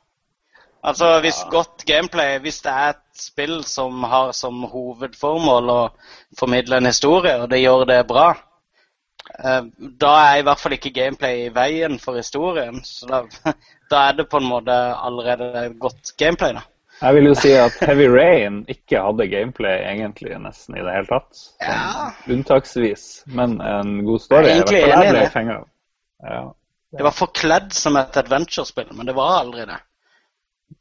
Altså hvis godt gameplay Hvis det er et spill som har som hovedformål å formidle en historie, og det gjør det bra, da er i hvert fall ikke gameplay i veien for historien. Så da, da er det på en måte allerede godt gameplay, da. Jeg vil jo si at Heavy Rain ikke hadde gameplay egentlig nesten i det hele tatt. Sånn Ja. Unntaksvis. Men en god story. Jeg er i jeg ble av. Ja. Det var forkledd som et adventure-spill, men det var aldri det.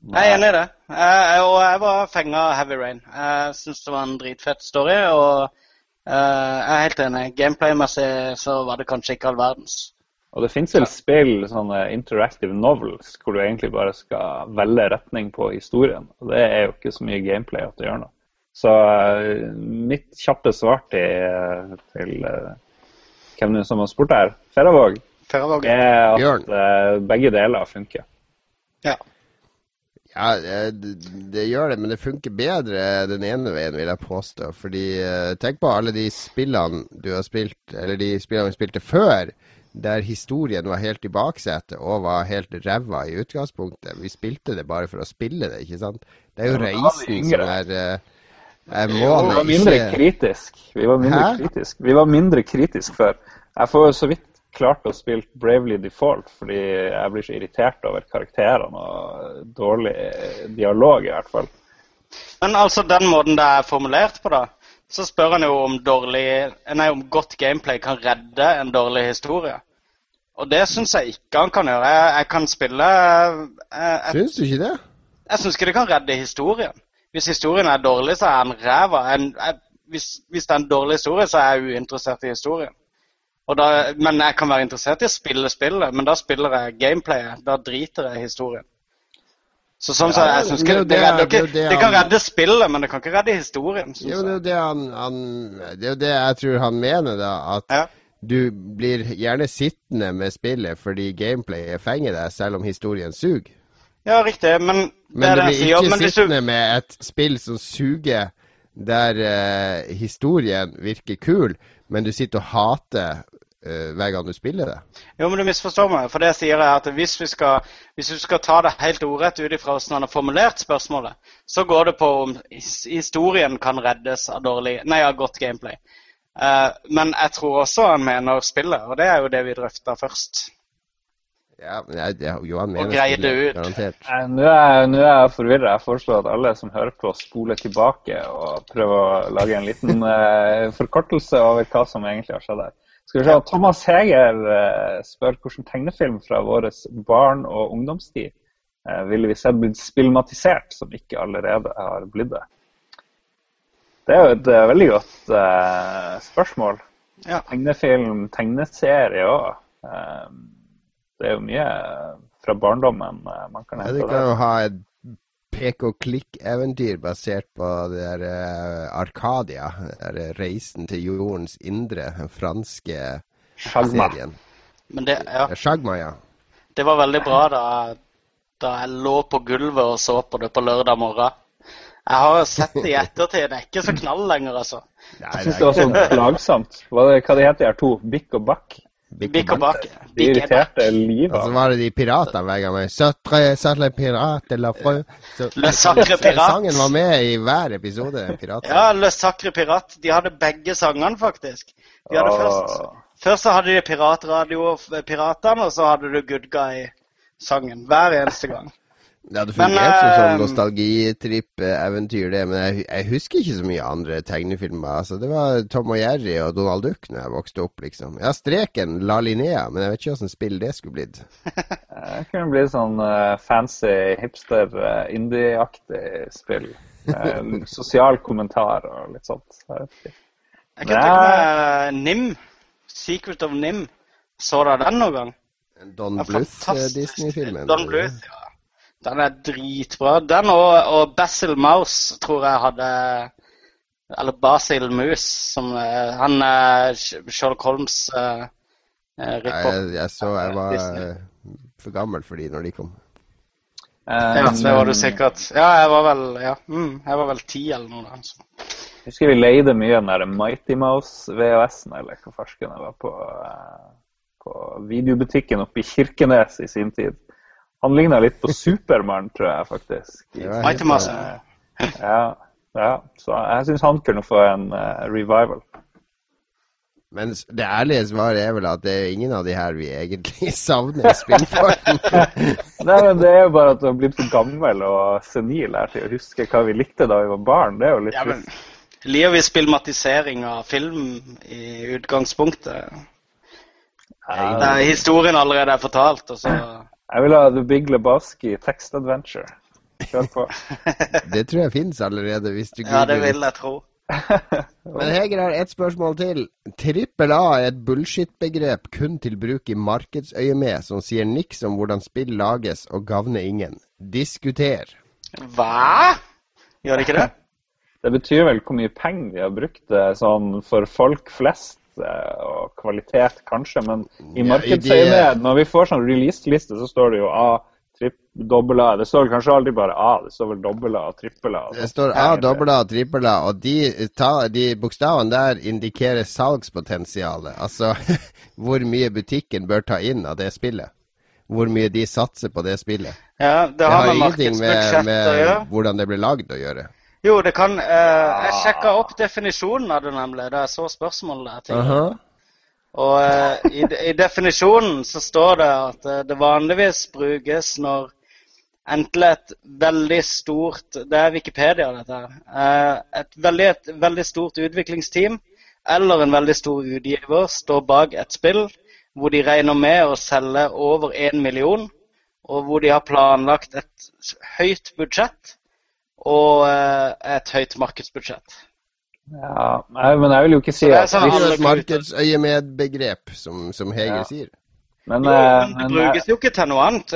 Jeg er enig i det. Jeg, jeg, og jeg var fenga av Heavy Rain. Jeg syns det var en dritfett story, og eh, jeg er helt enig. Gameplay-messig så var det kanskje ikke all verdens. Og det finnes vel spill, sånne interactive novels, hvor du egentlig bare skal velge retning på historien. Og det er jo ikke så mye gameplay at det gjør noe. Så eh, mitt kjappe svar til, til eh, hvem det er som har spurt her, Ferravåg, er at eh, begge deler funker. Ja. Ja, det, det gjør det, men det funker bedre den ene veien, vil jeg påstå. Fordi eh, tenk på alle de spillene du har spilt, eller de spillene vi spilte før, der historien var helt i baksetet og var helt ræva i utgangspunktet. Vi spilte det bare for å spille det, ikke sant? Det er jo reisen som er, eh, er Vi var mindre ikke kritisk. Vi var mindre Hæ? kritisk. Vi var mindre kritisk før. Jeg får så vidt klart å spille Bravely Default fordi jeg blir så irritert over karakterene og dårlig eh, dialog, i hvert fall. Men altså, den måten det er formulert på, da, så spør han jo om dårlig Nei, om godt gameplay kan redde en dårlig historie. Og det syns jeg ikke han kan gjøre. Jeg, jeg kan spille jeg, jeg, Syns du ikke det? jeg syns ikke det kan redde historien. Hvis historien er dårlig, så er den ræva. Jeg- Hvis, hvis det er en dårlig historie, så er jeg uinteressert i historien. Da, men jeg kan være interessert i å spille spillet, men da spiller jeg gameplayet. Da driter jeg i historien. Så sånn så jeg synes det ikke det, det- det det kan redde spillet, men det kan ikke redde historien. Jo, det er jo det han, han Det er jo det jeg tror han mener, da. At Ja. du blir gjerne sittende med spillet fordi gameplayet fenger deg, selv om historien suger. ja, riktig, men Men du blir sier. ikke hvis du, sittende med et spill som suger, der uh, historien virker kul, men du sitter og hater hver gang du spiller det. jo, men du misforstår meg. For det jeg sier er at hvis vi skal, hvis du skal ta det helt ordrett ut ifra hvordan han har formulert spørsmålet, så går det på om historien kan reddes av, dårlig, nei, av godt gameplay. Uh, men jeg tror også han mener spillet, og det er jo det vi drøfta først. Ja, jeg, jeg, Johan mener greie det ut. garantert. Eh, Nå er, jeg- nå er jeg forvirra. Jeg foreslår at alle som hører på, spoler tilbake og prøver å lage en liten uh, forkortelse over hva som egentlig har skjedd her. Skal vi se, Thomas Heger eh, spør hvilken tegnefilm fra vår barn- og ungdomstid eh, ville vi sett blitt spilmatisert som ikke allerede har blitt det? Det er jo et eh, veldig godt spørsmål. Ja. Tegnefilm, tegneserie òg. det er jo mye fra barndommen man kan hente det. du kan der. jo ha et pek og klikk-eventyr basert på det der uh, Arkadia. Det der Reisen til jordens indre, den franske Shagma. serien. Men det, ja, Ja, Shagma, ja. det var veldig bra da, da jeg lå på gulvet og så på det på lørdag morgen. Jeg har jo sett det i ettertid. Det er ikke så knall lenger, altså. Nei, Jeg syns det var så plagsomt. Hva, hva det heter de her to? Bikk og Bakk? Bikk. De irriterte livet Og så var det de piratene hver gang. satre pirat, eller frø. Så- Le Sacre Pirat. Sangen var med i hver episode. Ja, Le Sacre Pirat. De hadde begge sangene, faktisk. De hadde først, først så hadde de Piratradio Piratene, og så hadde du Good Guy-sangen hver eneste gang. Ja, det fungerte som sånn eh, nostalgitripp-eventyr, det. Men jeg, jeg husker ikke så mye andre tegnefilmer. Altså, det var Tom og Jerry og Donald Duck når jeg vokste opp, liksom. Ja, Streken, La Linnea, men jeg vet ikke åssen spill det skulle blitt. Det kunne blitt sånn uh, fancy, hipster, uh, indie-aktig spill. Uh, sosial kommentar og litt sånt. Jeg kan tenke meg eh, Nim. Secret of Nim. Så dere den noen gang? Don Bluth, eh, fantastisk. Disney-filmen. Don Bluth, ja. Den er dritbra. Den og, og Basil Mouse tror jeg hadde Eller Basil Moose, som eh, Han er Sherlock Holmes uh, ripper. jeg, jeg så jeg var Disney. eh, for gammel for de når de kom. Uh, Ja, det var du sikkert. Ja, jeg var vel ja, mm, jeg var vel ti eller noe. altså. Jeg husker vi leide mye den der Mighty Mouse VHS-en, eller hva farsken det var på, eh, på videobutikken oppe i Kirkenes i sin tid. Han ligna litt på Supermann, tror jeg faktisk. Ja, helt, Ja, ja. Så jeg syns han kunne få en uh, revival. Men det ærlige svaret er vel at det er ingen av de her vi egentlig savner i spillform. Nei, men Det er jo bare at du har blitt for gammel og senil her til å huske hva vi likte da vi var barn. Det er jo litt Ja, men. Liker vi spillmatisering av film i utgangspunktet? Ja, Der historien allerede er fortalt, og så Jeg vil ha The Big Lebowski Text Adventure. Kjør på. Det tror jeg fins allerede, hvis du Ja, det googler vil jeg tro. Men Heger har ett spørsmål til. Trippel A er et bullshit-begrep kun til bruk i markedsøyemed, som sier niks om hvordan spill lages og gagner ingen. Diskuter. Hva? Gjør det ikke det? Det betyr vel hvor mye penger vi har brukt eh, sånn for folk flest, og kvalitet kanskje, men i markedsøyemed, når vi får sånn release-liste, så står det jo A, dobbel A. Det står vel kanskje aldri bare A, det står vel dobbel A og trippel A. Det står A, dobbel A, og trippel A, og de, ta, de bokstavene der indikerer salgspotensialet. Altså hvor mye butikken bør ta inn av det spillet. Hvor mye de satser på det spillet. Ja, det Det har har ingenting med, med hvordan det ble lagd å gjøre. Jo, det kan eh, Jeg sjekka opp definisjonen av det, nemlig, da jeg så spørsmålet der. tidligere. Aha. Og eh, i, i definisjonen så står det at eh, det vanligvis brukes når enten et veldig stort Det er Wikipedia, dette her. Eh, et, veldig, et veldig stort utviklingsteam eller en veldig stor utgiver står bak et spill hvor de regner med å selge over én million, og hvor de har planlagt et høyt budsjett og eh, et høyt markedsbudsjett. Ja, nei, men jeg vil jo ikke si det at sånn er et markedsøyemed-begrep, som, som Hege Ja. sier. Men, Jo, eh, men det men, brukes jo ikke til noe annet.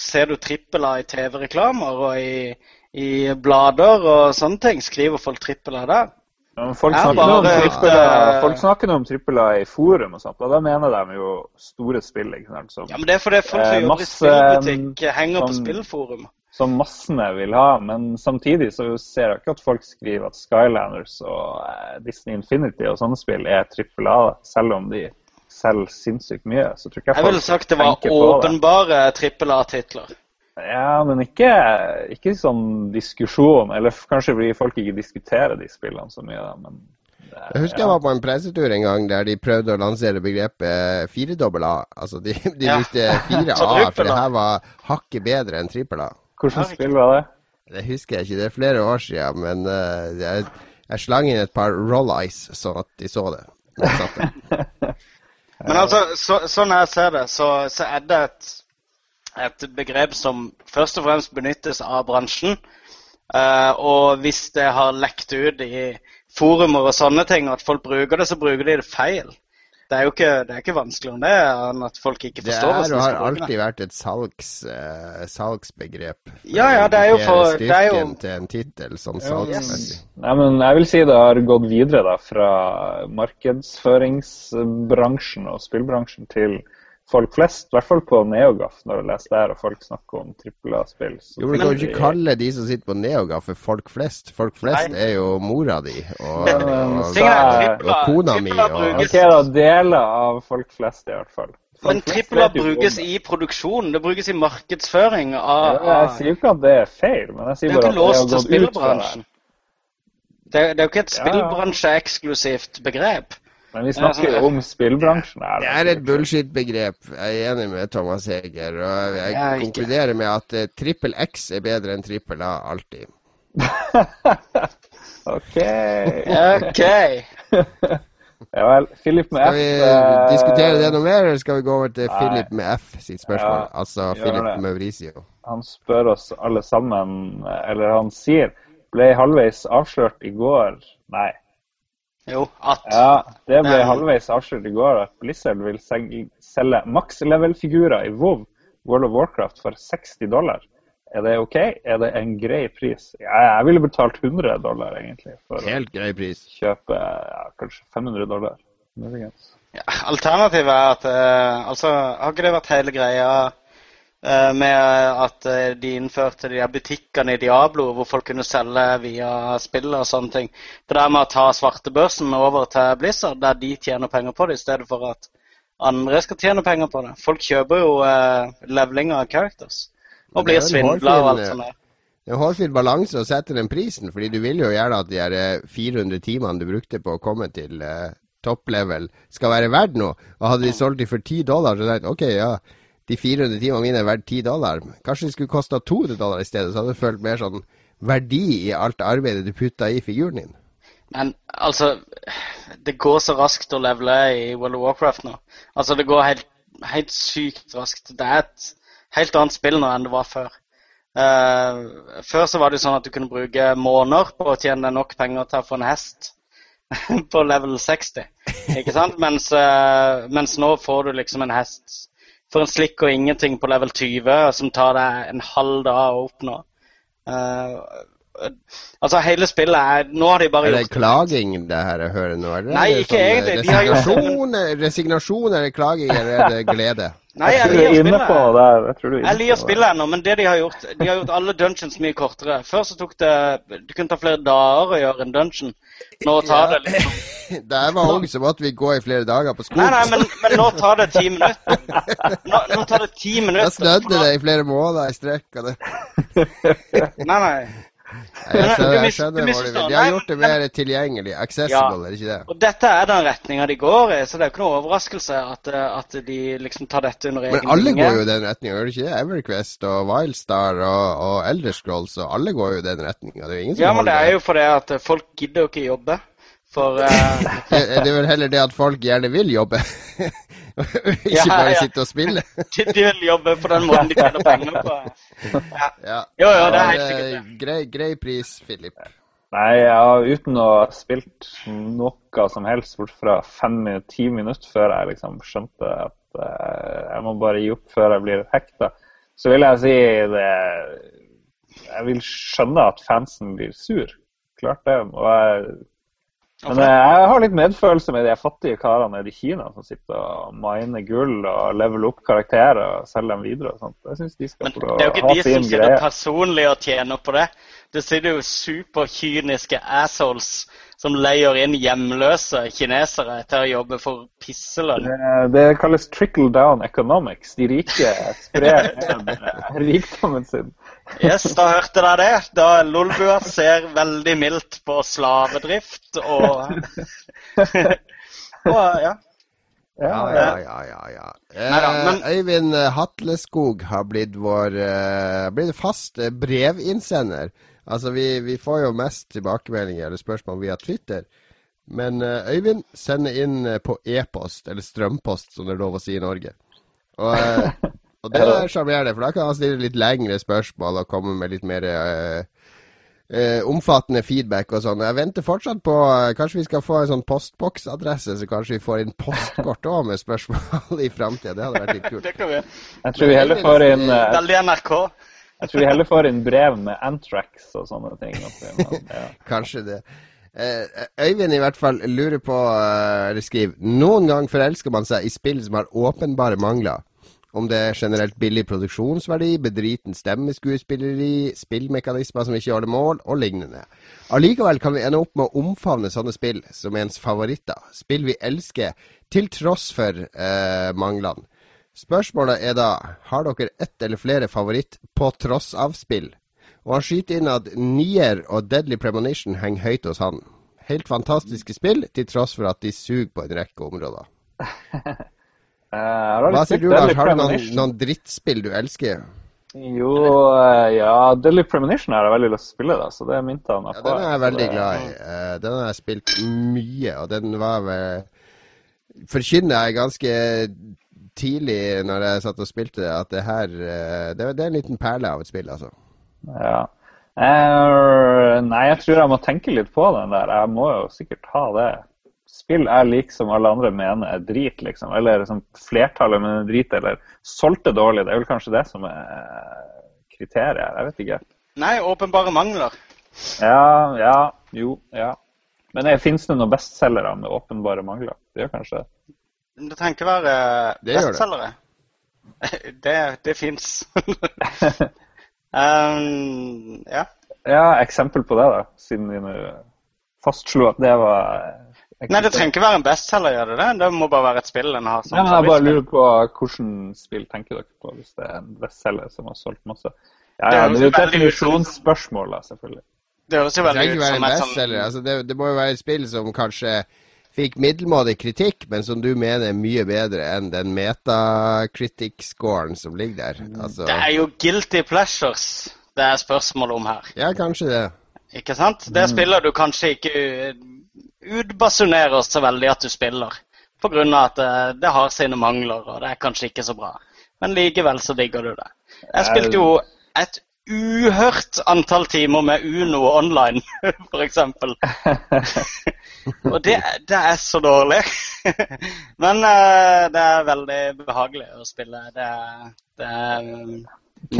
Ser du trippel A i TV-reklamer og i, i blader og sånne ting? Skriver folk trippel A der? folk, snakker trippel folk snakker om trippel A i forum og sånt, og da mener de jo store spill. ikke sant? Som, Ja, men det er fordi folk som Eh, jobber i spillbutikk, henger på sånn- spillforum. Som massene vil ha. Men samtidig så ser jeg ikke at folk skriver at Skylanders og eh, Disney Infinity og sånne spill er trippel A, selv om de selger sinnssykt mye. Så tror ikke jeg Jeg ville sagt det var åpenbare trippel A-titler. Ja, men ikke, ikke sånn diskusjon. Eller kanskje fordi folk ikke diskuterer de spillene så mye. Men Jeg husker jeg var på en pressetur en gang der de prøvde å lansere begrepet firedobbel A. Altså de, de Ja. brukte fire A, for det her var hakket bedre enn trippel A. Hvilket spill var det? Det husker jeg ikke, det er flere år siden, men uh, jeg, jeg slang inn et par roll eyes sånn at de så det. Men altså, så, sånn jeg ser det, så, så er det et, et begrep som først og fremst benyttes av bransjen. Uh, og hvis det har lekt ut i forumer og sånne ting, at folk bruker det, så bruker de det feil. Det er jo ikke, det er ikke vanskeligere enn det, enn at folk ikke forstår er det er. Det har alltid vært et salgs, uh, salgsbegrep. Ja, ja, det er jo for for- det er jo- Styrken til en tittel sånn salgsmessig. Nei, men jeg vil si det har gått videre da, fra markedsføringsbransjen og spillbransjen til folk flest. I hvert fall på Neogaf, når jeg leser der og folk snakker om trippel A-spill. Jo, men Du kan jo ikke kalle de som sitter på Neogaf for folk flest. Folk flest Nei. er jo mora di og, og, og, A- og kona mi Ok, da. Deler av folk flest, i hvert fall. Folk Men om brukes i produksjon. Det brukes i markedsføring av, Ja, Jeg sier jo ikke at det er feil, men jeg sier er bare at det har gått ut fra det. Det er, det er jo ikke et spillbransjeeksklusivt begrep. Men vi snakker jo om spillbransjen her. Det er et bullshit-begrep. Jeg er enig med Thomas Heger. Og jeg Jeg er ikke. konkluderer med at eh, trippel X er bedre enn trippel A alltid. OK. OK. Ja vel. Philip med F Skal vi eh, diskutere det noe mer, eller skal vi gå over til Nei. Philip med F sitt spørsmål? Ja, altså Philip det. Mauricio. Han spør oss alle sammen, eller han sier Ble halvveis avslørt i går Nei. Jo, at Ja, det ble Men- halvveis avslørt i går at Blizzard vil selge max level-figurer i WoW World of Warcraft for 60 dollar. Er det OK? Er det en grei pris? Ja, jeg ville betalt 100 dollar, egentlig, for Helt grei pris. kjøpe ja, kanskje 500 dollar. Muligens. ja, Alternativet er at eh, Altså, har ikke det vært hele greia med at eh, de innførte de butikkene i Diablo hvor folk kunne selge via spill og sånne ting? Det der med å ta svartebørsen over til Blizzard, der de tjener penger på det, i stedet for at andre skal tjene penger på det. Folk kjøper jo eh, leveling av characters. Og blir svindla og alt sånt. der. Det er en hårfin balanse å sette den prisen, fordi du vil jo gjerne at de her eh, 400 timene du brukte på å komme til eh, topplevel, skal være verdt noe. Og hadde de solgt de for 10 dollar, så hadde jeg tenkt OK, ja, de 400 timene mine er verdt 10 dollar. Kanskje de skulle kosta 200 dollar i stedet, så hadde du følt mer sånn verdi i alt arbeidet du putta i figuren din. Men altså Det går så raskt å levele i World of Warcraft nå. Altså, det går helt, helt sykt raskt. Det er et helt annet spill nå enn det var før. Uh, før så var det jo sånn at du kunne bruke måneder på å tjene nok penger til å få en hest på level 60. Ikke sant? Mens, uh, mens nå får du liksom en hest for en slikk og ingenting på level 20, som tar deg en halv dag å oppnå. Eh, altså, hele spillet er Nå har de bare gjort Er det klaging det her jeg hører nå? Eller Nei, er det ikke sånn, eh, egentlig. De har gjort Resignasjon, resignasjon, er det klaging, eller er det glede? Nei, Jeg jeg tror du er liker inne på det. Jeg tror du inne Jeg liker spillet ennå, men det de har gjort De har gjort alle dungeons mye kortere. Før så tok det Du kunne ta flere dager å gjøre en dungeon. Nå tar det liksom Da jeg var ung, så måtte vi gå i flere dager på skolen. Nei, nei, men, men nå tar det ti minutter. Nå, nå tar det ti minutter. Da snødde det i flere måneder i strekk. Nei, nei. Jeg skjønner, jeg skjønner hva du vil. De har gjort det mer tilgjengelig. Accessible, er det ikke det? Og dette er den retninga de går i, så det er jo ikke noe overraskelse at, eh, at de liksom tar dette under egen Men alle vinge. går jo i den retninga, gjør de ikke det? Everquest og Wildstar og, og Elder Scrolls og alle går jo i den retninga. Det er jo ingen som Ja, men det er holder jo fordi at folk gidder jo ikke jobbe. For uh... det. Det er vel heller det at folk gjerne vil jobbe. ikke bare ja. sitte og spille. vil jobbe på den måten de tjener penger på. Ja. Ja. Jo, jo, det er helt sikkert. Grei, grei pris, Philip. Nei, ja, uten å ha spilt noe som helst bort fra fem-ti minutter før jeg liksom skjønte at eh, jeg må bare gi opp før jeg blir hekta, så vil jeg si det Jeg vil skjønne at fansen blir sur. Klart det. Og jeg, men eh, jeg har litt medfølelse med de fattige karene i Kina som sitter og miner gull og leveler opp karakterer og selger dem videre og sånt. Jeg synes de skal Men det er jo ikke de som sitter greie. personlig og tjener på det. Det sitter jo superkyniske assholes som leier inn hjemløse kinesere til å jobbe for pisselønn. Det- Det kalles trickle down economics. De rike sprer eh, rikdommen sin Yes, da hørte dere det. Da Lolbua ser veldig mildt på slavedrift og Og ja. Ja, ja, ja. ja, ja. Neida, men- Eh, Øyvind Hatleskog har blitt vår eh, blitt fast eh, brevinnsender. Altså, vi, vi får jo mest tilbakemeldinger eller spørsmål via Twitter. Men eh, Øyvind sender inn eh, på e-post, eller strømpost, som det er lov å si i Norge. Og, eh, og det er sjarmerende, for da kan han stille litt lengre spørsmål og komme med litt mer uh, uh, omfattende feedback og sånn. Jeg venter fortsatt på uh, Kanskje vi skal få en sånn postboksadresse, så kanskje vi får inn postkort òg med spørsmål i framtida. Det hadde vært litt kult. Det kan vi. Jeg tror vi heller får inn Veldig NRK. Jeg tror vi heller får inn brev med Antrax og sånne ting. Men, ja. Kanskje det. Eh, Øyvind i hvert fall lurer på, eller skriver Noen gang forelsker man seg i spill som har åpenbare mangler. Om det er generelt billig produksjonsverdi, bedriten stemmeskuespilleri, spillmekanismer som ikke holder mål, og lignende. Allikevel kan vi ende opp med å omfavne sånne spill som ens favoritter. Spill vi elsker, til tross for eh, manglene. Spørsmålet er da, har dere ett eller flere favoritt på tross av spill? Og han skyter inn at Nier og Deadly Premonition henger høyt hos han. Helt fantastiske spill, til tross for at de suger på en rekke områder. Eh, Hva sier du, Lars? Har du noen, noen drittspill du elsker? Jo, eh, ja Deadly Premonition har jeg veldig lyst til å spille, da, så det minte han meg Ja, den er jeg veldig glad i. Eh, den har jeg spilt mye, og den var vel Forkynner jeg ganske tidlig når jeg satt og spilte det, at det her det, det er en liten perle av et spill, altså. Ja. Uh, nei, jeg tror jeg må tenke litt på den der. Jeg må jo sikkert ha det. Spill er liker som alle andre mener er drit, liksom. Eller som flertallet mener er drit, eller solgte dårlig. Det er vel kanskje det som er kriteriet. Jeg vet ikke. Nei, åpenbare mangler. Ja, ja, jo, ja. Men fins det noen bestselgere med åpenbare mangler? Det gjør kanskje det. Det trenger ikke være Det det. bestselgere. Det, det fins. um, ja. Ja, eksempel på det, da. Siden vi nå fastslo at det var Nei, det trenger ikke være en bestselger, gjør det det? Det må bare være et spill en har som Nei, men Jeg bare lurer på hvilket spill tenker dere på, hvis det er en bestselger som har solgt masse? Ja, ja, det er jo et definisjonsspørsmål, da, selvfølgelig. Det høres jo veldig ut som en et bestselger. sånn Altså, det, det må jo være et spill som kanskje fikk middelmådig kritikk, men som du mener er mye bedre enn den metacritic-scoren som ligger der. Altså, Det er jo guilty pleasures det er spørsmålet om her. ja, kanskje det. Ikke sant? Det spiller du kanskje ikke utbasunerer så veldig at du spiller. Av at eh, det har sine mangler, og det er kanskje ikke så bra. Men likevel så digger du det. Jeg spilte jo et uhørt antall timer med Uno online, f.eks. og det, det er så dårlig. Men eh, det er veldig behagelig å spille. Det er, det er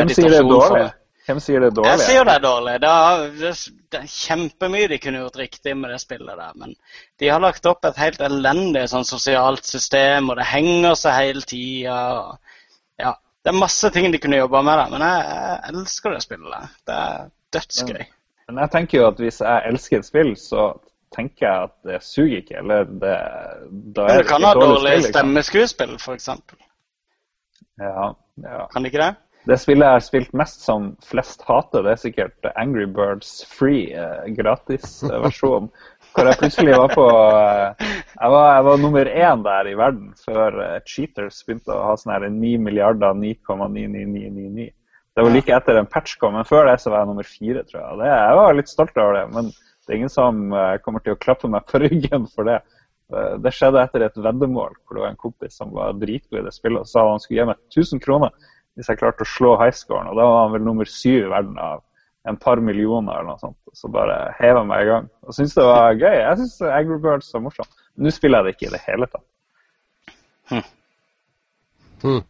meditasjon for meg. Hvem sier det er dårlig? Jeg sier det er dårlig. Det er, det, det er kjempemye de kunne gjort riktig med det spillet der. Men de har lagt opp et helt elendig sånn sosialt system, og det henger seg hele tida. Ja, det er masse ting de kunne jobba med der, men jeg, jeg elsker det spillet. Det er dødsgøy. Men jeg tenker jo at hvis jeg elsker et spill, så tenker jeg at det suger ikke, eller det Da Men er du det kan ha dårlig dårlig spill, liksom. stemmeskuespill, f.eks. Ja, ja. Kan de ikke det? Det spillet jeg har spilt mest som flest hater, det er sikkert Angry Birds Free, eh, gratisversjon. Hvor jeg plutselig var på eh, jeg, var, jeg var nummer én der i verden før eh, Cheaters begynte å ha sånn her 9 milliarder 9,99999. Det var like etter en patch kom, men før det så var jeg nummer fire, tror jeg. Det, jeg var litt stolt over det, men det er ingen som eh, kommer til å klappe meg på ryggen for det. Eh, Det skjedde etter et veddemål hvor det var en kompis som var dritgod i det spillet og sa han skulle gi meg 1000 kroner hvis jeg klarte å slå highscoren. Og da var han vel nummer syv i verden av en par millioner eller noe sånt. Og så bare heva meg i gang. Og syntes det var gøy. Jeg syns Angry Birds var morsomt. Nå spiller jeg det ikke i det hele tatt. Hmm.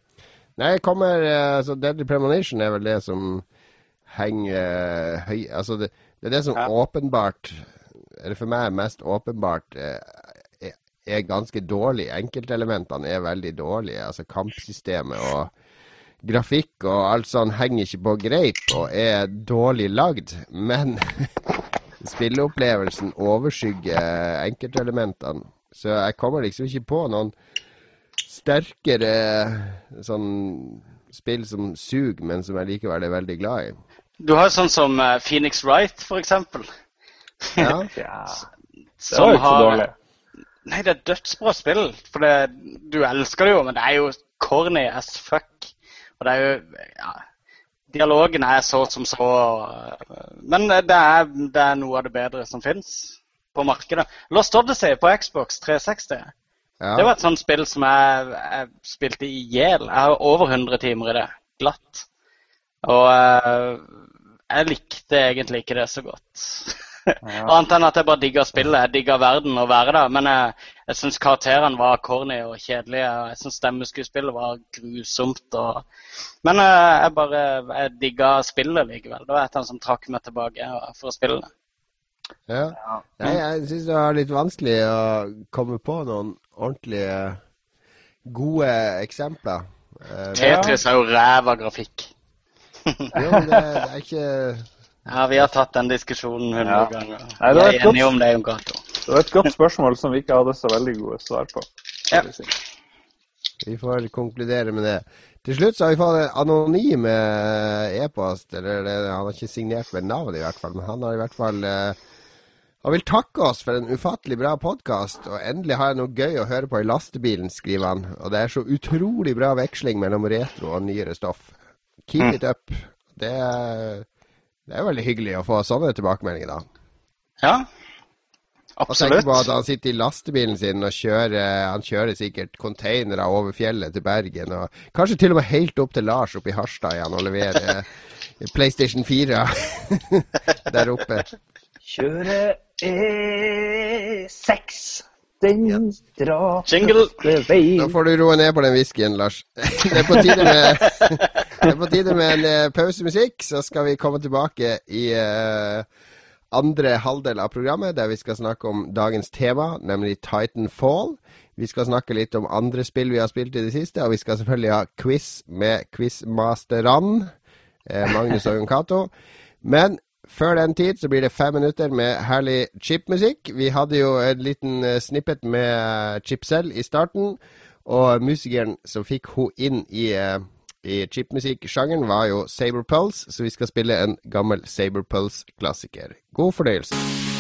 Nei, jeg kommer eh, altså Deadly Premonition er vel det som henger høy Altså, det, det er det som Ja. åpenbart Eller for meg mest åpenbart eh, er, er ganske dårlig. Enkeltelementene er veldig dårlige. Altså kampsystemet og grafikk og alt sånn henger ikke på greip og er dårlig lagd. Men spilleopplevelsen overskygger enkeltelementene. Så jeg kommer liksom ikke på noen sterkere sånn spill som suger, men som jeg likevel er veldig glad i. Du har jo sånn som eh, Phoenix Wright, eksempel. Ja. Ja, det var jo ikke så dårlig. Nei, det er dødsbra spill. For det, du elsker det jo, men det er jo corny as fuck. Og det er jo ja, Dialogen er så som så. øh, Men det er, det er noe av det bedre som fins på markedet. Lost Odyssey på Xbox 360. Ja. Det var et sånt spill som jeg, jeg spilte i hjel. Jeg har over 100 timer i det. Glatt. Og øh, jeg likte egentlig ikke det så godt. Annet enn at jeg bare digga spillet. Jeg digga verden og være der. Men jeg, jeg syns karakterene var corny og kjedelige. og Jeg syns stemmeskuespillet var grusomt. Og... Men øh, jeg bare jeg digga spillet likevel. Det var et av dem som trakk meg tilbake for å spille det. Ja. Nei, jeg syns det var litt vanskelig å komme på noen ordentlige gode eksempler. Eh, Tetris er jo ræva grafikk. jo, men det, det er ikke Ja, vi har tatt den diskusjonen hundre Ja. ganger. Vi er enige om det, Jon Cato. Det var et godt spørsmål som vi ikke hadde så veldig gode svar på. Ja. si. Vi får konkludere med det. Til slutt så har vi fått en anonym e-post. Eller Han har ikke signert med navn, i hvert fall, men han har i hvert fall eh, Han vil takke oss for en ufattelig bra podkast. Og endelig har jeg noe gøy å høre på i lastebilen, skriver han. Og det er så utrolig bra veksling mellom retro og nyere stoff. Keep it up. Det, er- det er veldig hyggelig å få sånne tilbakemeldinger, da. Ja, Og tenk på at han sitter i lastebilen sin og kjører Han kjører sikkert containere over fjellet til Bergen. Og kanskje til og med helt opp til Lars oppe i Harstad igjen og leverer eh, PlayStation 4 der oppe. Kjøre E6, den drar Jingle. vei. Nå får du roe ned på den whiskyen, Lars. Det er på tide med, det er på tide med en eh, pausemusikk, så skal vi komme tilbake i eh, andre halvdel av programmet, der vi skal snakke om dagens tema, nemlig Titanfall. Vi skal snakke litt om andre spill vi har spilt i det siste, og vi skal selvfølgelig ha quiz med quizmasterne, eh, Magnus og Cato. Men før den tid så blir det fem minutter med herlig chipmusikk. Vi hadde jo en liten eh, snippet med Chipsell i starten, og musikeren som fikk hun inn i, eh, i chipmusikksjangeren, var jo Saber Pulse, så vi skal spille en gammel Saber Pulse-klassiker. God fornøyelse.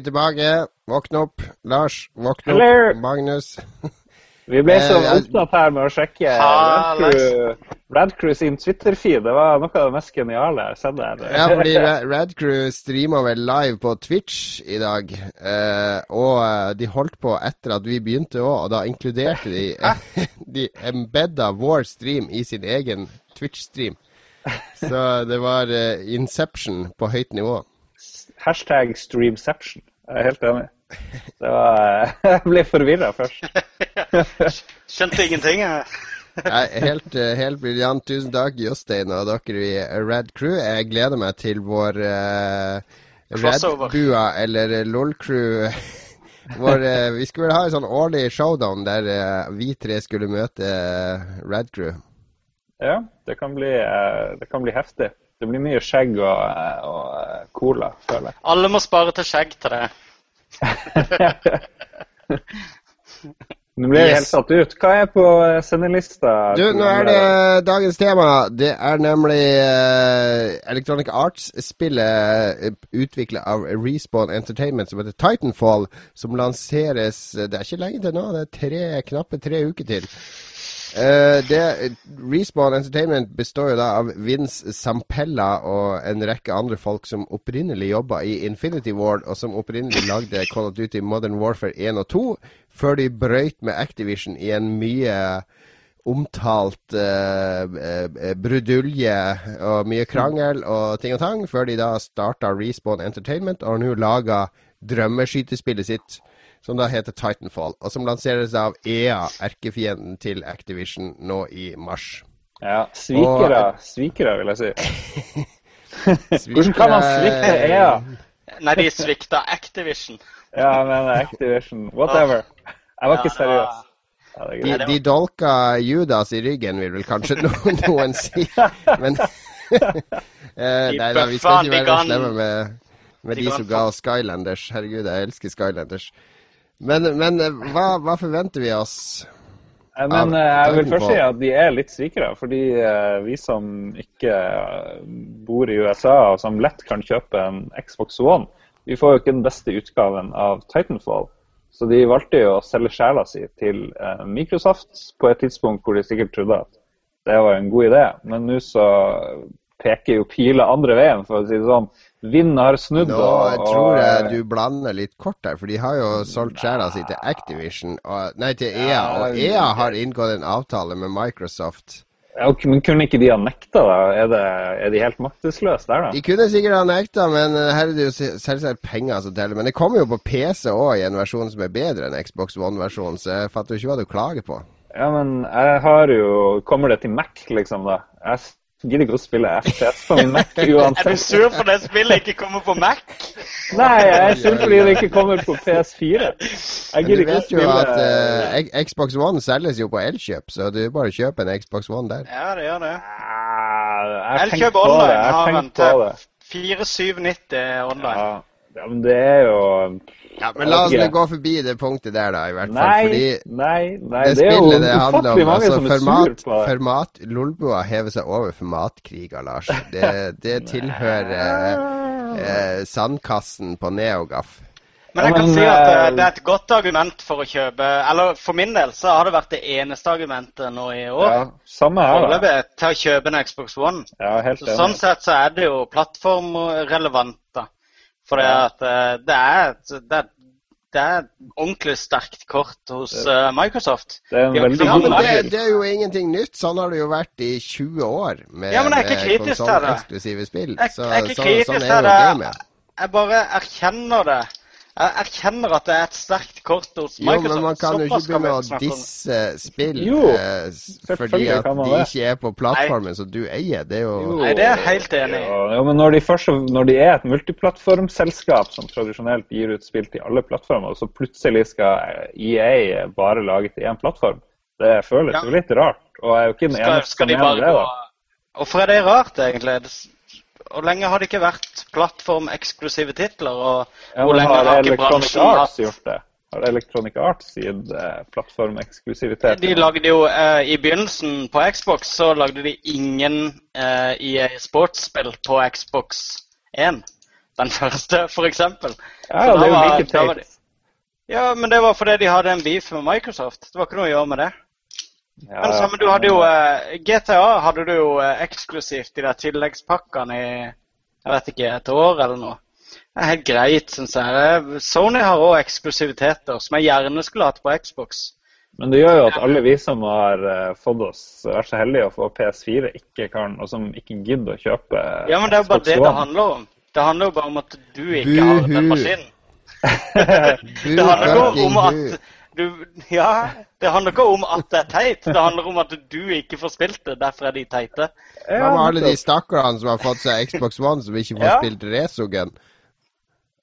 Vi tilbake. Våkne opp, Lars. Våkne Hello. opp, Magnus. Vi ble så Eh, opptatt her med å sjekke Ha, Radcrew, Radcrew sin Twitter-feed. Det var noe av det mest geniale jeg har sett der. Ja, fordi Ra- Radcrew streama vel live på Twitch i dag. eh, og eh, de holdt på etter at vi begynte òg, og da inkluderte de De embedda vår stream i sin egen Twitch-stream. Så det var eh, Inception på høyt nivå. Hashtag streamception. Jeg er helt enig. Det var, jeg ble forvirra først. Skjønte ingenting. jeg. Nei, helt, eh, helt briljant. Tusen takk, Jostein og dere i Red Crew. Jeg gleder meg til vår uh, Crossover. Red-bua, eller LOL-crew. Vår, uh, vi skulle vel ha en sånn årlig showdown der uh, vi tre skulle møte uh, Rad Crew. Ja, det kan bli, eh, det kan bli heftig. Det blir mye skjegg og, eh, og eh, cola, føler jeg. Alle må spare til skjegg til det. Nå blir jeg Yes. helt satt ut. Hva er på eh, sendelista? Du, nå er det dagens tema. Det er nemlig Electronic Arts-spillet utvikla av Respawn Entertainment som heter Titanfall, som lanseres Det er ikke lenge til nå, det er tre, knappe tre uker til. Eh, det, Respawn Entertainment består jo da av Vince Sampella og en rekke andre folk som opprinnelig jobba i Infinity Ward, og som opprinnelig lagde Call of Duty Modern Warfare 1 og 2, før de brøyt med Activision i en mye omtalt uh, brudulje og mye krangel og ting og tang, før de da starta Respawn Entertainment og nå laga drømmeskytespillet sitt, som da heter Titanfall, og som lanseres av EA, erkefienden til Activision, nå i mars. Ja, svikere, svikere, vil jeg si. Svikere- Hvordan kan man svikte EA? Nei, de svikta Activision. Ja, men Activision, whatever. Jeg var ikke seriøs. Ja, er De, de dolka Judas i ryggen, vil vel kanskje noen, noen si. Men eh, Nei da, vi skal ikke være slemme med, med de de som ga Skylanders. Herregud, jeg elsker Skylanders. Men, men eh, hva, hva forventer vi oss? Eh, Men eh, jeg vil først si at de er litt svikere, fordi vi som ikke bor i USA og som lett kan kjøpe en Xbox One, vi får jo ikke den beste utgaven av Titanfall. Så de valgte jo å selge sjela si til Microsoft på et tidspunkt hvor de sikkert trodde at det var en god idé. Men nå så peker jo piler andre veien, for å si det sånn. Vinden har snudd. Nå og- tror jeg eh, du blander litt kort her, for de har jo solgt sjela si til Activision, og, nei, til EA, Ja, og EA har inngått en avtale med Microsoft. ja, men kunne ikke de ha nekta, da? Er, det, er de helt maktesløse der, da? De kunne sikkert ha nekta, men eh, her er det jo selvsagt penger som teller. Men det kommer jo på PC òg, i en versjon som er bedre enn Xbox One-versjonen, så jeg fatter jo ikke hva du klager på. Ja, men jeg har jo Kommer det til Mac, liksom, da? Jeg gidder ikke å spille FPS på min Mac Er du sur for det spillet ikke kommer på Mac? Nei, jeg er sur fordi det ikke kommer på PS4. Jeg gidder ikke å vet jo spille at uh, Xbox One selges jo på Elkjøp, så du bare kjøper en Xbox One der. Ja, det gjør det. Ah, Elkjøp online har på til 4790 online. Ja, ja, men det er jo Ja, Men la oss nå gå forbi det punktet der, da, i hvert fall. Nei, Fordi nei, nei. det Det er jo det handler om mange altså, som er sur format, på det. format Lolbua hever seg over formatkriger, Lars. Det, det tilhører eh, eh, sandkassen på Neogaf. Men jeg kan si at eh, eh, det er et godt argument for å kjøpe Eller for min del så har det vært det eneste argumentet nå i år Ja, samme her, da. foreløpig til å kjøpe en Xbox One. Ja, helt Så sånn sett så er det jo plattformrelevant, da. For det, at, eh, det, er, et- det, er, det er et ordentlig sterkt kort hos uh, Microsoft. Det er en De Ja, men det, det er jo ingenting nytt. Sånn har det jo vært i 20 år med, Ja, med det. konsolleksklusive spill. Jeg, Så, jeg er ikke så, kritisk sånn til er jo det. med. Jeg bare erkjenner det. Jeg erkjenner at det er et sterkt kort hos Microsoft. Jo, men man kan jo ikke begynne å disse spill Jo, eh, fordi at de ikke er på plattformen som du eier. Det er jo Jo. Nei, det er jeg helt enig i. Ja, men når de, først, når de er et multiplattformselskap som tradisjonelt gir ut spill til alle plattformer, og så plutselig skal EA bare lage til én plattform, det føles Ja. jo litt rart. Og jeg er jo ikke den Skal, eneste som mener det. da. Hvorfor er det rart, egentlig? Hvor lenge har det ikke vært plattformeksklusive titler? Og Ja, hvor lenge har har ikke bransjen Arts hatt gjort det? Har Electronic Arts gitt eh, plattformeksklusivitet? De lagde jo eh, I begynnelsen på Xbox så lagde de ingen eh, EA Sports-spill på Xbox 1. Den første, for eksempel. Ja, det er jo like teit. Ja, men det var fordi de hadde en beef med Microsoft. Det var ikke noe å gjøre med det. Ja, Men samme, du hadde jo eh, GTA hadde du jo eh, eksklusivt i de tilleggspakkene i jeg vet ikke, et år eller noe. Det er helt greit, syns jeg. Eh, Sony har òg eksklusiviteter som jeg gjerne skulle hatt på Xbox. Men det gjør jo at alle vi som har fått oss vært så heldige å få PS4, ikke kan, og som ikke gidder å kjøpe Ja, men det er jo bare det det handler om. Det handler jo bare om at du ikke har den maskinen. Det handler jo om at du Ja, det handler ikke om at det er teit. Det handler om at du ikke får spilt det. Derfor er de teite. Hva med alle de stakkarene som har fått seg Xbox One, som ikke får Ja. spilt Resogen?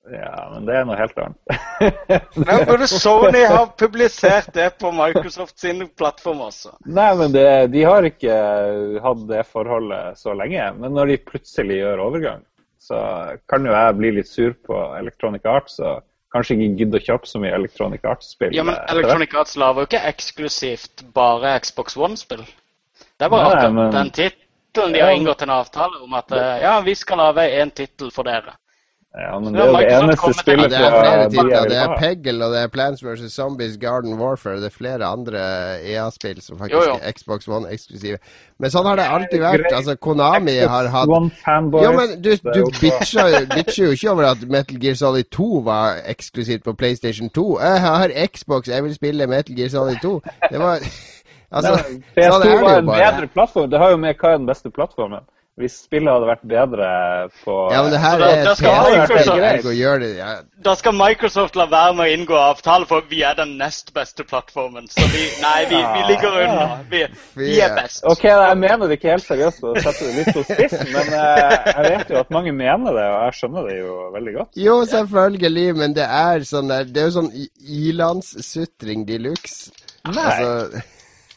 Ja, men det er noe helt annet. Både burde Sony ha publisert det på Microsoft sin plattform også? Nei, men det, de har ikke hatt det forholdet så lenge. Men når de plutselig gjør overgang, så kan jo jeg bli litt sur på Electronic Arts og kanskje ikke gidder å kjøpe så mye Electronic Arts-spill. Ja, men hvert. Electronic Arts lager jo ikke eksklusivt bare Xbox One-spill. Det er bare Nei, men- den tittelen de har inngått en avtale om at eh, ja, vi skal lage én tittel for dere. Ja, men det er jo det eneste kommer til- Ja, spillet det er fra flere de titler. Det er. Peggle, og det er Plants vs. Zombies, Garden Warfare. Det er flere andre EA-spill som faktisk Jo, jo. er Xbox One-eksklusive. Men sånn har det alltid vært. Altså, Konami har hatt. Jo, men du, du jo bitcher, bitcher jo ikke over at Metal Gear Solid 2 var eksklusivt på PlayStation 2. Jeg har Xbox, jeg vil spille Metal Gear Solid 2. Det var Altså, Nei, sånn PS2 er det var en bedre plattform. Det har jo med hva er den beste plattformen. Hvis spillet hadde vært bedre på Ja, men det her Da- er da et skal det ja. Da skal Microsoft la være med å inngå avtale, for vi er den nest beste plattformen. Så vi Nei, vi, vi ligger unna. Vi, vi er best. Ok, jeg mener det ikke helt seriøst å sette det litt på spissen, men eh, jeg vet jo at mange mener det, og jeg skjønner det jo veldig godt. Jo, selvfølgelig, men det er sånn der Det er jo sånn ilandssutring de luxe. Altså,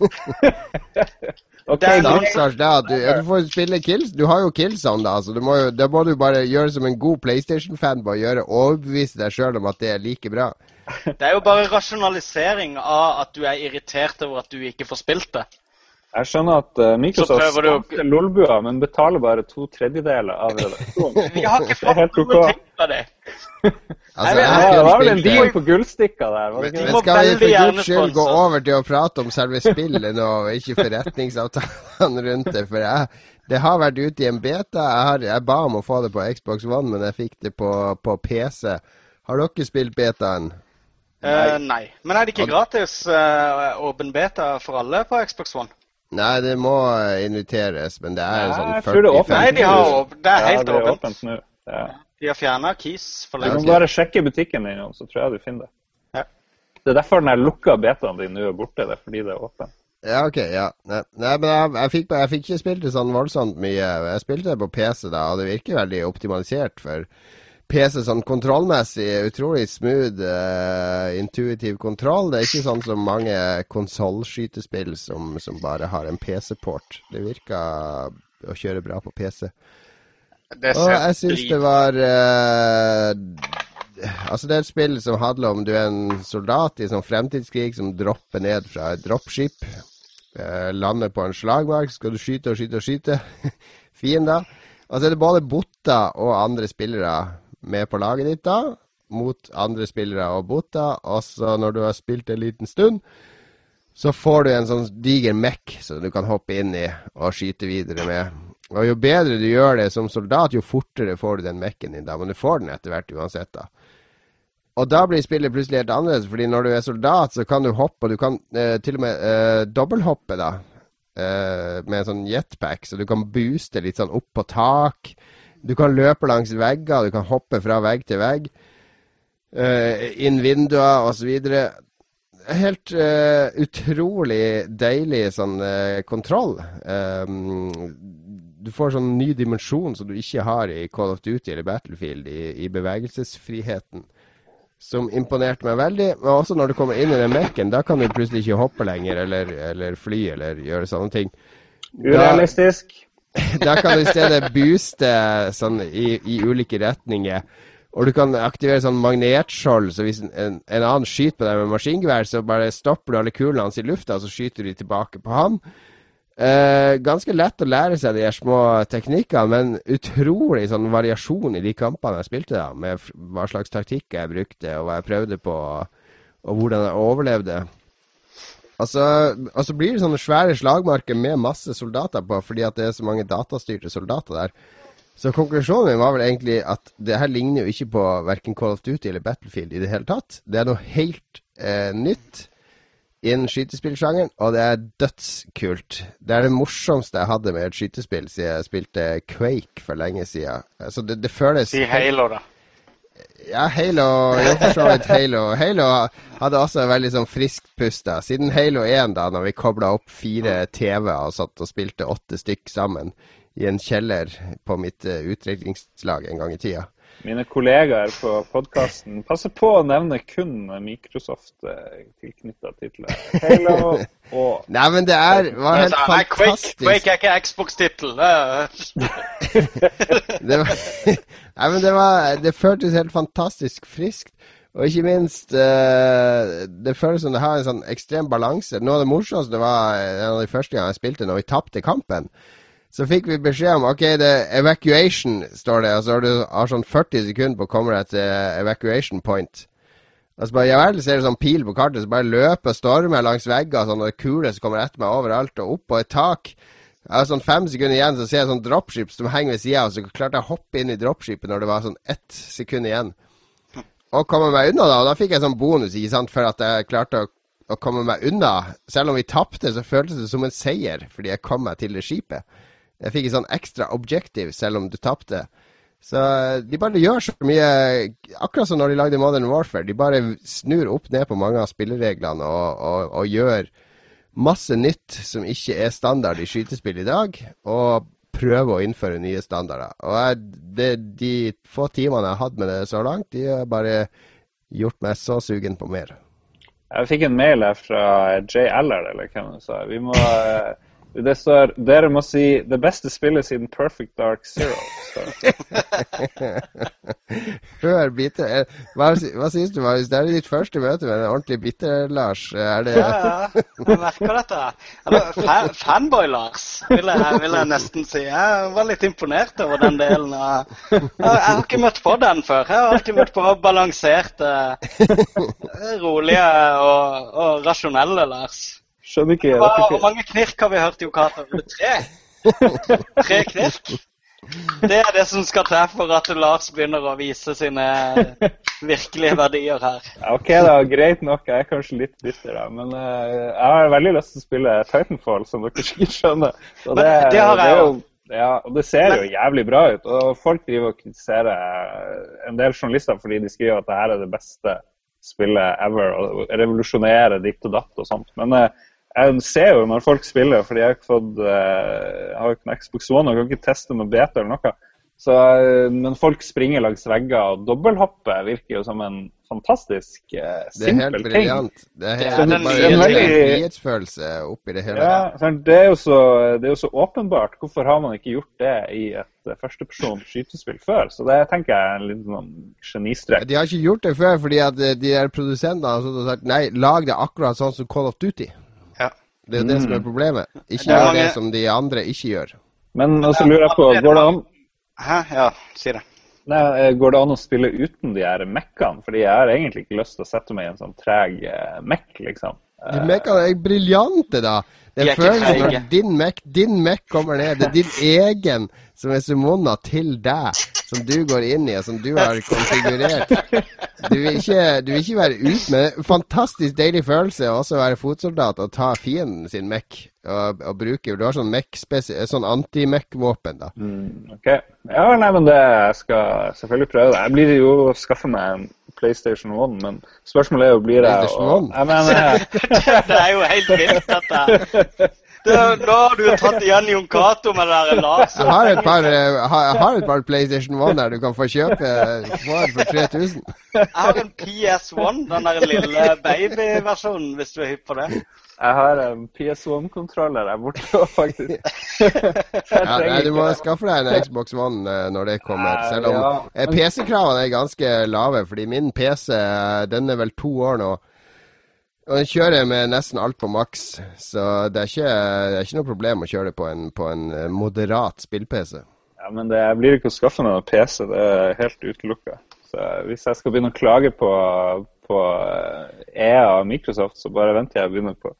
Ok, Det greit. Stakkars deg at du, du får spille kills. Du har jo Killzone, da. Så du må da må du bare gjøre som en god PlayStation-fanboy. Gjøre Overbevise deg sjøl om at det er like bra. Det er jo bare rasjonalisering av at du er irritert over at du ikke får spilt det. Jeg skjønner at uh, Microsoft skapte Lolbua, men betaler bare to tredjedeler av redaksjonen. Vi har ikke fått ok. noe ting på det. Altså, Nei, jeg det var vel en deal på gullstikka der, var det Men, men skal vi for guds skyld gå over til å prate om selve spillet nå, og ikke forretningsavtalene rundt det? For jeg, det har vært ute i en beta. Jeg, har, jeg ba om å få det på Xbox One, men jeg fikk det på, på PC. Har dere spilt betaen? Eh, nei. Men er det ikke gratis eh, åpen beta for alle på Xbox One? Nei, det må inviteres, men det er Nei, sånn jeg tror det er åpent. 40-50 Nei, de har det er Ja, helt det er åpent. åpent nå. Ja. De har fjerna Keys for Du siden. Du kan bare sjekke butikken din, så tror jeg du finner det. Ja. Det er derfor den her lukka betaen din nå er borte. Det er fordi det er åpent. Ja, ok, ja. Nei, nei men jeg, jeg, fikk, jeg fikk ikke spilt det sånn voldsomt mye. Jeg spilte det på PC da, og det virker veldig optimalisert for PC sånn kontrollmessig. Utrolig smooth, uh, intuitiv kontroll. Det er ikke sånn som mange konsollskytespill som, som bare har en PC-port. Det virker å kjøre bra på PC. Det Og jeg syns det var uh, Altså, det er et spill som handler om du er en soldat i sånn fremtidskrig som dropper ned fra et dropship. eh, lander på en slagmark, skal du skyte og skyte og skyte fiender. Og så er det både botter og andre spillere med på laget ditt da, mot andre spillere og boter. Og så når du har spilt en liten stund, så får du en sånn diger mekk som du kan hoppe inn i og skyte videre med. Og jo bedre du gjør det som soldat, jo fortere får du den mekken din da. Men du får den etter hvert uansett, da. Og da blir spillet plutselig helt annerledes, fordi når du er soldat, så kan du hoppe, og du kan eh, til og med eh, dobbelthoppe, da. Eh, med en sånn jetpack, så du kan booste litt sånn opp på tak. Du kan løpe langs vegger, du kan hoppe fra vegg til vegg. Uh, inn vinduer osv. Helt uh, utrolig deilig sånn uh, kontroll. Um, du får sånn ny dimensjon som du ikke har i Call of Duty eller Battlefield, i, i bevegelsesfriheten. Som imponerte meg veldig. Men også når du kommer inn i den mekken, da kan du plutselig ikke hoppe lenger, eller, eller fly, eller gjøre sånne ting. Urealistisk. da kan du i stedet booste sånn i, i ulike retninger. Og du kan aktivere sånn magnetskjold, så hvis en, en, en annen skyter på deg med maskingevær, så bare stopper du alle kulene hans i lufta, og så skyter de tilbake på han. Eh, ganske lett å lære seg de små teknikkene, men utrolig sånn variasjon i de kampene jeg spilte, da, med hva slags taktikk jeg brukte, og hva jeg prøvde på, og hvordan jeg overlevde. Altså, så blir det sånne svære slagmarker med masse soldater på, fordi at det er så mange datastyrte soldater der. Så konklusjonen min var vel egentlig at det her ligner jo ikke på verken Call of Duty eller Battlefield i det hele tatt. Det er noe helt eh, nytt innen skytespillsjangeren, og det er dødskult. Det er det morsomste jeg hadde med et skytespill siden jeg spilte Quake for lenge siden. Så det, det føles I Halo, da. Ja, Halo Jo, for så vidt Halo. Halo hadde også veldig sånn friskt pust. da. Siden Halo 1, da når vi kobla opp fire TV-er og satt og spilte åtte stykk sammen i en kjeller på mitt uh, utdrikningslag en gang i tida. Mine kollegaer på podkasten passer på å nevne kun Microsoft eh, titler. Halo og Nei, men det er, var helt nei, fantastisk. Quake er ikke Xbox-tittel. det det Nei, men det var Det føltes helt fantastisk friskt. Og ikke minst eh, Det føles som det har en sånn ekstrem balanse. Noe av det morsomste var en av de første gangene jeg spilte, når vi tapte kampen. Så fikk vi beskjed om OK, det er evacuation, står det. Og så har du har sånn 40 sekunder på å komme deg til evacuation point. Og så bare, ja vel, ser du sånn pil på kartet, så bare løper stormer langs vegger, sånn, og det er kuler som kommer etter meg overalt, og opp på et tak. Jeg har sånn fem sekunder igjen, så ser jeg sånn dropship som henger ved sida, og så klarte jeg å hoppe inn i dropshipet når det var sånn ett sekund igjen. Og komme meg unna, da. Og da fikk jeg sånn bonus, ikke sant, for at jeg klarte å, å komme meg unna. Selv om vi tapte, så føltes det som en seier, fordi jeg kom meg til det skipet. Jeg fikk en sånn ekstra objective, selv om du tapte. Så eh, de bare gjør så mye Akkurat som når de lagde Modern Warfare. De bare snur opp ned på mange av spillereglene og, og, og gjør masse nytt som ikke er standard i skytespill i dag, og prøver å innføre nye standarder. Og jeg, det, de få timene jeg har hatt med det så langt, de har bare gjort meg så sugen på mer. Jeg fikk en mail her fra Jay Allard, eller hvem det sa. Vi må eh, Det står Dere må si 'det beste spillet siden Perfect Dark Zero'. Hør bitter eh, Hva, hva syns du, Marius? Det er ditt første møte med en ordentlig bitter-Lars. Er det Ja, ja, jeg merker dette. Eller fa- fanboy-Lars, vil, vil jeg nesten si. Jeg var litt imponert over den delen. av... Jeg har ikke møtt på den før. Jeg har alltid møtt på balanserte, rolige og, og rasjonelle Lars. Skjønner ikke Hva, dere hvor mange knirk har vi hørt, i? Er Tre? Tre knirk? Det er det som skal til for at Lars begynner å vise sine virkelige verdier her. OK, da. Greit nok. Jeg er kanskje litt bitter, da. Men uh, jeg har veldig lyst til å spille Titanfall, som dere sikkert skjønner. Og Men det har jeg er jo. Ja, og det ser jo jævlig bra ut. Og folk driver og kritiserer en del journalister fordi de skriver at det her er det beste spillet ever, og revolusjonerer ditt og datt og sånt. Men eh, jeg ser jo når folk spiller, fordi jeg har ikke fått eh, Jeg har ikke en Xbox One og kan ikke teste med beta eller noe. Så, eh, men folk springer langs vegger, og dobbelthoppe virker jo som en fantastisk eh, Det er helt simpel ting. briljant. Det er Det helt, er den bare en tingen. frihetsfølelse oppi det hele. Ja, det, er jo så, det er jo så åpenbart. Hvorfor har man ikke gjort det i et førsteperson skytespill før? Så det tenker jeg er en liten sånn genistrek. De har ikke gjort det før fordi at eh, de der produsentene har sagt nei, lag det akkurat sånn som Call of Duty. Det er jo det som er problemet. Ikke gjør det som de andre ikke gjør. Men så lurer jeg på, går det an, Hæ? Ja, si det. nei, eh, går det an å spille uten de her mekkene? Fordi jeg har egentlig ikke lyst til å sette meg i en sånn treg eh, mekk, liksom. De Mac er briljante, da. Det De er følelsen når din mekk din Mac kommer ned. Det er din egen som er summona til deg, som du går inn i, og som du har konfigurert. Du vil ikke, du vil ikke være ute med fantastisk deilig følelse å også være fotsoldat og ta fienden sin mekk og, og bruke Du har sånn sånn antimekk-våpen, da. Mm, ok. Ja, nei, men det jeg skal selvfølgelig prøve det. Jeg blir jo skaffe meg en PlayStation 1, men spørsmålet er jo blir det PlayStation 1? Jeg mener, Det er jo helt vilt, dette. Det, nå har du tatt igjen Jon Cato med det der Lars. Jeg har et par, eh, har, har et par PlayStation 1 der du kan få kjøpe for, for 3000. Jeg har en PS1, den der lille babyversjonen, hvis du er hypp på det. Jeg har en PS1-kontroller der borte òg, faktisk. Ja, nei, du må skaffe deg en Xbox One eh, når det kommer. Selv om Ja, eh, PC-kravene er ganske lave, fordi min PC eh, den er vel to år nå. Og den kjører med nesten alt på maks, så det er ikke, det er ikke noe problem å kjøre det på en, på en moderat spill-PC. Ja, men det, blir ikke å skaffe meg noen PC, det er helt utelukka. Så hvis jeg skal begynne å klage på, på EA og Microsoft, så bare venter jeg og begynner på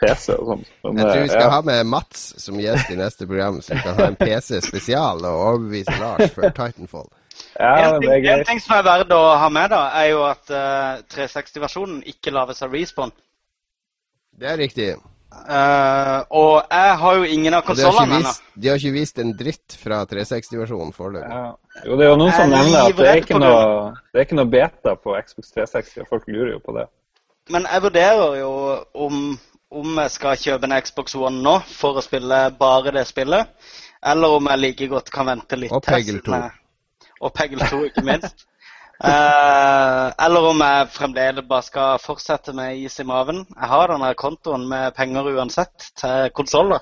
PC og sånn. Jeg tror vi skal ja. ha med Mats som gjest i neste program, så vi kan ha en PC spesial og overbevise Lars for Titanfall. Ja, en, ting, det er en ting som er verdt å ha med, da, er jo at uh, 360-versjonen ikke lages av Respawn. Det er riktig. Uh, og jeg har jo ingen av konsollene ennå. de har ikke vist en dritt fra 360-versjonen foreløpig. Ja. Jo, det er jo noen som Jeg er nevner at det er, ikke noe, det er ikke noe beta på Xbox 360, og folk lurer jo på det. Men jeg vurderer jo om, om jeg skal kjøpe en Xbox One nå for å spille bare det spillet, eller om jeg like godt kan vente litt Og Peggle 2. Og Peggle 2, ikke minst. Eh, eller om jeg fremdeles bare skal fortsette med is i maven. Jeg har denne kontoen med penger uansett til konsoller.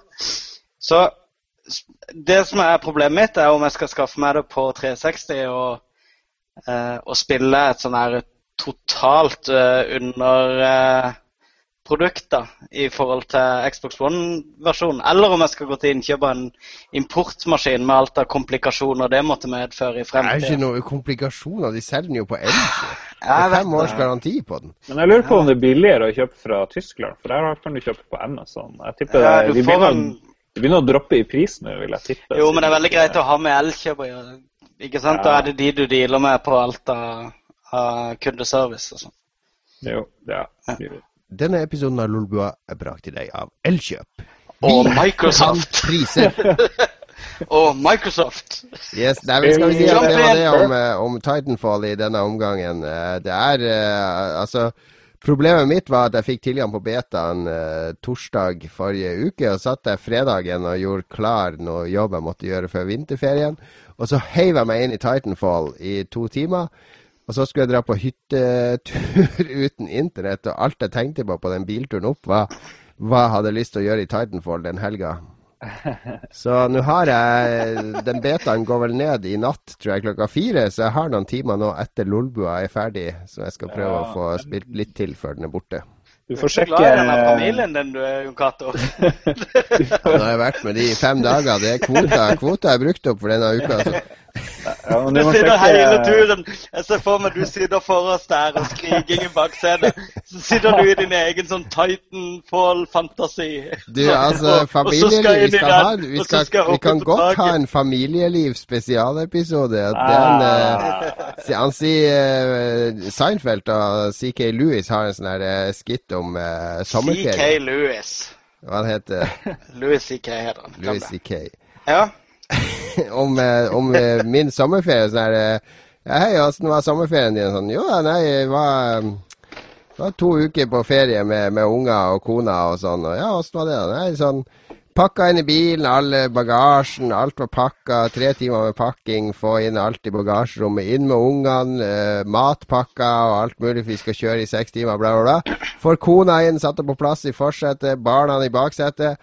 Så det som er problemet mitt, er om jeg skal skaffe meg det på 360 og, eh, og spille et sånn her totalt uh, under eh, produkt da, i forhold til Xbox One-versjonen. Eller om jeg skal gå til innkjøp av en importmaskin med alt av komplikasjoner det måtte medføre i fremtiden. Det er ikke noen noe komplikasjoner, de selger den jo på Elkjøp. Det er fem års garanti på den. Men jeg lurer på om det er billigere å kjøpe fra Tyskland, for der kan du kjøpe på Amazon. Jeg tipper Ja, det, de, begynner, en- de begynner å droppe i pris nå, vil jeg tippe. Jo, men det er veldig greit å ha med Elkjøp å gjøre. Ikke sant? Da er det de du dealer med på alt av, av kundeservice og sånn. Jo, ja. Denne episoden av Lolbua er brakt til deg av Elkjøp. Og Microsoft! priser. Og Microsoft! Yes, nei, men skal vi si at det var det om, eh, om Titanfall i denne omgangen. Eh, Det er eh, altså Problemet mitt var at jeg fikk tilgang på betaen eh, torsdag forrige uke, og satt der fredagen og gjorde klar noe jobb jeg måtte gjøre før vinterferien. Og så heiv jeg meg inn i Titanfall i to timer. Og så skulle jeg dra på hyttetur uten internett, og alt jeg tenkte på på den bilturen opp, var hva jeg hadde lyst til å gjøre i Titanfall den helga. Så nå har jeg Den betaen går vel ned i natt, tror jeg, klokka fire. Så jeg har noen timer nå etter Lolbua er ferdig, så jeg skal prøve å få spilt litt til før den er borte. Du får sjekke familien din, du, Jon Cato. Nå har jeg vært med de i fem dager. Det er kvota, kvota er brukt opp for denne uka. Så. Ja, men Du sitter hele sjekke turen. Jeg ser for meg du sitter forrest der og skriking i baksetet. Så sitter du i din egen sånn Titanfall-fantasi. Du, altså, familieliv Vi, skal ha, vi, skal, skal vi kan godt ha en familieliv spesialepisode. Den, Ah. Uh, han sier uh, Seinfeld og CK Lewis har en sånn her uh, skitt om uh, CK. Lewis. Hva han heter Louis CK heter han. Louis. CK. Ja. om, eh, om eh, min sommerferie. Sånn her Hei, åssen var sommerferien din? Sånn, jo, nei, jeg var, eh, var to uker på ferie med, med unger og kona og sånn. Og ja, åssen var det? da? Nei, sånn Pakka inn i bilen, alle bagasjen, alt var pakka. Tre timer med pakking, få inn alt i bagasjerommet. Inn med ungene, eh, matpakka og alt mulig, for vi skal kjøre i seks timer, bla, bla, bla. Får kona inn, satt henne på plass i forsetet, barna i baksetet.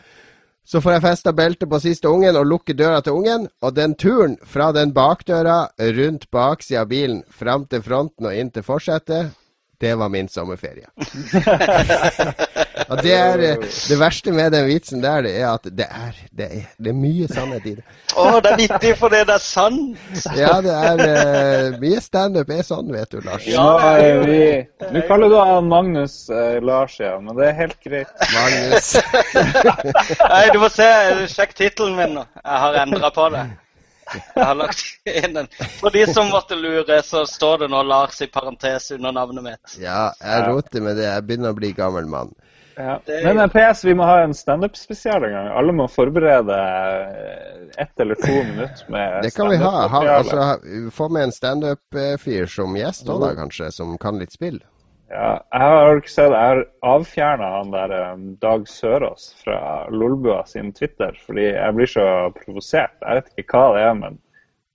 Så får jeg festa beltet på siste ungen og lukke døra til ungen. Og den turen fra den bakdøra, rundt baksida av bilen, fram til fronten og inn til forsetet, det var min sommerferie. og det er eh, det verste med den vitsen der, det er at det er, det er, det er mye sannhet i det. Å, det er vittig fordi det er sant. Ja, det er uh, Mye standup er sånn, vet du, Lars. Er vi, nå kaller du han Magnus uh, Lars ja, men det er helt greit. Magnus. Nei, du må se. Sjekk tittelen min nå. Jeg har endra på det. Jeg har lagt inn den. For de som måtte lure, så står det nå Lars i parentes under navnet mitt. Ja, jeg roter med det. Jeg begynner å bli gammel mann. Ja. Men eh, PS, vi må ha en standup-spesial en gang. Alle må forberede eh, ett eller to minutter med Det kan vi ha. ha altså, få med en standup-fyr som gjest òg, da, kanskje, som kan litt spill. Ja, jeg har ikke sett, jeg har avfjerna han der um, Dag Sørås fra Lolbua sin Twitter, fordi jeg blir så provosert. Jeg vet ikke hva det er, men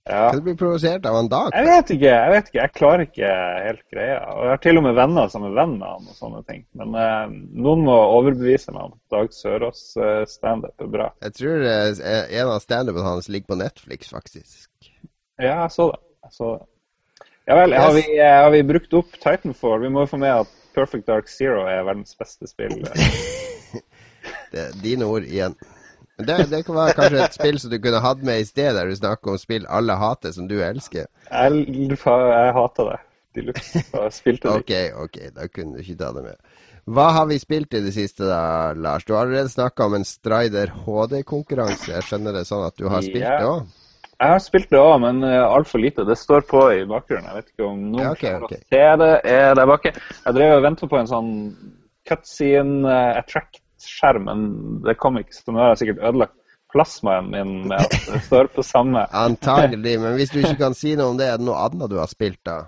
ja. Kan du bli provosert av en dag? Jeg vet ikke, jeg vet ikke, jeg klarer ikke helt greia. Og Jeg har til og med venner som er venn med han og sånne ting. Men eh, noen må overbevise meg om at Dag Sørås eh, standup er bra. Jeg tror eh, en av standupene hans ligger på Netflix, faktisk. Ja, jeg så det. Jeg så det. Ja vel, har vi, eh, har vi brukt opp Titanfall? Vi må jo få med at Perfect Dark Zero er verdens beste spill. Det er dine ord igjen. Det, det kan være kanskje et spill som du kunne hatt med i sted, der du snakker om spill alle hater, som du elsker. Jeg, jeg hater det. De luxe. Spilte det Ok, ok, da kunne du ikke ta det med. Hva har vi spilt i det siste da, Lars? Du har allerede snakka om en Strider HD-konkurranse. Jeg skjønner det sånn at du har spilt Ja. det òg? Jeg har spilt det òg, men uh, altfor lite. Det står på i bakgrunnen. Jeg vet ikke om noen Ja, okay, okay. å se det er der bak. Jeg drev og venta på en sånn cutscene uh, attract-skjerm, men det kom ikke. Så nå har jeg sikkert ødelagt plasmaen min med at det står på samme. Antagelig, men hvis du ikke kan si noe om det, er det noe annet du har spilt da?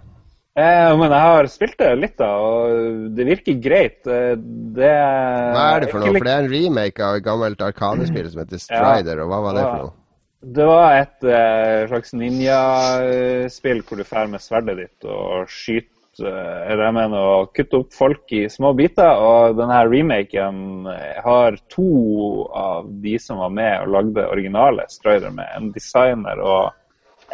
Eh, men jeg har spilt det litt, da, og det virker greit. Eh, Det Hva er det for noe? For det er en remake av et gammelt Arkadespill som heter Strider, og hva var det for noe? Det var et eh, slags ninjaspill hvor du drar med sverdet ditt og skyter eh, eller jeg mener å kutte opp folk i små biter. Og denne remaken eh, har to av de som var med og lagde originale Strider med, en designer og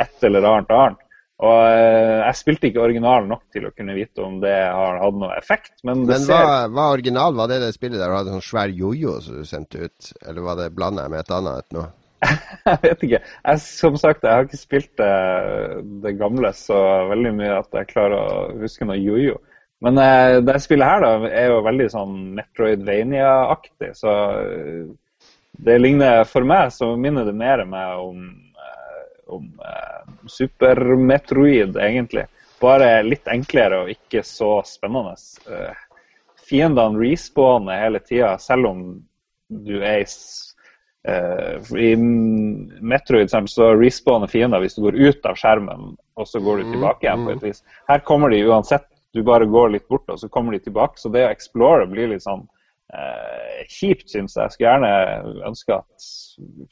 et eller annet annet. Og eh, jeg spilte ikke original nok til å kunne vite om det har hatt noe effekt, men Men ser hva, hva original var det det spillet der du hadde sånn svær jojo som du sendte ut? Eller var det blanda med et annet nå? Jeg vet ikke. Jeg, som sagt, jeg har ikke spilt det, det gamle så veldig mye at jeg klarer å huske noe jojo. Men eh, det spillet her da, er jo veldig sånn Metroidvania-aktig, så eh, det ligner For meg så minner det mer meg om, eh, om eh, Super Metroid, egentlig. Bare litt enklere og ikke så spennende. Eh, fiendene respawner hele tida, selv om du er i Eh, I Metroid så respawner fiender hvis du går ut av skjermen, og så går du tilbake igjen. på et vis. Her kommer de uansett. Du bare går litt bort, og så kommer de tilbake. Så det å explore blir litt sånn eh, kjipt, syns jeg. Jeg skulle gjerne ønske at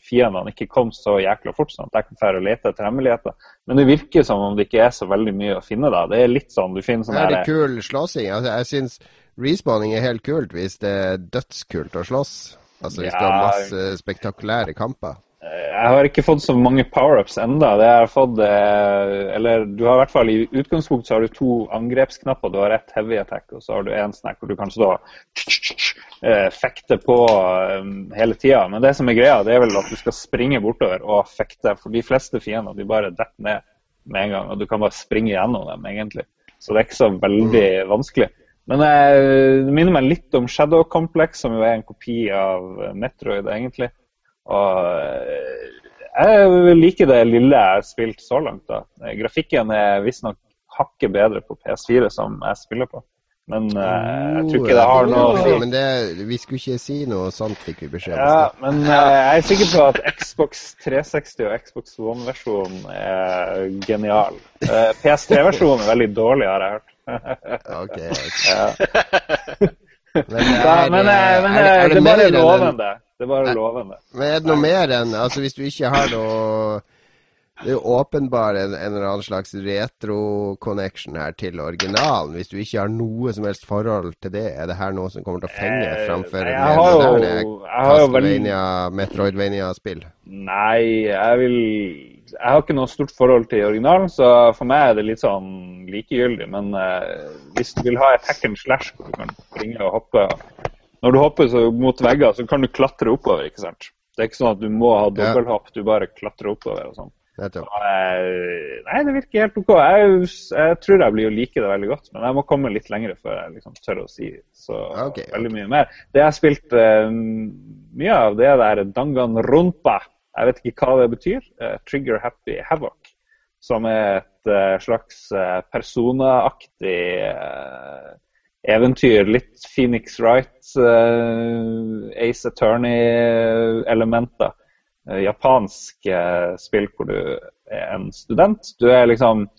fiendene ikke kom så jækla fort, sånn at jeg kan dra og lete etter hemmeligheter. Men det virker som om det ikke er så veldig mye å finne da. Det er litt sånn, du finner sånn Er det her- kul slåssing? Altså, jeg syns respawning er helt kult hvis det er dødskult å slåss. Altså hvis du har masse spektakulære kamper. Jeg har ikke fått så mange power-ups enda. Det jeg har fått, eh, eller du har i hvert fall I utgangspunktet så har du to angrepsknapper. Du har ett heavy attack, og så har du en snack hvor du kan stå eh, fekte på eh, hele tida. Men det som er greia, det er vel at du skal springe bortover og fekte. For de fleste fiender de bare detter ned med en gang, og du kan bare springe gjennom dem, egentlig. Så det er ikke så veldig vanskelig. Men det minner meg litt om Shadow Complex, som jo er en kopi av eh, Metroid, egentlig. Og eh, jeg liker det lille jeg har spilt så langt. da. Eh, Grafikken er visstnok hakket bedre på PS4, som jeg spiller på. Men uh, jeg tror ikke det har noe å si. Men det, vi skulle ikke si noe sånt, fikk vi beskjed om. Ja, men uh, jeg er sikker på at Xbox 360 og Xbox One-versjonen er genial. Uh, PS3-versjonen er veldig dårlig, har jeg hørt. Ok, okay. Ja. Men, det er, men, eh, men er, eh, er det bare lovende. Det er bare lovende. Men er det noe mer enn Altså, hvis du ikke har noe Det er jo åpenbart en, en eller annen slags retro-connection her til originalen. Hvis du ikke har noe som helst forhold til det, er det her noe som kommer til å fenge Eh, framfor har jo- moderne Castlevania, Metroidvania-spill? Nei, jeg vil Jeg har ikke noe stort forhold til originalen, så for meg er det litt sånn likegyldig. Men eh, hvis du vil ha et hack and slash hvor du kan springe og hoppe Når du hopper så mot vegger, så kan du klatre oppover, ikke sant? Det er ikke sånn at du må ha dobbelthopp, du bare klatrer oppover og sånn. Så, Eh, Nei, det virker helt OK. Jeg, jeg tror jeg blir å like det veldig godt, men jeg må komme litt lenger før jeg liksom tør å si så okay, veldig mye mer. Det jeg har spilt eh, mye av, det er det her Danganronpa. Jeg vet ikke hva det betyr. Eh, Trigger Happy Havoc. Som er et eh, slags eh, personaaktig eventyr. Litt Phoenix Wright, Ace Attorney-elementer japansk spill hvor du er en student. Du er liksom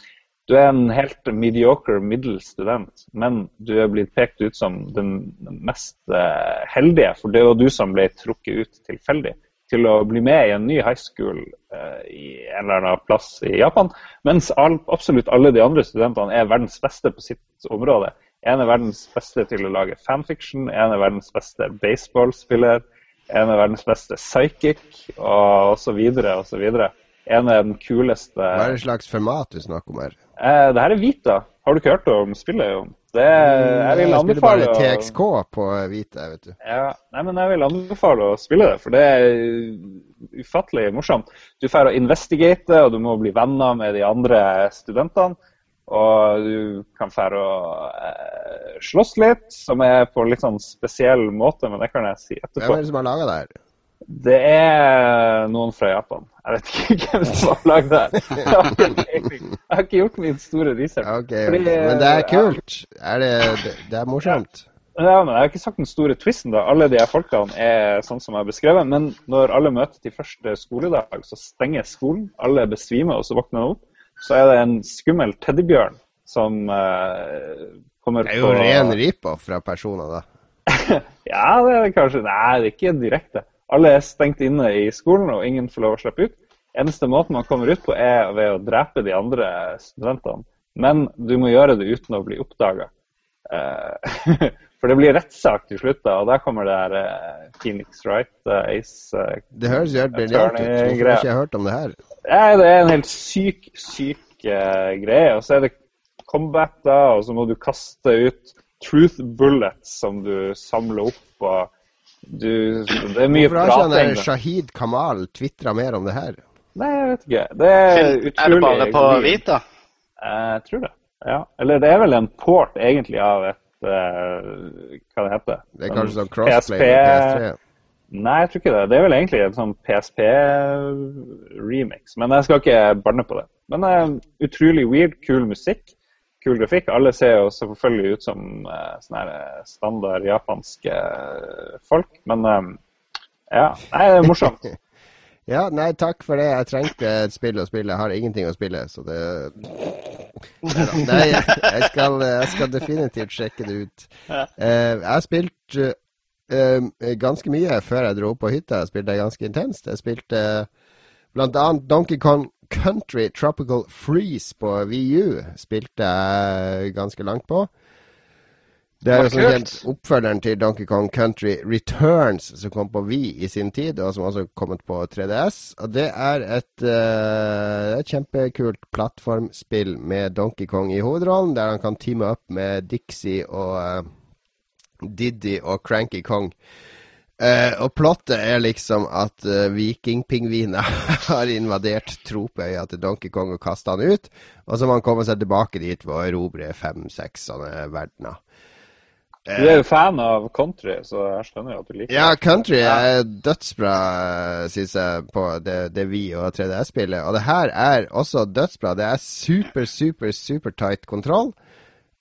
du er en helt mediocre middels student, men du er blitt pekt ut som den mest heldige, for det var du som ble trukket ut tilfeldig til å bli med i en ny high school eh, i en eller annen plass i Japan. Mens all, absolutt alle de andre studentene er verdens beste på sitt område. En er verdens beste til å lage fanfiction, en er verdens beste baseballspiller, en er verdens beste psychic, og osv. osv. En er den kuleste Hva er det slags format du snakker om her? eh, Det her er Vita. Har du ikke hørt om spillet? Jon? Det, jeg vil Jeg spiller anbefale bare TXK på hvite, vet du. Ja, nei, men jeg vil anbefale å spille det, for det er ufattelig morsomt. Du får å investigate, og du må bli venner med de andre studentene. Og du kan få å eh, slåss litt, som er på litt sånn spesiell måte, men det kan jeg si Hvem etterpå. er det som har laga det her? Det er noen fra Japan. Jeg vet ikke hvem som har lagd det. Jeg har ikke. Jeg har ikke gjort min store research. Okay, Fordi, Men det er kult. Er det, det, er morsomt. Ja, men Jeg har ikke sagt den store twisten. da. Alle de her folkene er sånn som jeg har beskrevet. Men når alle møter til første skoledag, så stenger skolen. Alle besvimer, og så våkner de opp. Så er det en skummel teddybjørn som uh, kommer Det er jo på ren rip-off fra personer, da. Ja, det er det kanskje. Nei, det er ikke direkte. Alle er stengt inne i skolen, og ingen får lov å slippe ut. Eneste måten man kommer ut på, er ved å drepe de andre studentene. Men du må gjøre det uten å bli oppdaga. for det blir rettssak til slutt, da, og der kommer det her eh, Phoenix Wright, eh, Ace eh, Det høres jo helt briljant ut. Hvorfor har ikke jeg hørt om det her? Nei, det er en helt syk, syk eh, greie. Og så er det combat, da, og så må du kaste ut truth bullets som du samler opp. og du, Det er mye Hvorfor har ikke da. Shahid Kamal tvitra mer om det her? Nei, jeg vet ikke. Det er Er det bare på hvit, Vita? Jeg tror det. Ja. Eller det er vel en port egentlig av et uh, Hva det heter Det er kanskje sånn crossplay med PS3? Nei, jeg tror ikke det. Det er vel egentlig en sånn PSP-remix. Men jeg skal ikke banne på det. Men er utrolig weird, kul musikk, kul grafikk. Alle ser jo selvfølgelig ut som eh, sånne eh, standard japanske eh, folk. Men ja, nei, det er morsomt. Ja, nei, takk for det. Jeg trengte et spill å spille. Jeg har ingenting å spille, så det Nei, jeg, skal, jeg skal definitivt sjekke det ut. Jeg har spilt ganske mye før jeg dro på hytta. Jeg spilte ganske intenst. Jeg spilte annet Donkey Kong Country Tropical Freeze på VU. Spilte jeg ganske langt på. Det er jo som kjent oppfølgeren til Donkey Kong Country Returns, som kom på Wii i sin tid, og som også har kommet på 3DS. Og det er et, uh, et kjempekult plattformspill med Donkey Kong i hovedrollen, der han kan teame opp med Dixie og uh, Diddy og Cranky Kong. Eh, og plottet er liksom at uh, vikingpingviner har invadert tropøya til Donkey Kong og kasta han ut. Og så må han komme seg tilbake dit ved å erobre fem-seks sånne verdener. Du er jo fan av country, så jeg skjønner jo at du liker Ja, det. country er dødsbra, syns jeg, på det, det vi og 3DS-spillet. Og det her er også dødsbra. Det er super, super, super tight kontroll.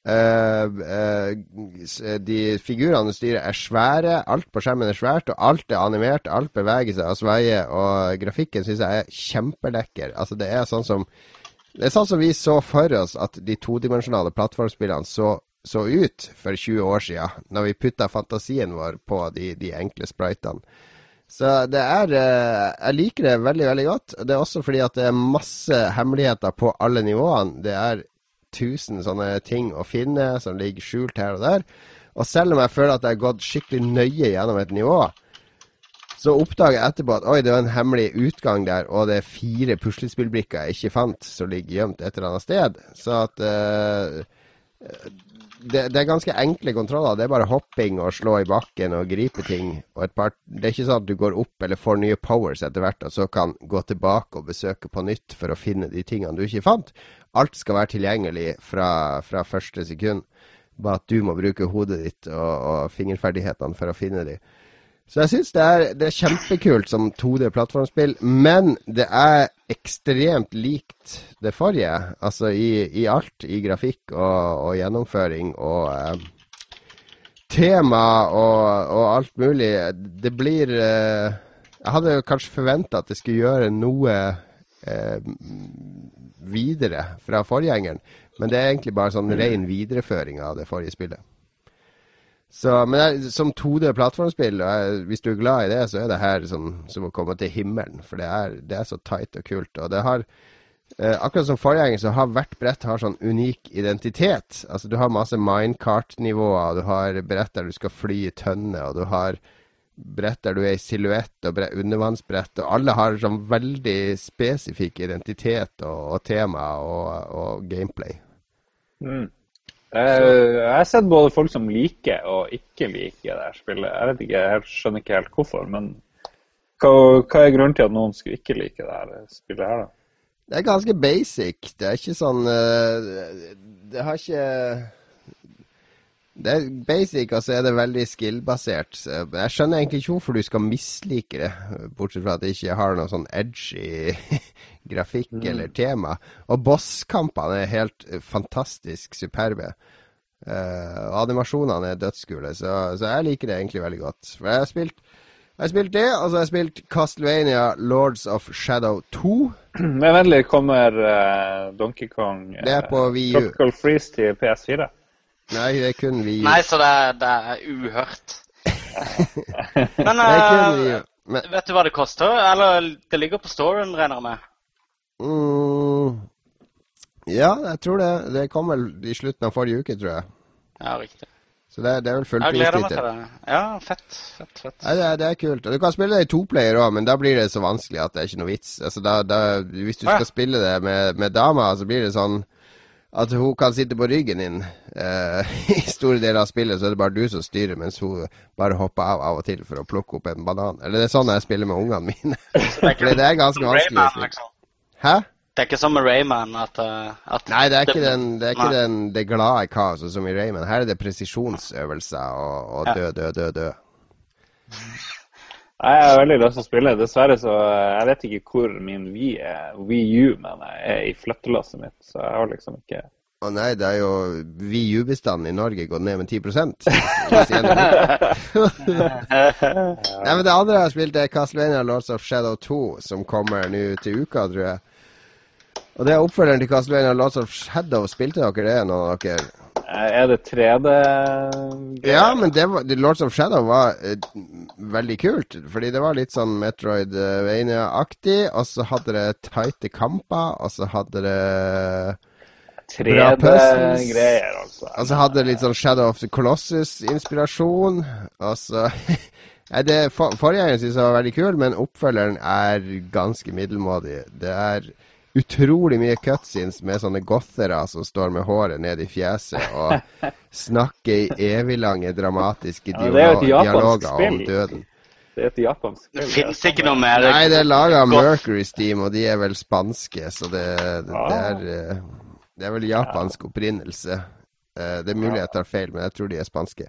Eh, eh, de figurene du styrer, er svære. Alt på skjermen er svært, og alt er animert. Alt beveger seg og sveier. Og grafikken syns jeg er kjempelekker. Altså, det er sånn som Det er sånn som vi så for oss at de todimensjonale plattformspillene så, så ut for 20 år siden, når vi putta fantasien vår på de, de enkle spritene. Så det er eh, Jeg liker det veldig, veldig godt. Det er også fordi at det er masse hemmeligheter på alle nivåene. Det er tusen sånne ting å finne som ligger skjult her og der. Og selv om jeg føler at jeg har gått skikkelig nøye gjennom et nivå, så oppdager jeg etterpå at oi, det var en hemmelig utgang der, og det er fire puslespillbrikker jeg ikke fant, som ligger gjemt et eller annet sted. Så at eh, det, det er ganske enkle kontroller. Det er bare hopping og slå i bakken og gripe ting. Og par, det er ikke sånn at du går opp eller får nye powers etter hvert, og så kan gå tilbake og besøke på nytt for å finne de tingene du ikke fant. Alt skal være tilgjengelig fra, fra første sekund. Bare at du må bruke hodet ditt og, og fingerferdighetene for å finne de. Så jeg syns det, det er kjempekult som 2D-plattformspill, men det er ekstremt likt det forrige. Altså i, i alt. I grafikk og, og gjennomføring og eh, tema og, og alt mulig. Det blir eh, Jeg hadde kanskje forventa at det skulle gjøre noe eh, videre fra forgjengeren, men det er egentlig bare sånn ren videreføring av det forrige spillet. Så, men er, som 2D-plattformspill, hvis du er glad i det, så er det her som, som å komme til himmelen. For det er, det er så tight og kult. Og det har eh, Akkurat som forgjenger, så har hvert brett har sånn unik identitet. Altså Du har masse minecart-nivåer, du har brett der du skal fly i tønne, og du har brett der du er i silhuett, og brett, undervannsbrett. Og alle har sånn veldig spesifikk identitet og, og tema og, og gameplay. Mm. Jeg har sett både folk som liker og ikke liker det her spillet. Jeg vet ikke, jeg skjønner ikke helt hvorfor, men hva, hva er grunnen til at noen skulle ikke like det her spillet her, da? Det er ganske basic. Det er ikke sånn eh, Det har ikke Det er basic, og så er det veldig skill-basert. Jeg skjønner egentlig ikke hvorfor du skal mislike det, bortsett fra at det ikke har noe sånn edgy grafikk eller tema. Og bosskampene er helt eh, fantastisk superbe. Uh, animasjonene er dødskule, så, så jeg liker det egentlig veldig godt. For jeg har spilt jeg har spilt det, og så har jeg spilt Castlevania Lords of Shadow 2. Men vennlig kommer uh, Donkey Kong uh, Det er på Wii U. Tropical Freeze til PS4? Nei, det er kun VU. Nei, så det, det er uhørt. Men uh, kun vi Men vet du hva det koster? Eller det ligger på storen, regner jeg med. Mm, Ja, jeg tror det. Det kom vel i slutten av forrige uke, tror jeg. Ja, riktig. Så det, det er vel full Jeg gleder meg til det. Ja, fett, fett, fett. Nei, det, det er kult. Og du kan spille det i toplayer òg, men da blir det så vanskelig at det er ikke noe vits. Altså, da, da, hvis du Å, ja. skal spille det med, med dama, så blir det sånn at hun kan sitte på ryggen din uh, i store deler av spillet, så er det bare du som styrer, mens hun bare hopper av av og til for å plukke opp en banan. Eller det er sånn jeg spiller med ungene mine. For det er ganske vanskelig. liksom. Hæ? Det er ikke som med Rayman at, eh, at Nei, det er ikke, den, det, er ikke den, det glade kaoset som i Rayman. Her er det presisjonsøvelser og, og dø, dø, dø, dø. Jeg har veldig lyst til å spille. Dessverre så eh, Jeg vet ikke hvor min Wii er, Wii U men jeg er i flyttelasset mitt, så jeg har liksom ikke Å nei, det er jo Wii U-bestanden i Norge gått ned med 10 hvis igjen er borte. Nei, men Det andre jeg har spilt, er Castlevania Lords of Shadow 2, som kommer nå til uka, tror jeg. Og det er oppfølgeren til Castlevania Lords of Shadow. Spilte dere det, noen av dere? Eh, Er det 3D Ja, men det var, Lords of Shadow var eh, veldig kult. Fordi det var litt sånn Metroid-Vania-aktig. Og så hadde det tighte kamper, og så hadde det Bra. 3D-greier, altså. Og så hadde det litt sånn Shadow of the Colossus-inspirasjon. Og så Nei, det for, Forgjengeren syns jeg var veldig kul, men oppfølgeren er ganske middelmådig. Det er utrolig mye cutscenes med sånne gothere som står med håret ned i fjeset og snakker i eviglange, dramatiske Ja, det er dialoger om døden. Det er et japansk Det spill. fins ikke noe mer Nei, det er laga av Mercury Steam, og de er vel spanske, så det, det, det, er, eh, det er vel japansk opprinnelse. Eh, Det er mulig jeg tar feil, men jeg tror de er spanske.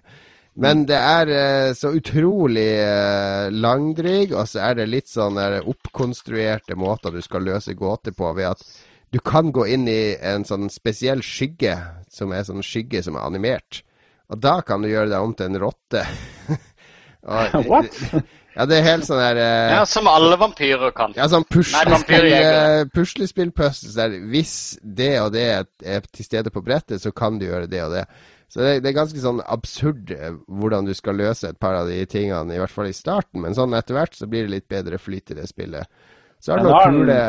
Men det er eh, så utrolig eh, langdryg, og så er det litt sånn der oppkonstruerte måter du skal løse gåter på, ved at du kan gå inn i en sånn spesiell skygge, som er sånn skygge som er animert. Og da kan du gjøre deg om til en rotte. Og- What? Ja, det er helt sånn der eh, Ja, Som alle vampyrer kan. ja, sånn Nei, puslespill, puslespill-puzzles der hvis det og det er til stede på brettet, så kan du gjøre det og det. Så det, det er ganske sånn absurd eh, hvordan du skal løse et par av de tingene, i hvert fall i starten. Men sånn etter hvert så blir det litt bedre flyt i det spillet. Så er det noe kule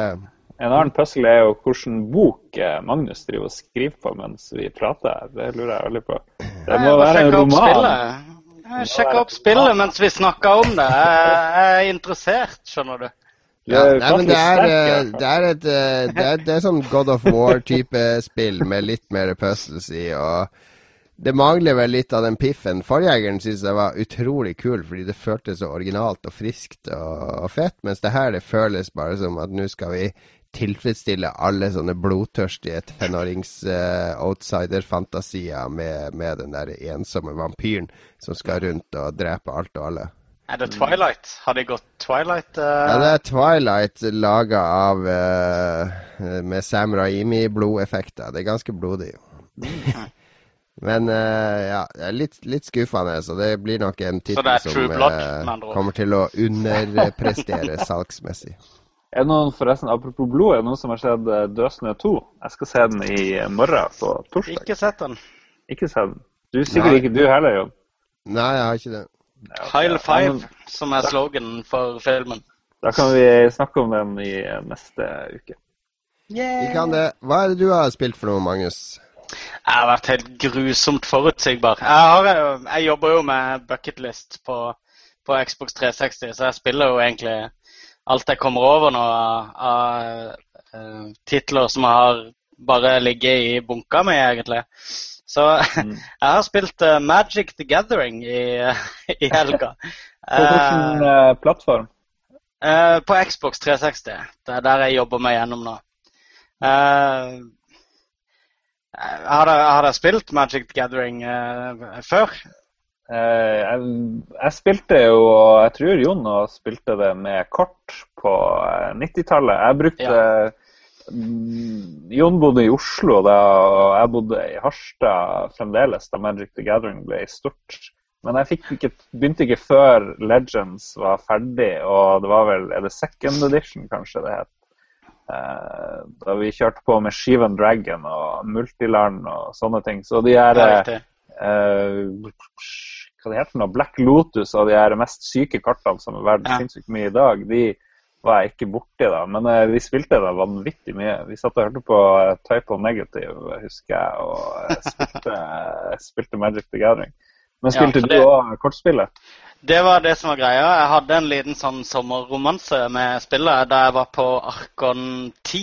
En annen puzzle er jo hvilken bok eh, Magnus driver og skriver på mens vi prater. Det lurer jeg veldig på. Det må være en roman. spillet. Jeg sjekka opp spillet mens vi snakker om det. Jeg er interessert, skjønner du. ja, nei, men det er, eh, det er et det er, det er sånn God of War-type spill med litt mer puzzles i. og det mangler vel litt av den piffen. Forgjengeren syns jeg var utrolig kul, fordi det føltes så originalt og friskt og, og fett. Mens det her det føles bare som at nå skal vi tilfredsstille alle sånne blodtørstige tenårings-outsider-fantasier med, med den der ensomme vampyren som skal rundt og drepe alt og alle. Er det Twilight? Har de gått Twilight? Uh... Ja, det er Twilight laga av uh, med Sam Raimi-blodeffekter. Det er ganske blodig. Men uh, ja, det er litt, litt skuffende, så det blir nok en tittel som Blood, eh, kommer til å underprestere salgsmessig. Er det noen, forresten, Apropos blod, er det noen som har sett eh, Dødsnø 2? Jeg skal se den i morgen på torsdag. Ikke sett den. Ikke sett den. Du Sikkert Nei. ikke du heller, Jon. Nei, jeg har ikke det. Ja, okay. Hile Five, som er sloganen for filmen. Da kan vi snakke om den i neste uke. Vi kan det. Hva er det du har spilt for noe, Magnus? Jeg har vært helt grusomt forutsigbar. Jeg, har, jo- jeg jobber jo med bucketlist på, på Xbox 360, så jeg spiller jo egentlig alt jeg kommer over nå av, av eh, titler som har bare ligget i bunka mi, egentlig. Så Mm. jeg har spilt uh, Magic the Gathering i, i helga. På hvilken uh, plattform? Uh, på Xbox 360. Det er der jeg jobber meg gjennom nå. Eh, har, dere, har dere spilt Magic the Gathering uh, før? Uh, jeg, jeg spilte jo, og jeg tror Jon også spilte det med kort på eh, 90-tallet. Jeg brukte ja. Jon bodde i Oslo da, og jeg bodde i Harstad fremdeles da Magic the Gathering ble stort. Men jeg ikke, begynte ikke før Legends var ferdig, og det var vel Er det second edition, kanskje det het? Eh, da vi kjørte på med Shivan Dragon og Multiland og sånne ting. Så de er eh, eh, hva det heter det? Black Lotus og de her mest syke kartene som er verdt Ja. sinnssykt mye i dag, de var jeg ikke borti da. Men eh, vi spilte det vanvittig mye. Vi satt og hørte på Type Typo Negative, husker jeg, og eh, spilte, spilte Magic the Gathering. Men Ja, spilte du det- òg kortspillet? Det var det som var greia. Jeg hadde en liten sånn sommerromanse med spillet da jeg var på Arkon 10.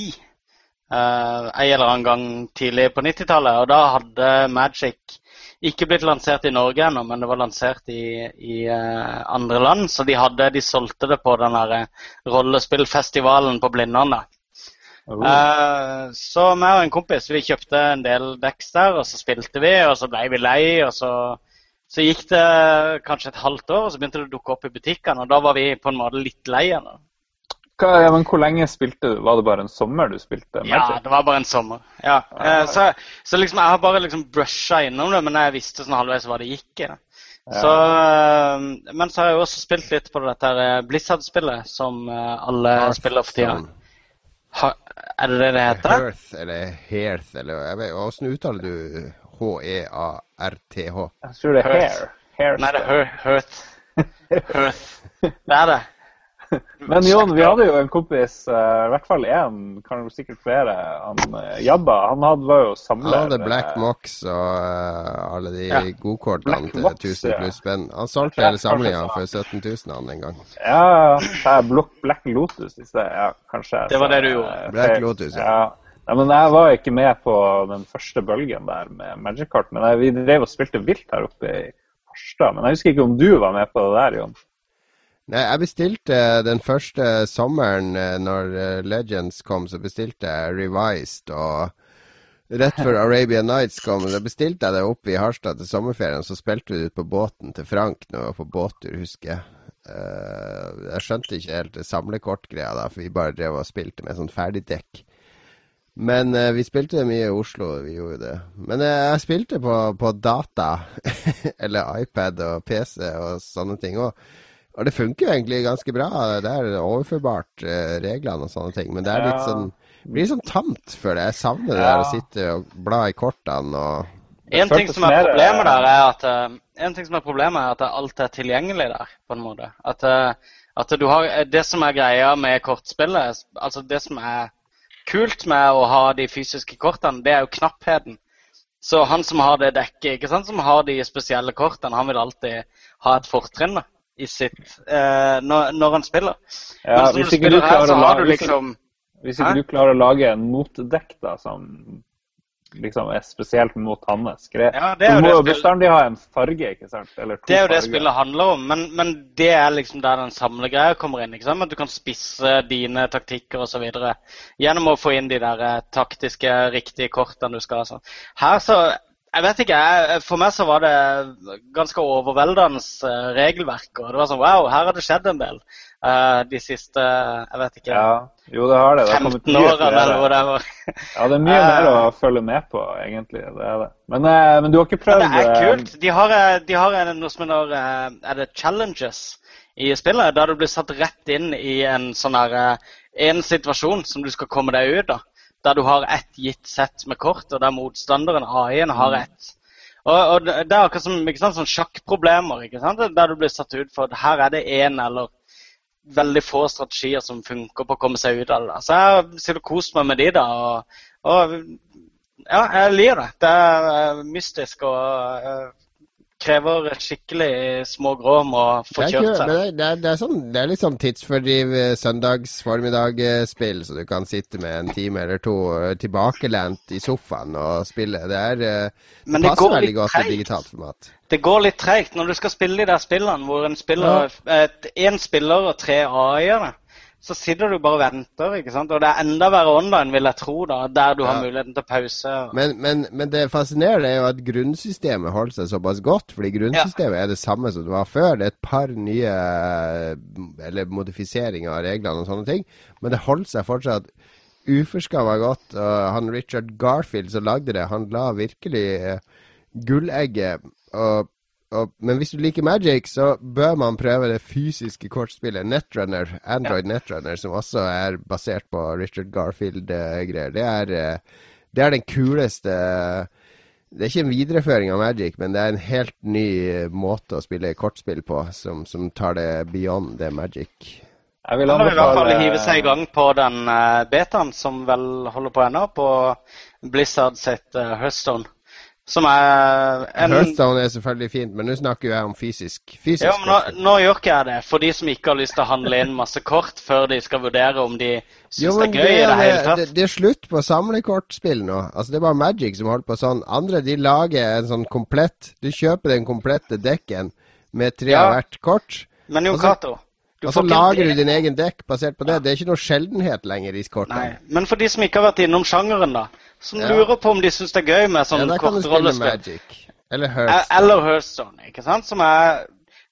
eh, en eller annen gang tidlig på 90-tallet. Og da hadde Magic ikke blitt lansert i Norge ennå, men det var lansert i, i eh, andre land. Så de, hadde, de solgte det på den der rollespillfestivalen på Blindern. Oh. Eh, så meg og en kompis vi kjøpte en del decks der, og så spilte vi, og så ble vi lei. og så, så gikk det kanskje et halvt år, og så begynte det å dukke opp i butikkene. Og da var vi på en måte litt lei igjen. da. Ja, men hvor lenge spilte du? Var det bare en sommer du spilte Ja, det var bare en sommer. Ja. eh, så, så liksom, jeg har bare liksom brusha innom det, men jeg visste sånn halvveis hva det gikk i. Ja. Så, eh, men så har jeg også spilt litt på dette eh, Blizzard-spillet, som alle alle spiller for tida. Er det det det heter? Hearth, eller Hearth, eller jeg vet, Hvordan uttaler du H-E-A-R-T-H? Jeg tror det er Hair. Hair Nei, det er hurt. Hurt. Det er det. Men Jon, vi hadde jo en kompis, eh, i hvert fall én, kan jo sikkert flere. Han uh, Jabba, han hadde, var jo samler. Han hadde Black eh, Mox og uh, alle de Ja. godkortene til 1000 pluss spenn. Han solgte hele samlinga for 17 000 han en gang. Ja, er Black Lotus i sted. Ja, kanskje. Det var det du gjorde. eh, Black. Lotus, ja. ja. Nei, men jeg var ikke med på den første bølgen der med Magic-kart. Men jeg, vi drev og spilte vilt her oppe i Harstad. Men jeg husker ikke om du var med på det der, Jon. Nei, jeg bestilte den første sommeren eh, når eh, Legends kom, så bestilte jeg Revised. Og rett før Arabian Nights kom, så bestilte jeg det opp i Harstad til sommerferien. Så spilte vi det ut på båten til Frank når vi var på båttur, husker jeg. Eh, jeg skjønte ikke helt samlekortgreia da, for vi bare drev og spilte med sånn ferdigdekk. Men eh, vi spilte det mye i Oslo, vi gjorde det. Men eh, jeg spilte på, på data, eller iPad og PC og sånne ting òg. Og det funker jo egentlig ganske bra. Det er overførbart, eh, reglene og sånne ting. Men det er litt sånn det blir sånn tamt, føler jeg. Jeg savner det Ja. der å sitte og bla i kortene og En ting som er mer, problemet eh, der, er at uh, en ting som er problemet er at alt er tilgjengelig der, på en måte. At, uh, at du har Det som er greia med kortspillet, altså det som er kult med å ha de fysiske kortene, det er jo knappheten. Så han som har det dekket, ikke sant, som har de spesielle kortene, han vil alltid ha et fortrinn i sitt eh, når, når han spiller. Ja, Men hvis du ikke du her, klarer du ikke- liksom Hvis ikke du klarer å lage en motdekk da, som liksom er spesielt mot hans Ja, Du må jo bestandig ha en farge, ikke sant? Det er jo det spillet handler om, men, men det er liksom der den samlegreia kommer inn. ikke sant? At du kan spisse dine taktikker osv. gjennom å få inn de der eh, taktiske, riktige kortene du skal ha. sånn. Her så Jeg vet ikke. Jeg, for meg så var det ganske overveldende eh, regelverk. Og det var sånn Wow, her har det skjedd en del de siste Jeg vet ikke Ja, jo, det har det. det har kommet 15 mye årene eller whatever. Ja, det er mye Eh. mer å følge med på, egentlig. Det er det. Men, eh, men du har ikke prøvd det er eh, kult. De har, eh, de har en- noe som heter eh, Er det challenges i spillet? Der du blir satt rett inn i en sånn her eh, En situasjon som du skal komme deg ut av. Der du har ett gitt sett med kort, og der motstanderen, AI-en, har Mm. ett. Og, og det det er akkurat som ikke sant, sånn sjakkproblemer. ikke sant? Der du blir satt ut for Her er det én eller veldig få strategier som funker på å komme seg ut av det. Så jeg har og kost meg med de, da. Og, og ja, jeg liker det. Det er mystisk og eh, krever skikkelig små gråm å få kjørt seg. det, det, det, sånn, det er litt sånn tidsfordriv eh, søndags formiddag-spill, så du kan sitte med en time eller to eh, tilbakelent i sofaen og spille. Det er eh, det passer veldig godt i digitalt format. Det går litt treigt når du skal spille de der spillene hvor en spiller en spiller og tre AI-ere. Så sitter du bare og venter, ikke sant? Og det er enda verre online, vil jeg tro, da, der du har muligheten til pause. og- Men, men, men det fascinerende er jo at grunnsystemet holder seg såpass godt. Fordi grunnsystemet er det samme som det var før. Det er et par nye eller modifiseringer av reglene og sånne ting. Men det holder seg fortsatt uforskamma godt. Og han Richard Garfield som lagde det, han la virkelig eh, gullegget. Og, og, men hvis du liker Magic, så bør man prøve det fysiske kortspillet Netrunner, Android Netrunner, som også er basert på Richard Garfield-greier. Det er eh, det er den kuleste Det er ikke en videreføring av Magic, men det er en helt ny eh, måte å spille kortspill på, som, som tar det beyond det Magic. Jeg vil anbefale... i hvert fall hive seg i gang på den betaen som vel holder på ennå, på Blizzard sitt uh, Hearthstone. Som er en Hearthstone er selvfølgelig fint, men nå snakker jeg om fysisk. fysisk Ja, men nå, nå gjør ikke jeg det, for de som ikke har lyst til å handle inn masse kort før de skal vurdere om de syns Jo, det er gøy i det hele tatt. det, det er slutt på samlekortspill nå. Altså Det er bare Magic som holder på sånn. Andre de lager en sånn komplett Du kjøper den komplette dekken med tre Ja. av hvert kort. Men Jon Cato Og så lager du din egen dekk basert på det. Det er ikke noe sjeldenhet lenger i kortene. Nei, men for de som ikke har vært innom sjangeren, da, som Ja. lurer på om de syns det er gøy med sånn ja, kortrollespill Eller Eh, Hearthstone. Eller Hearthstone, ikke sant? Som er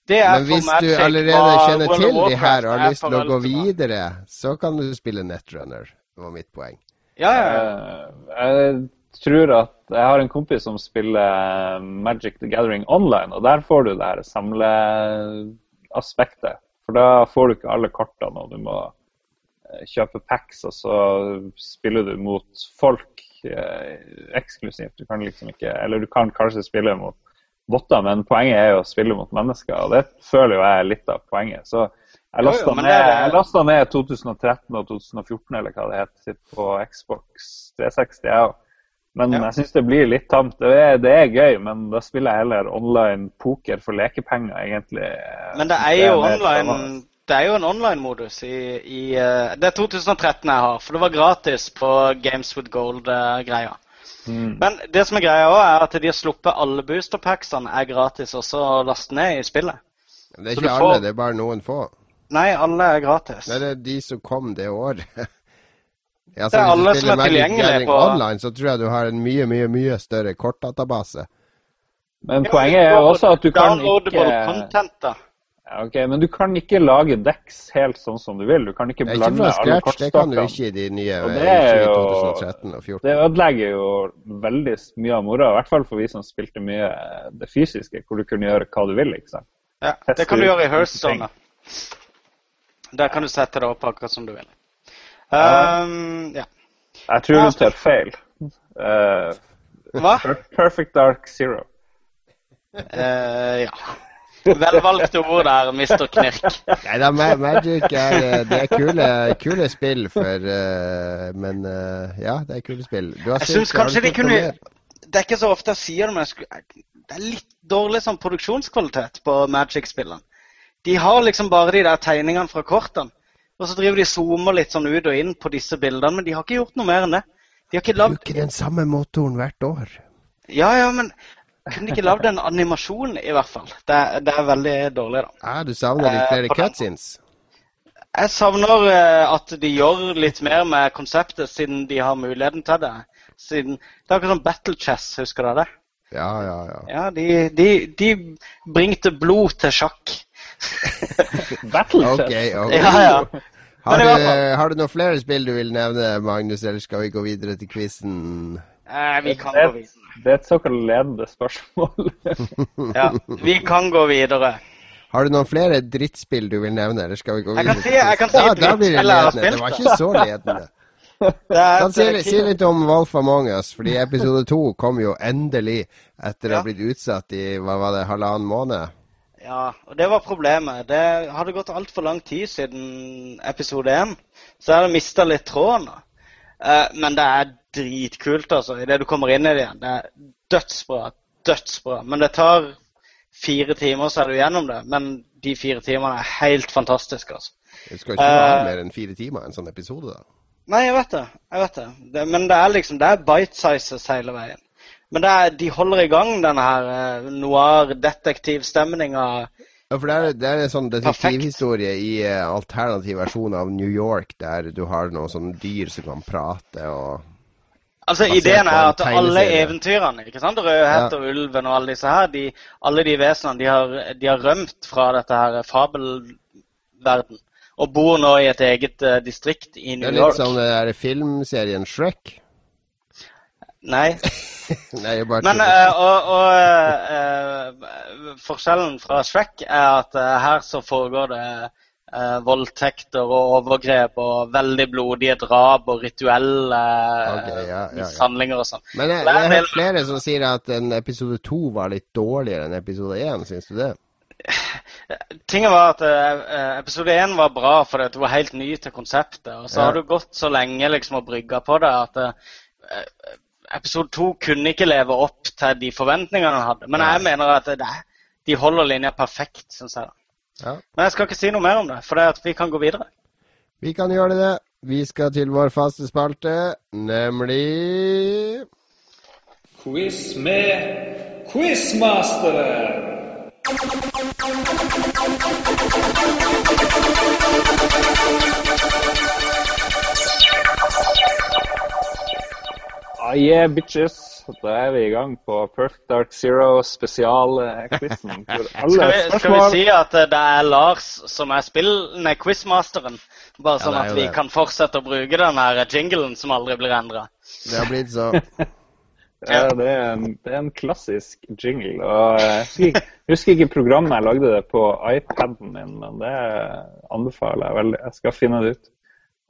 Det er Men hvis du allerede kjenner World til de her og har lyst til å gå videre, så kan du spille Netrunner. Det var mitt poeng. Ja, ja, ja. Eh, Jeg tror at jeg har en kompis som spiller Magic the Gathering online, og der får du det her samleaspektet. For da får du ikke alle kortene, og du må eh, kjøpe packs, og så spiller du mot folk eh, eksklusivt. Du kan liksom ikke Eller du kan kanskje spille mot botter, men poenget er jo å spille mot mennesker, og det føler jo jeg er litt av poenget. Så jeg lasta ned, jeg ned 2013 og 2014, eller hva det heter, på Xbox 360. jeg også. Men Ja. jeg syns det blir litt tamt. Det er, det er gøy, men da spiller jeg heller online poker for lekepenger, egentlig. Men det er jo online spennende. Det er jo en online-modus i, i eh, Det er 2013 jeg har, for det var gratis på Games with Gold-greia. Mm. Men det som er greia òg, er at de har sluppet alle boosterpacksene er gratis også å laste ned i spillet. Det er ikke alle, får- det er bare noen få. Nei, alle er gratis. Nei, Det er de som kom det året. Ja, Det er alle som er tilgjengelige på- online, så tror jeg du har en mye, mye mye større kortdatabase. Men poenget er også at du kan ikke. Ja, ok, Men du kan ikke lage decks helt sånn som du vil. Du kan ikke er ikke blande alle kortstokkene? det kan du ikke i de nye Og det er jo- 2013 og 2014. Det ødelegger jo veldig mye av moroa, i hvert fall for vi som spilte mye eh, det fysiske, hvor du kunne gjøre hva du vil. ikke sant? Ja, det kan du gjøre i Hearthstone. Der kan du sette det opp akkurat som du vil. Um, ja. Jeg tror du tar feil. Uh, Hva? Perfect Dark Zero. Uh, ja. Velvalgte ord der, Mr. Knirk. Nei da, Magic er, eh, det er kule, kule spill for uh, Men uh, ja, det er kule spill. Du har Jeg syns kanskje de kunne? Det er ikke så ofte jeg sier det, men skulle, det er litt dårlig sånn produksjonskvalitet på Magic-spillene. De har liksom bare de der tegningene fra kortene. Og så driver de zoomer litt sånn ut og inn på disse bildene, men de har ikke gjort noe mer enn det. De har ikke lagd Bruker den samme motoren hvert år. Ja, ja, men kunne ikke lagd en animasjon, i hvert fall? Det, det er veldig dårlig, da. Ja, du savner litt Eh, flere cutscenes. Jeg savner eh, at de gjør litt mer med konseptet, siden de har muligheten til det. Siden, det er akkurat som Battle Chess, husker dere det? Ja, ja, ja. Ja, de, de, de bringte blod til sjakk. Battle Chess? Chess. ok. Ja, ja. Har du, har du noen flere spill du vil nevne, Magnus, eller skal vi gå videre til quizen? Eh, vi kan Det, gå videre. det er et såkalt ledende spørsmål. Ja, vi kan gå videre. Har du noen flere drittspill du vil nevne, eller skal vi gå Jeg kan si- jeg kan si ja, da blir det drittspill jeg har ledende. Det var ikke så ledende. Er Kan si, si litt om Wolf Among Us, fordi episode to kom jo endelig etter å ha blitt utsatt i hva var det, halvannen måned. Ja, og det var problemet. Det hadde gått altfor lang tid siden episode én, så jeg hadde mista litt tråden. da. Eh, men det er dritkult, altså, idet du kommer inn i det igjen. Det er dødsbra. Dødsbra. Men det tar fire timer, så er du gjennom det. Men de fire timene er helt fantastiske. altså. Det skal ikke være uh, mer enn fire timer en sånn episode, da. Nei, jeg vet det. jeg vet det. det men det er liksom, det er bite sizes hele veien. Men det er, de holder i gang denne her eh, noir-detektivstemninga. Ja, for det er, det er en sånn detektivhistorie i uh, alternativ versjon av New York, der du har noen sånne dyr som kan prate og Altså, Ideen er at alle eventyrene, ikke sant? Rødhette og Ulven og alle disse her, de, alle de vesenene, de har, de har rømt fra dette her fabelverden. Og bor nå i et eget uh, distrikt i New York. Det er litt York. som den der filmserien Shrek. Nei. Nei, Men uh, og, og uh, forskjellen fra Shrek er at uh, her så foregår det voldtekter og overgrep og veldig blodige drap og rituelle eh, Ok, ja, ja, ja. og sånn. Men jeg, jeg har hørt flere som sier at en episode to var litt dårligere enn episode én. Syns du det? Tinget var at uh, episode én var bra fordi du var helt ny til konseptet. Og så har du gått så lenge liksom og brygga på det at eh, episode to kunne ikke leve opp til de forventningene han hadde. Men Nei. jeg mener at det, de holder linja perfekt, syns jeg. Ja. Men jeg skal ikke si noe mer om det, for det at vi kan gå videre. Vi kan gjøre det. Vi skal til vår faste spalte, nemlig Quiz med Quizmasteren. Ah, yeah, bitches. Da er vi i gang på Perfect Dark Zero spesialquizen. Alle Skal vi, skal vi si at eh, det er Lars som er spillende quizmasteren? Bare sånn er at vi det. kan fortsette å bruke den her jinglen som aldri blir endra. Det har blitt så. Ja, det er, en, det er en klassisk jingle. Og jeg husker, ikke, jeg husker ikke programmet jeg lagde det på iPaden min, men det anbefaler jeg veldig. Jeg skal finne det ut.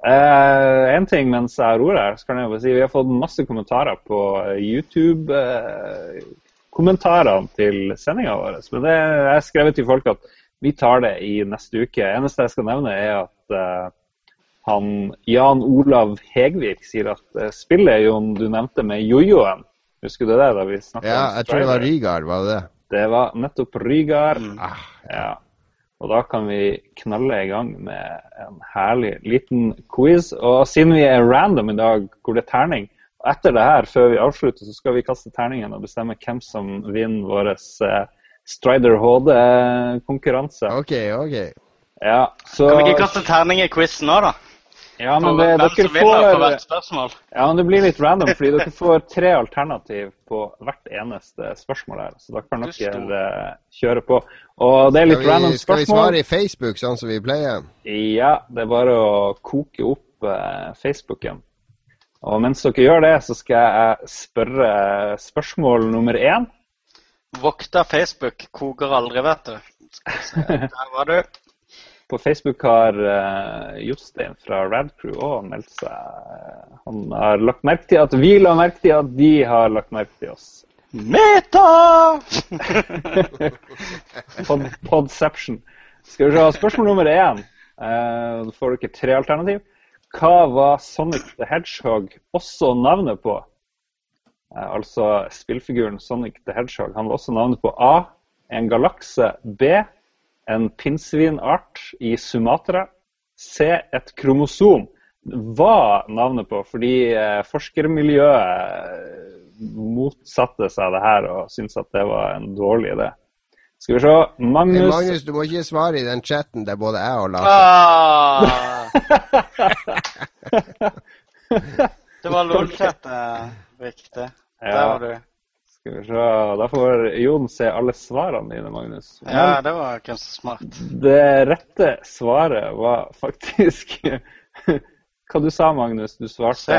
Eh, en ting mens jeg har ordet her, så kan jeg bare si vi har fått masse kommentarer på YouTube. Eh, kommentarene til sendinga vår. Men det jeg har skrevet til folk at vi tar det i neste uke. eneste jeg skal nevne, er at eh, han Jan Olav Hegvik sier at eh, spillet Jon, du nevnte med jojoen Husker du det? da vi Ja, jeg tror det var Rygar, var det det? Det var nettopp Rygar. Ah, Ja. Og da kan vi knalle i gang med en herlig liten quiz. Og siden vi er random i dag, hvor det er terning og Etter det her, før vi avslutter, så skal vi kaste terningen og bestemme hvem som vinner vår eh, Strider HD-konkurranse. ok, ok. Ja, så Kan vi ikke kaste terning i quiz nå, da? Ja, men det, dere får spørsmål? Ja, men det blir litt random, fordi dere får tre alternativ på hvert eneste spørsmål her. Så da kan nok dere eh, kjøre på. Og det er litt random spørsmål. skal vi svare i Facebook, sånn som vi pleier? Ja, det er bare å koke opp eh, Facebooken. Og mens dere gjør det, så skal jeg spørre spørsmål nummer én. Vokta Facebook koker aldri, vet du. Der var du. På Facebook har uh, Jostein fra Radcrew òg meldt seg. Han har lagt merke til at vi la merke til at de har lagt merke til oss. Meta! Pod Podception. Skal vi se, spørsmål nummer én. Uh, Da får dere tre alternativ. Hva var Sonic the Hedgehog også navnet på? Uh, altså spillfiguren Sonic the Hedgehog. Han var også navnet på A. En galakse. B. En pinnsvinart i Sumatra. C. Et kromosom. Var navnet på fordi eh, forskermiljøet eh, motsatte seg det her og syntes at det var en dårlig idé. Skal vi se. Hey, Magnus, Magnus, du må ikke svare i den chatten der både jeg og Lars Ah. Det var LOL-chatten, riktig. Der Ja. var du. Skal vi se. Da får Jon se alle svarene dine, Magnus. Ja, det var kanskje smart. Det rette svaret var faktisk Hva du sa Magnus? Du svarte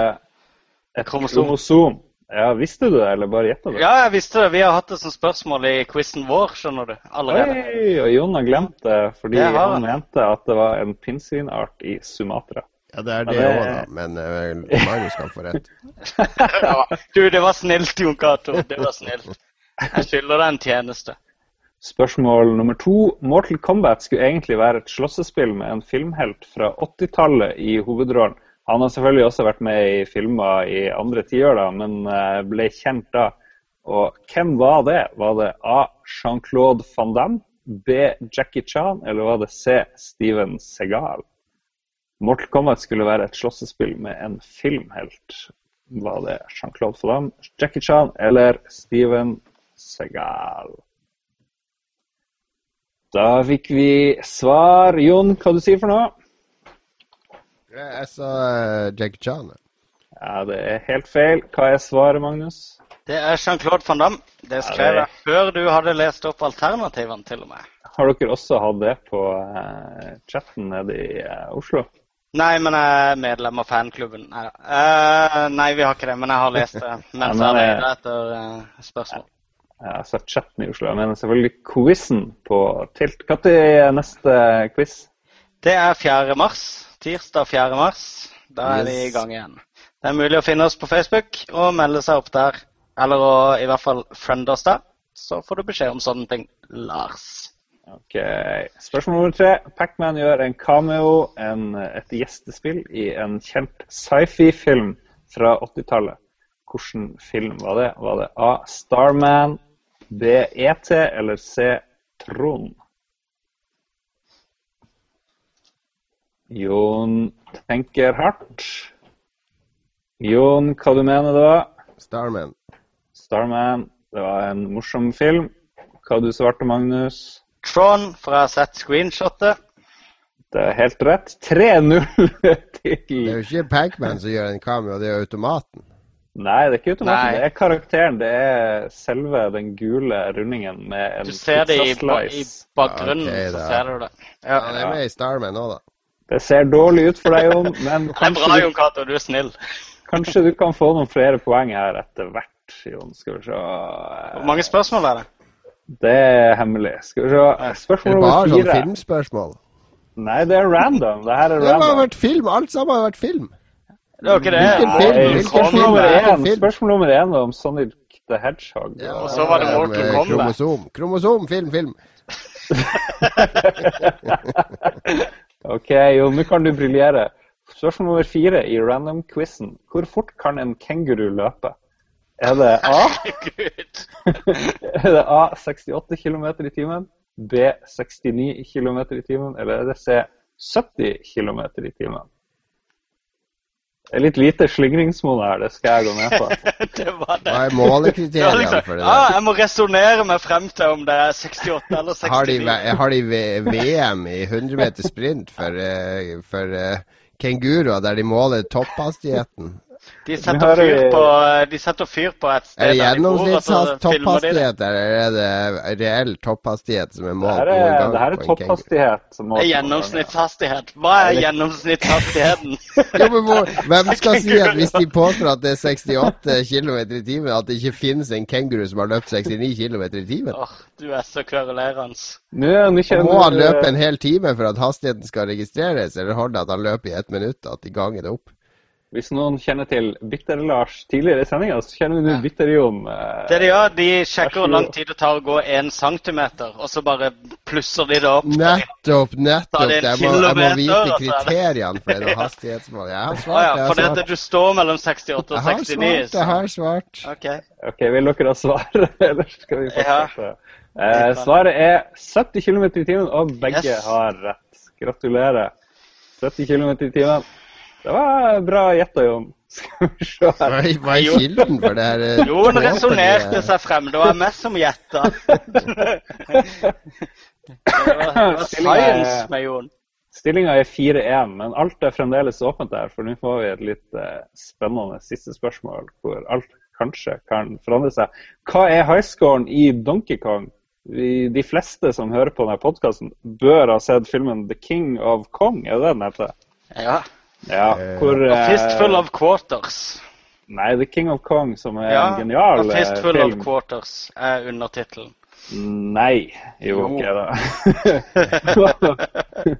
et Kromosom. kromosom. Ja, Visste du det, eller bare gjetta du? Ja, jeg visste det. Vi har hatt det som spørsmål i quizen vår, skjønner du. Allerede. Oi, og Jon har glemt det fordi han han. mente at det var en pinnsvinart i Sumatra. Ja, det er det òg, da. Men uh, Magnus kan få rett. Du, det var snilt, Jon Cato. Det var snilt. Jeg skylder deg en tjeneste. Spørsmål nummer to. Mortal Kombat skulle egentlig være et slåssespill med en filmhelt fra 80-tallet i hovedrollen. Han har selvfølgelig også vært med i filmer i andre tiår, da, men eh, ble kjent da. Og hvem var det? Var det A. Jean-Claude Van Damme, B. Jackie Chan, eller var det C. Steven Segal? Mortal Kombat skulle være et slåssespill med en filmhelt. Var det Jean-Claude Van Damme, Jackie Chan eller Steven Segal? Da fikk vi svar. Jon, hva du sier for noe? Jeg sa uh, Jackie Chan. Ja, det er helt feil. Hva er svaret, Magnus? Det er Jean-Claude van Damme. Det skrev jeg før du hadde lest opp alternativene, til og med. Har dere også hatt det på uh, chatten nede i uh, Oslo? Nei, men jeg er medlem av fanklubben. Nei, uh, nei, vi har ikke det, men jeg har lest det mens jeg leter etter spørsmål. Jeg har sett chatten i Oslo. Mener selvfølgelig quizen på Tilt. Når er neste quiz? Det er 4. mars. Tirsdag 4. mars. Da er vi i gang igjen. Det er mulig å finne oss på Facebook og melde seg opp der. Eller å i hvert fall friende oss der. Så får du beskjed om sånne ting. Lars. Ok, Spørsmål nummer tre. Pacman gjør en cameo, en, et gjestespill, i en kjent sci-fi-film fra 80-tallet. Hvilken film var det? Var det A. Starman, B. ET eller C. Trond? Jon tenker hardt. Jon, hva du mener du? Starman. Starman. Det var en morsom film. Hva du svarte, Magnus? Tron, for jeg har sett screenshotet. Det er helt rett. 3-0 til Det er jo ikke Pacman som gjør en cameo, det er automaten. Nei, det er ikke automaten. Nei. Det er karakteren. Det er selve den gule rundingen med en Du ser det i, ba- i bakgrunnen. okay, så ser du det. Ja, han er med i Starman òg, da. Det ser dårlig ut for deg, Jon, men Det er bra, Jon Cato. Du er snill. kanskje du kan få noen flere poeng her etter hvert, Jon. Skal vi se Hvor mange spørsmål er det? Det er hemmelig. Skal vi se. Det nummer er Det bare sånn filmspørsmål. Nei, det er random. Det her er Det har vært film! Alt sammen har vært film. Det var ikke det. Hvilken film? Hvilken Spørsmål film? nummer en, film? Spørsmål nummer én om Sonic the Hedgehog. Ja, Og så var det eh, Mortal Kombat. Kromosom. Kromosom, film, film. Ok, jo, nå kan du briljere. Spørsmål nummer fire i random-quizen. Hvor fort kan en kenguru løpe? Er det A Er det A 68 km i timen, B 69 km i timen, eller er det C 70 km i timen? Det er litt lite slingringsmonn her, det skal jeg gå med på. Det var det. Hva er målekriteriene liksom, for det ja, der? jeg må resonnere meg frem til om det er 68 eller 69. Har de, har de VM i 100 meter sprint for, eh, for uh, kenguruer, der de måler topphastigheten? De setter fyr på, de setter fyr på et sted Er det det. gjennomsnittstoppastighet, eller er det reell topphastighet som er Det målt her er, det her er topphastighet. som Det er gjennomsnittshastighet. Hva er gjennomsnittshastigheten? Jo, men hvor, hvem skal si at hvis de påstår at det er 68 km i timen, at det ikke finnes en kenguru som har løpt 69 km i timen? Åh, du er så kverulerende. Må han løpe en hel time for at hastigheten skal registreres, eller holder det at han løper i ett minutt, at de ganger det opp? Hvis noen kjenner til Bitter-Lars tidligere i sendinga, så kjenner du Bitter-Jon. eh, Det de gjør, de sjekker hvor lang tid det tar å gå én centimeter, og så bare plusser de det opp. Nettopp, nettopp! Det Jeg må, jeg må vite er kriteriene for en hastighetsmål. Jeg har svart, ja, jeg for det svart. du står mellom 68 og 69. Jeg har svart, jeg har svart. Ok. OK, vil dere ha svar, eller skal vi Ja. fortsette? Eh, svaret er 70 km i timen, og begge Yes. har rett. Gratulerer. 70 km i timen. Det var bra gjetta, Jon. Skal vi se Hva her. er, hva er kilden for det her? eh, Jon resonnerte seg frem. Det var meg som gjetta. Det var, science med Jon. Stillinga er 4-1, men alt er fremdeles åpent her, for nå får vi et litt eh, spennende siste spørsmål hvor alt kanskje kan forandre seg. Hva er highscoren i Donkey Kong? De fleste som hører på denne podkasten, bør ha sett filmen The King of Kong, er det den heter? Ja. Ja, hvor, hvor A eh, fistful of quarters. Nei, The King of Kong, som er Ja, en genial film. A eh, fistful of quarters er undertittelen. Nei, jo, Jo. ok da.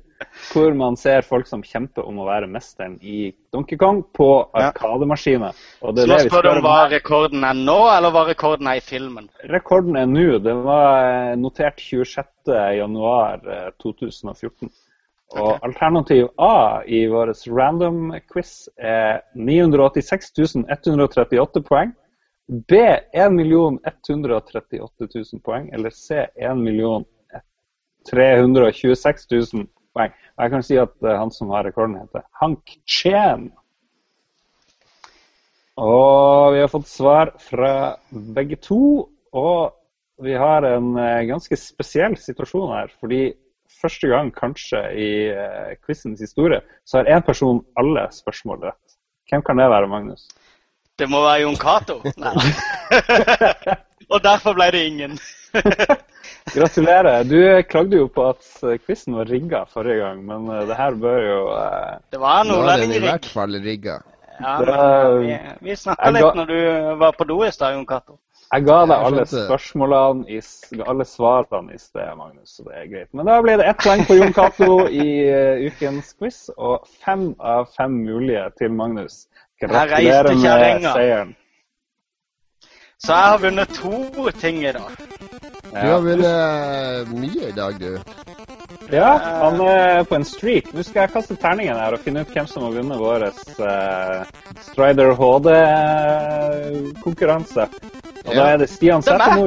Hvor man ser folk som kjemper om å være mesteren i Donkey Kong på Ja. arkademaskiner. Så det spør du om hva rekorden er nå, eller hva rekorden er i filmen? Rekorden er nå. Det var eh, notert 26.1.2014. Og alternativ A i vår random quiz er 986 138 poeng. B 1 138 000 poeng, eller C 1 326 000 poeng. Jeg kan si at eh, han som har rekorden, heter Hank Chen. Og vi har fått svar fra begge to. Og vi har en eh, ganske spesiell situasjon her. Fordi første gang kanskje i uh, quizens historie så har én person alle spørsmål rett. Hvem kan det være, Magnus? Det må være Jon Cato. Og derfor ble det ingen. Gratulerer. Du klagde jo på at quizen var rigga forrige gang, men eh, det her bør jo uh, Det var Nå er den i hvert fall rigga. Ja, men vi, vi snakka litt når du var på do i stad, Jon Cato. Jeg ga deg alle spørsmålene, i, alle svarene i sted, Magnus, så det er greit. Men da ble det ett poeng på Jon Cato i uh, ukens quiz, og fem av fem mulige til Magnus. Gratulerer med seieren. Så jeg har vunnet to ting i dag. Du har vunnet mye i dag, du. Ja, han er på en streak. Nå skal jeg kaste terningen her og finne ut hvem som har vunnet vår uh, Strider HD-konkurranse. Og da er det Stian Det er. Sætermo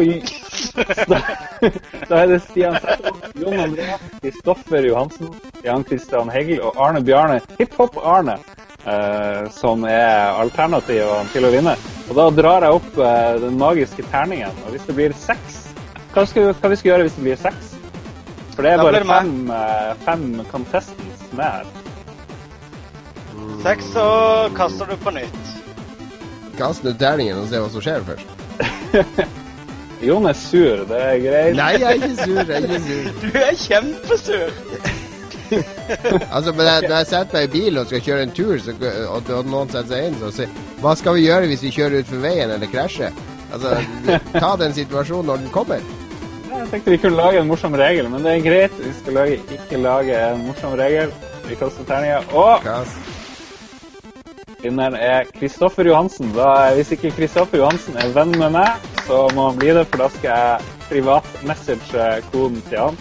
da, da er det Stian Sætermo, Jon André, Kristoffer Johansen, Jan Christian Hegel og Arne Bjarne, Hiphop-Arne, eh, som er alternativene til å vinne. Og da drar jeg opp eh, den magiske terningen, og hvis det blir seks Hva, skal, hva vi skal gjøre hvis det blir seks? For det er bare det fem, eh, fem contestants med her. Seks, så kaster du på nytt. Kast ned terningen og se hva som skjer først. Jon er sur, det er greit. Nei, jeg er ikke sur. jeg er ikke sur. Du er kjempesur! Altså, men jeg, Når jeg setter meg i bilen og skal kjøre en tur, så, og, og noen setter seg inn, så sier Hva skal vi gjøre hvis vi kjører utfor veien eller krasjer? Altså, Ta den situasjonen når den kommer. Jeg tenkte vi kunne lage en morsom regel, men det er greit. Vi skal lage, ikke lage en morsom regel. Vi kaster terninger. Og Kast. Vinneren er Kristoffer Johansen. Da, hvis ikke Kristoffer Johansen er venn med meg, så må han bli det, for da skal jeg privat-message koden til han.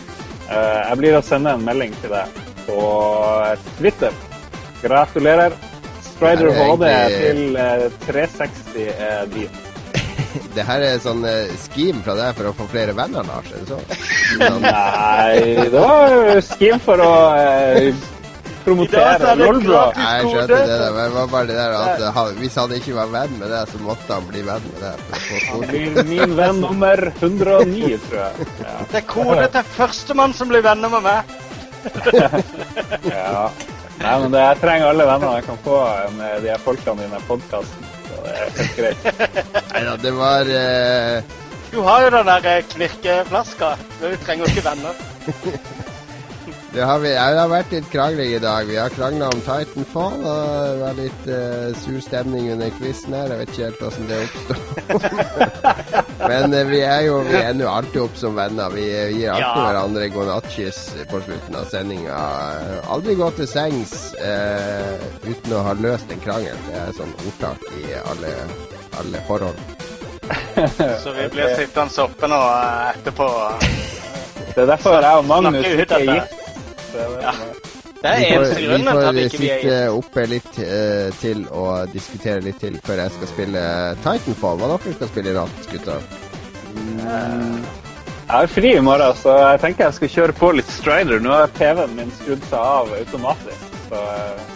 Eh, Jeg blir å sende en melding til deg på Twitter. Gratulerer. Strider er HD til eh, 360 er din. Det her er sånn scheme fra deg for å få flere venner, Lars. Er det sånn? Nei, det var skim for å eh, promotere er det Lolbua. gratis. Nei, jeg skjønte det der, men det var bare det der at han, hvis han ikke var venn med det, så måtte han bli venn med få Han blir min venn nummer 109, tror jeg. Ja. Det er kode til førstemann som blir venner med meg. ja. Nei, men det, jeg trenger alle vennene jeg kan få med de folkene dine i podkasten. Så det er helt greit. Neida, det var uh, Du har jo den der eh, knirkeflaska, vi trenger jo ikke venner. det har vi, det har vært litt krangling i dag. Vi har krangla om Titanfall, og det var litt uh, sur stemning under quizen her. Jeg vet ikke helt hvordan det oppsto. Men uh, vi er jo vi ender jo alltid opp som venner. Vi gir alltid Ja. hverandre godnattkyss på slutten av sendinga. Aldri gå til sengs eh, uten å ha løst en krangel. Det er sånn ordtak i alle, alle forhold. Så vi blir sittende oppe nå etterpå. Det er derfor jeg og Magnus ikke er gift. Det er det Ja. Det får, eneste grunnen til at får ikke vi er sitte oppe litt uh, til og diskutere litt til før jeg skal spille Titanfall. Hva dere skal spille i natt, gutter? Jeg har fri i morgen, så jeg tenker jeg skal kjøre på litt strider. Nå har TV-en min skrudd seg av automatisk, så uh,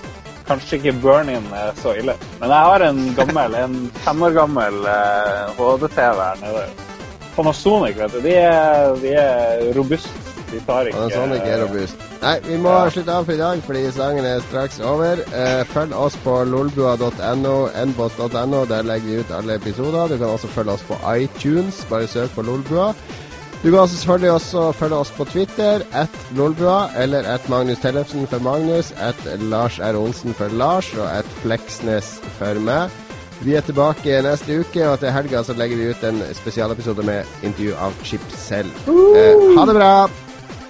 kanskje ikke burn-in er så ille. Men jeg har en gammel, en fem år gammel uh, HD-TV her nede. Panasonic, vet du. De er, de er robuste. De tar ikke Panasonic er robust. Nei, vi må Ja. slutte av for i dag, fordi sangen er straks over. Eh, følg oss på lolbua.no, nbot.no. Der legger vi ut alle episoder. Du kan også følge oss på iTunes. Bare søk på Lolbua. Du kan selvfølgelig også følge oss på Twitter, at Lolbua, eller at Magnus Tellefsen for Magnus, at Lars R. Olsen for Lars, og at Fleksnes for meg. Vi er tilbake neste uke, og til helga så legger vi ut en spesialepisode med intervju av Chip selv. Eh, ha det bra!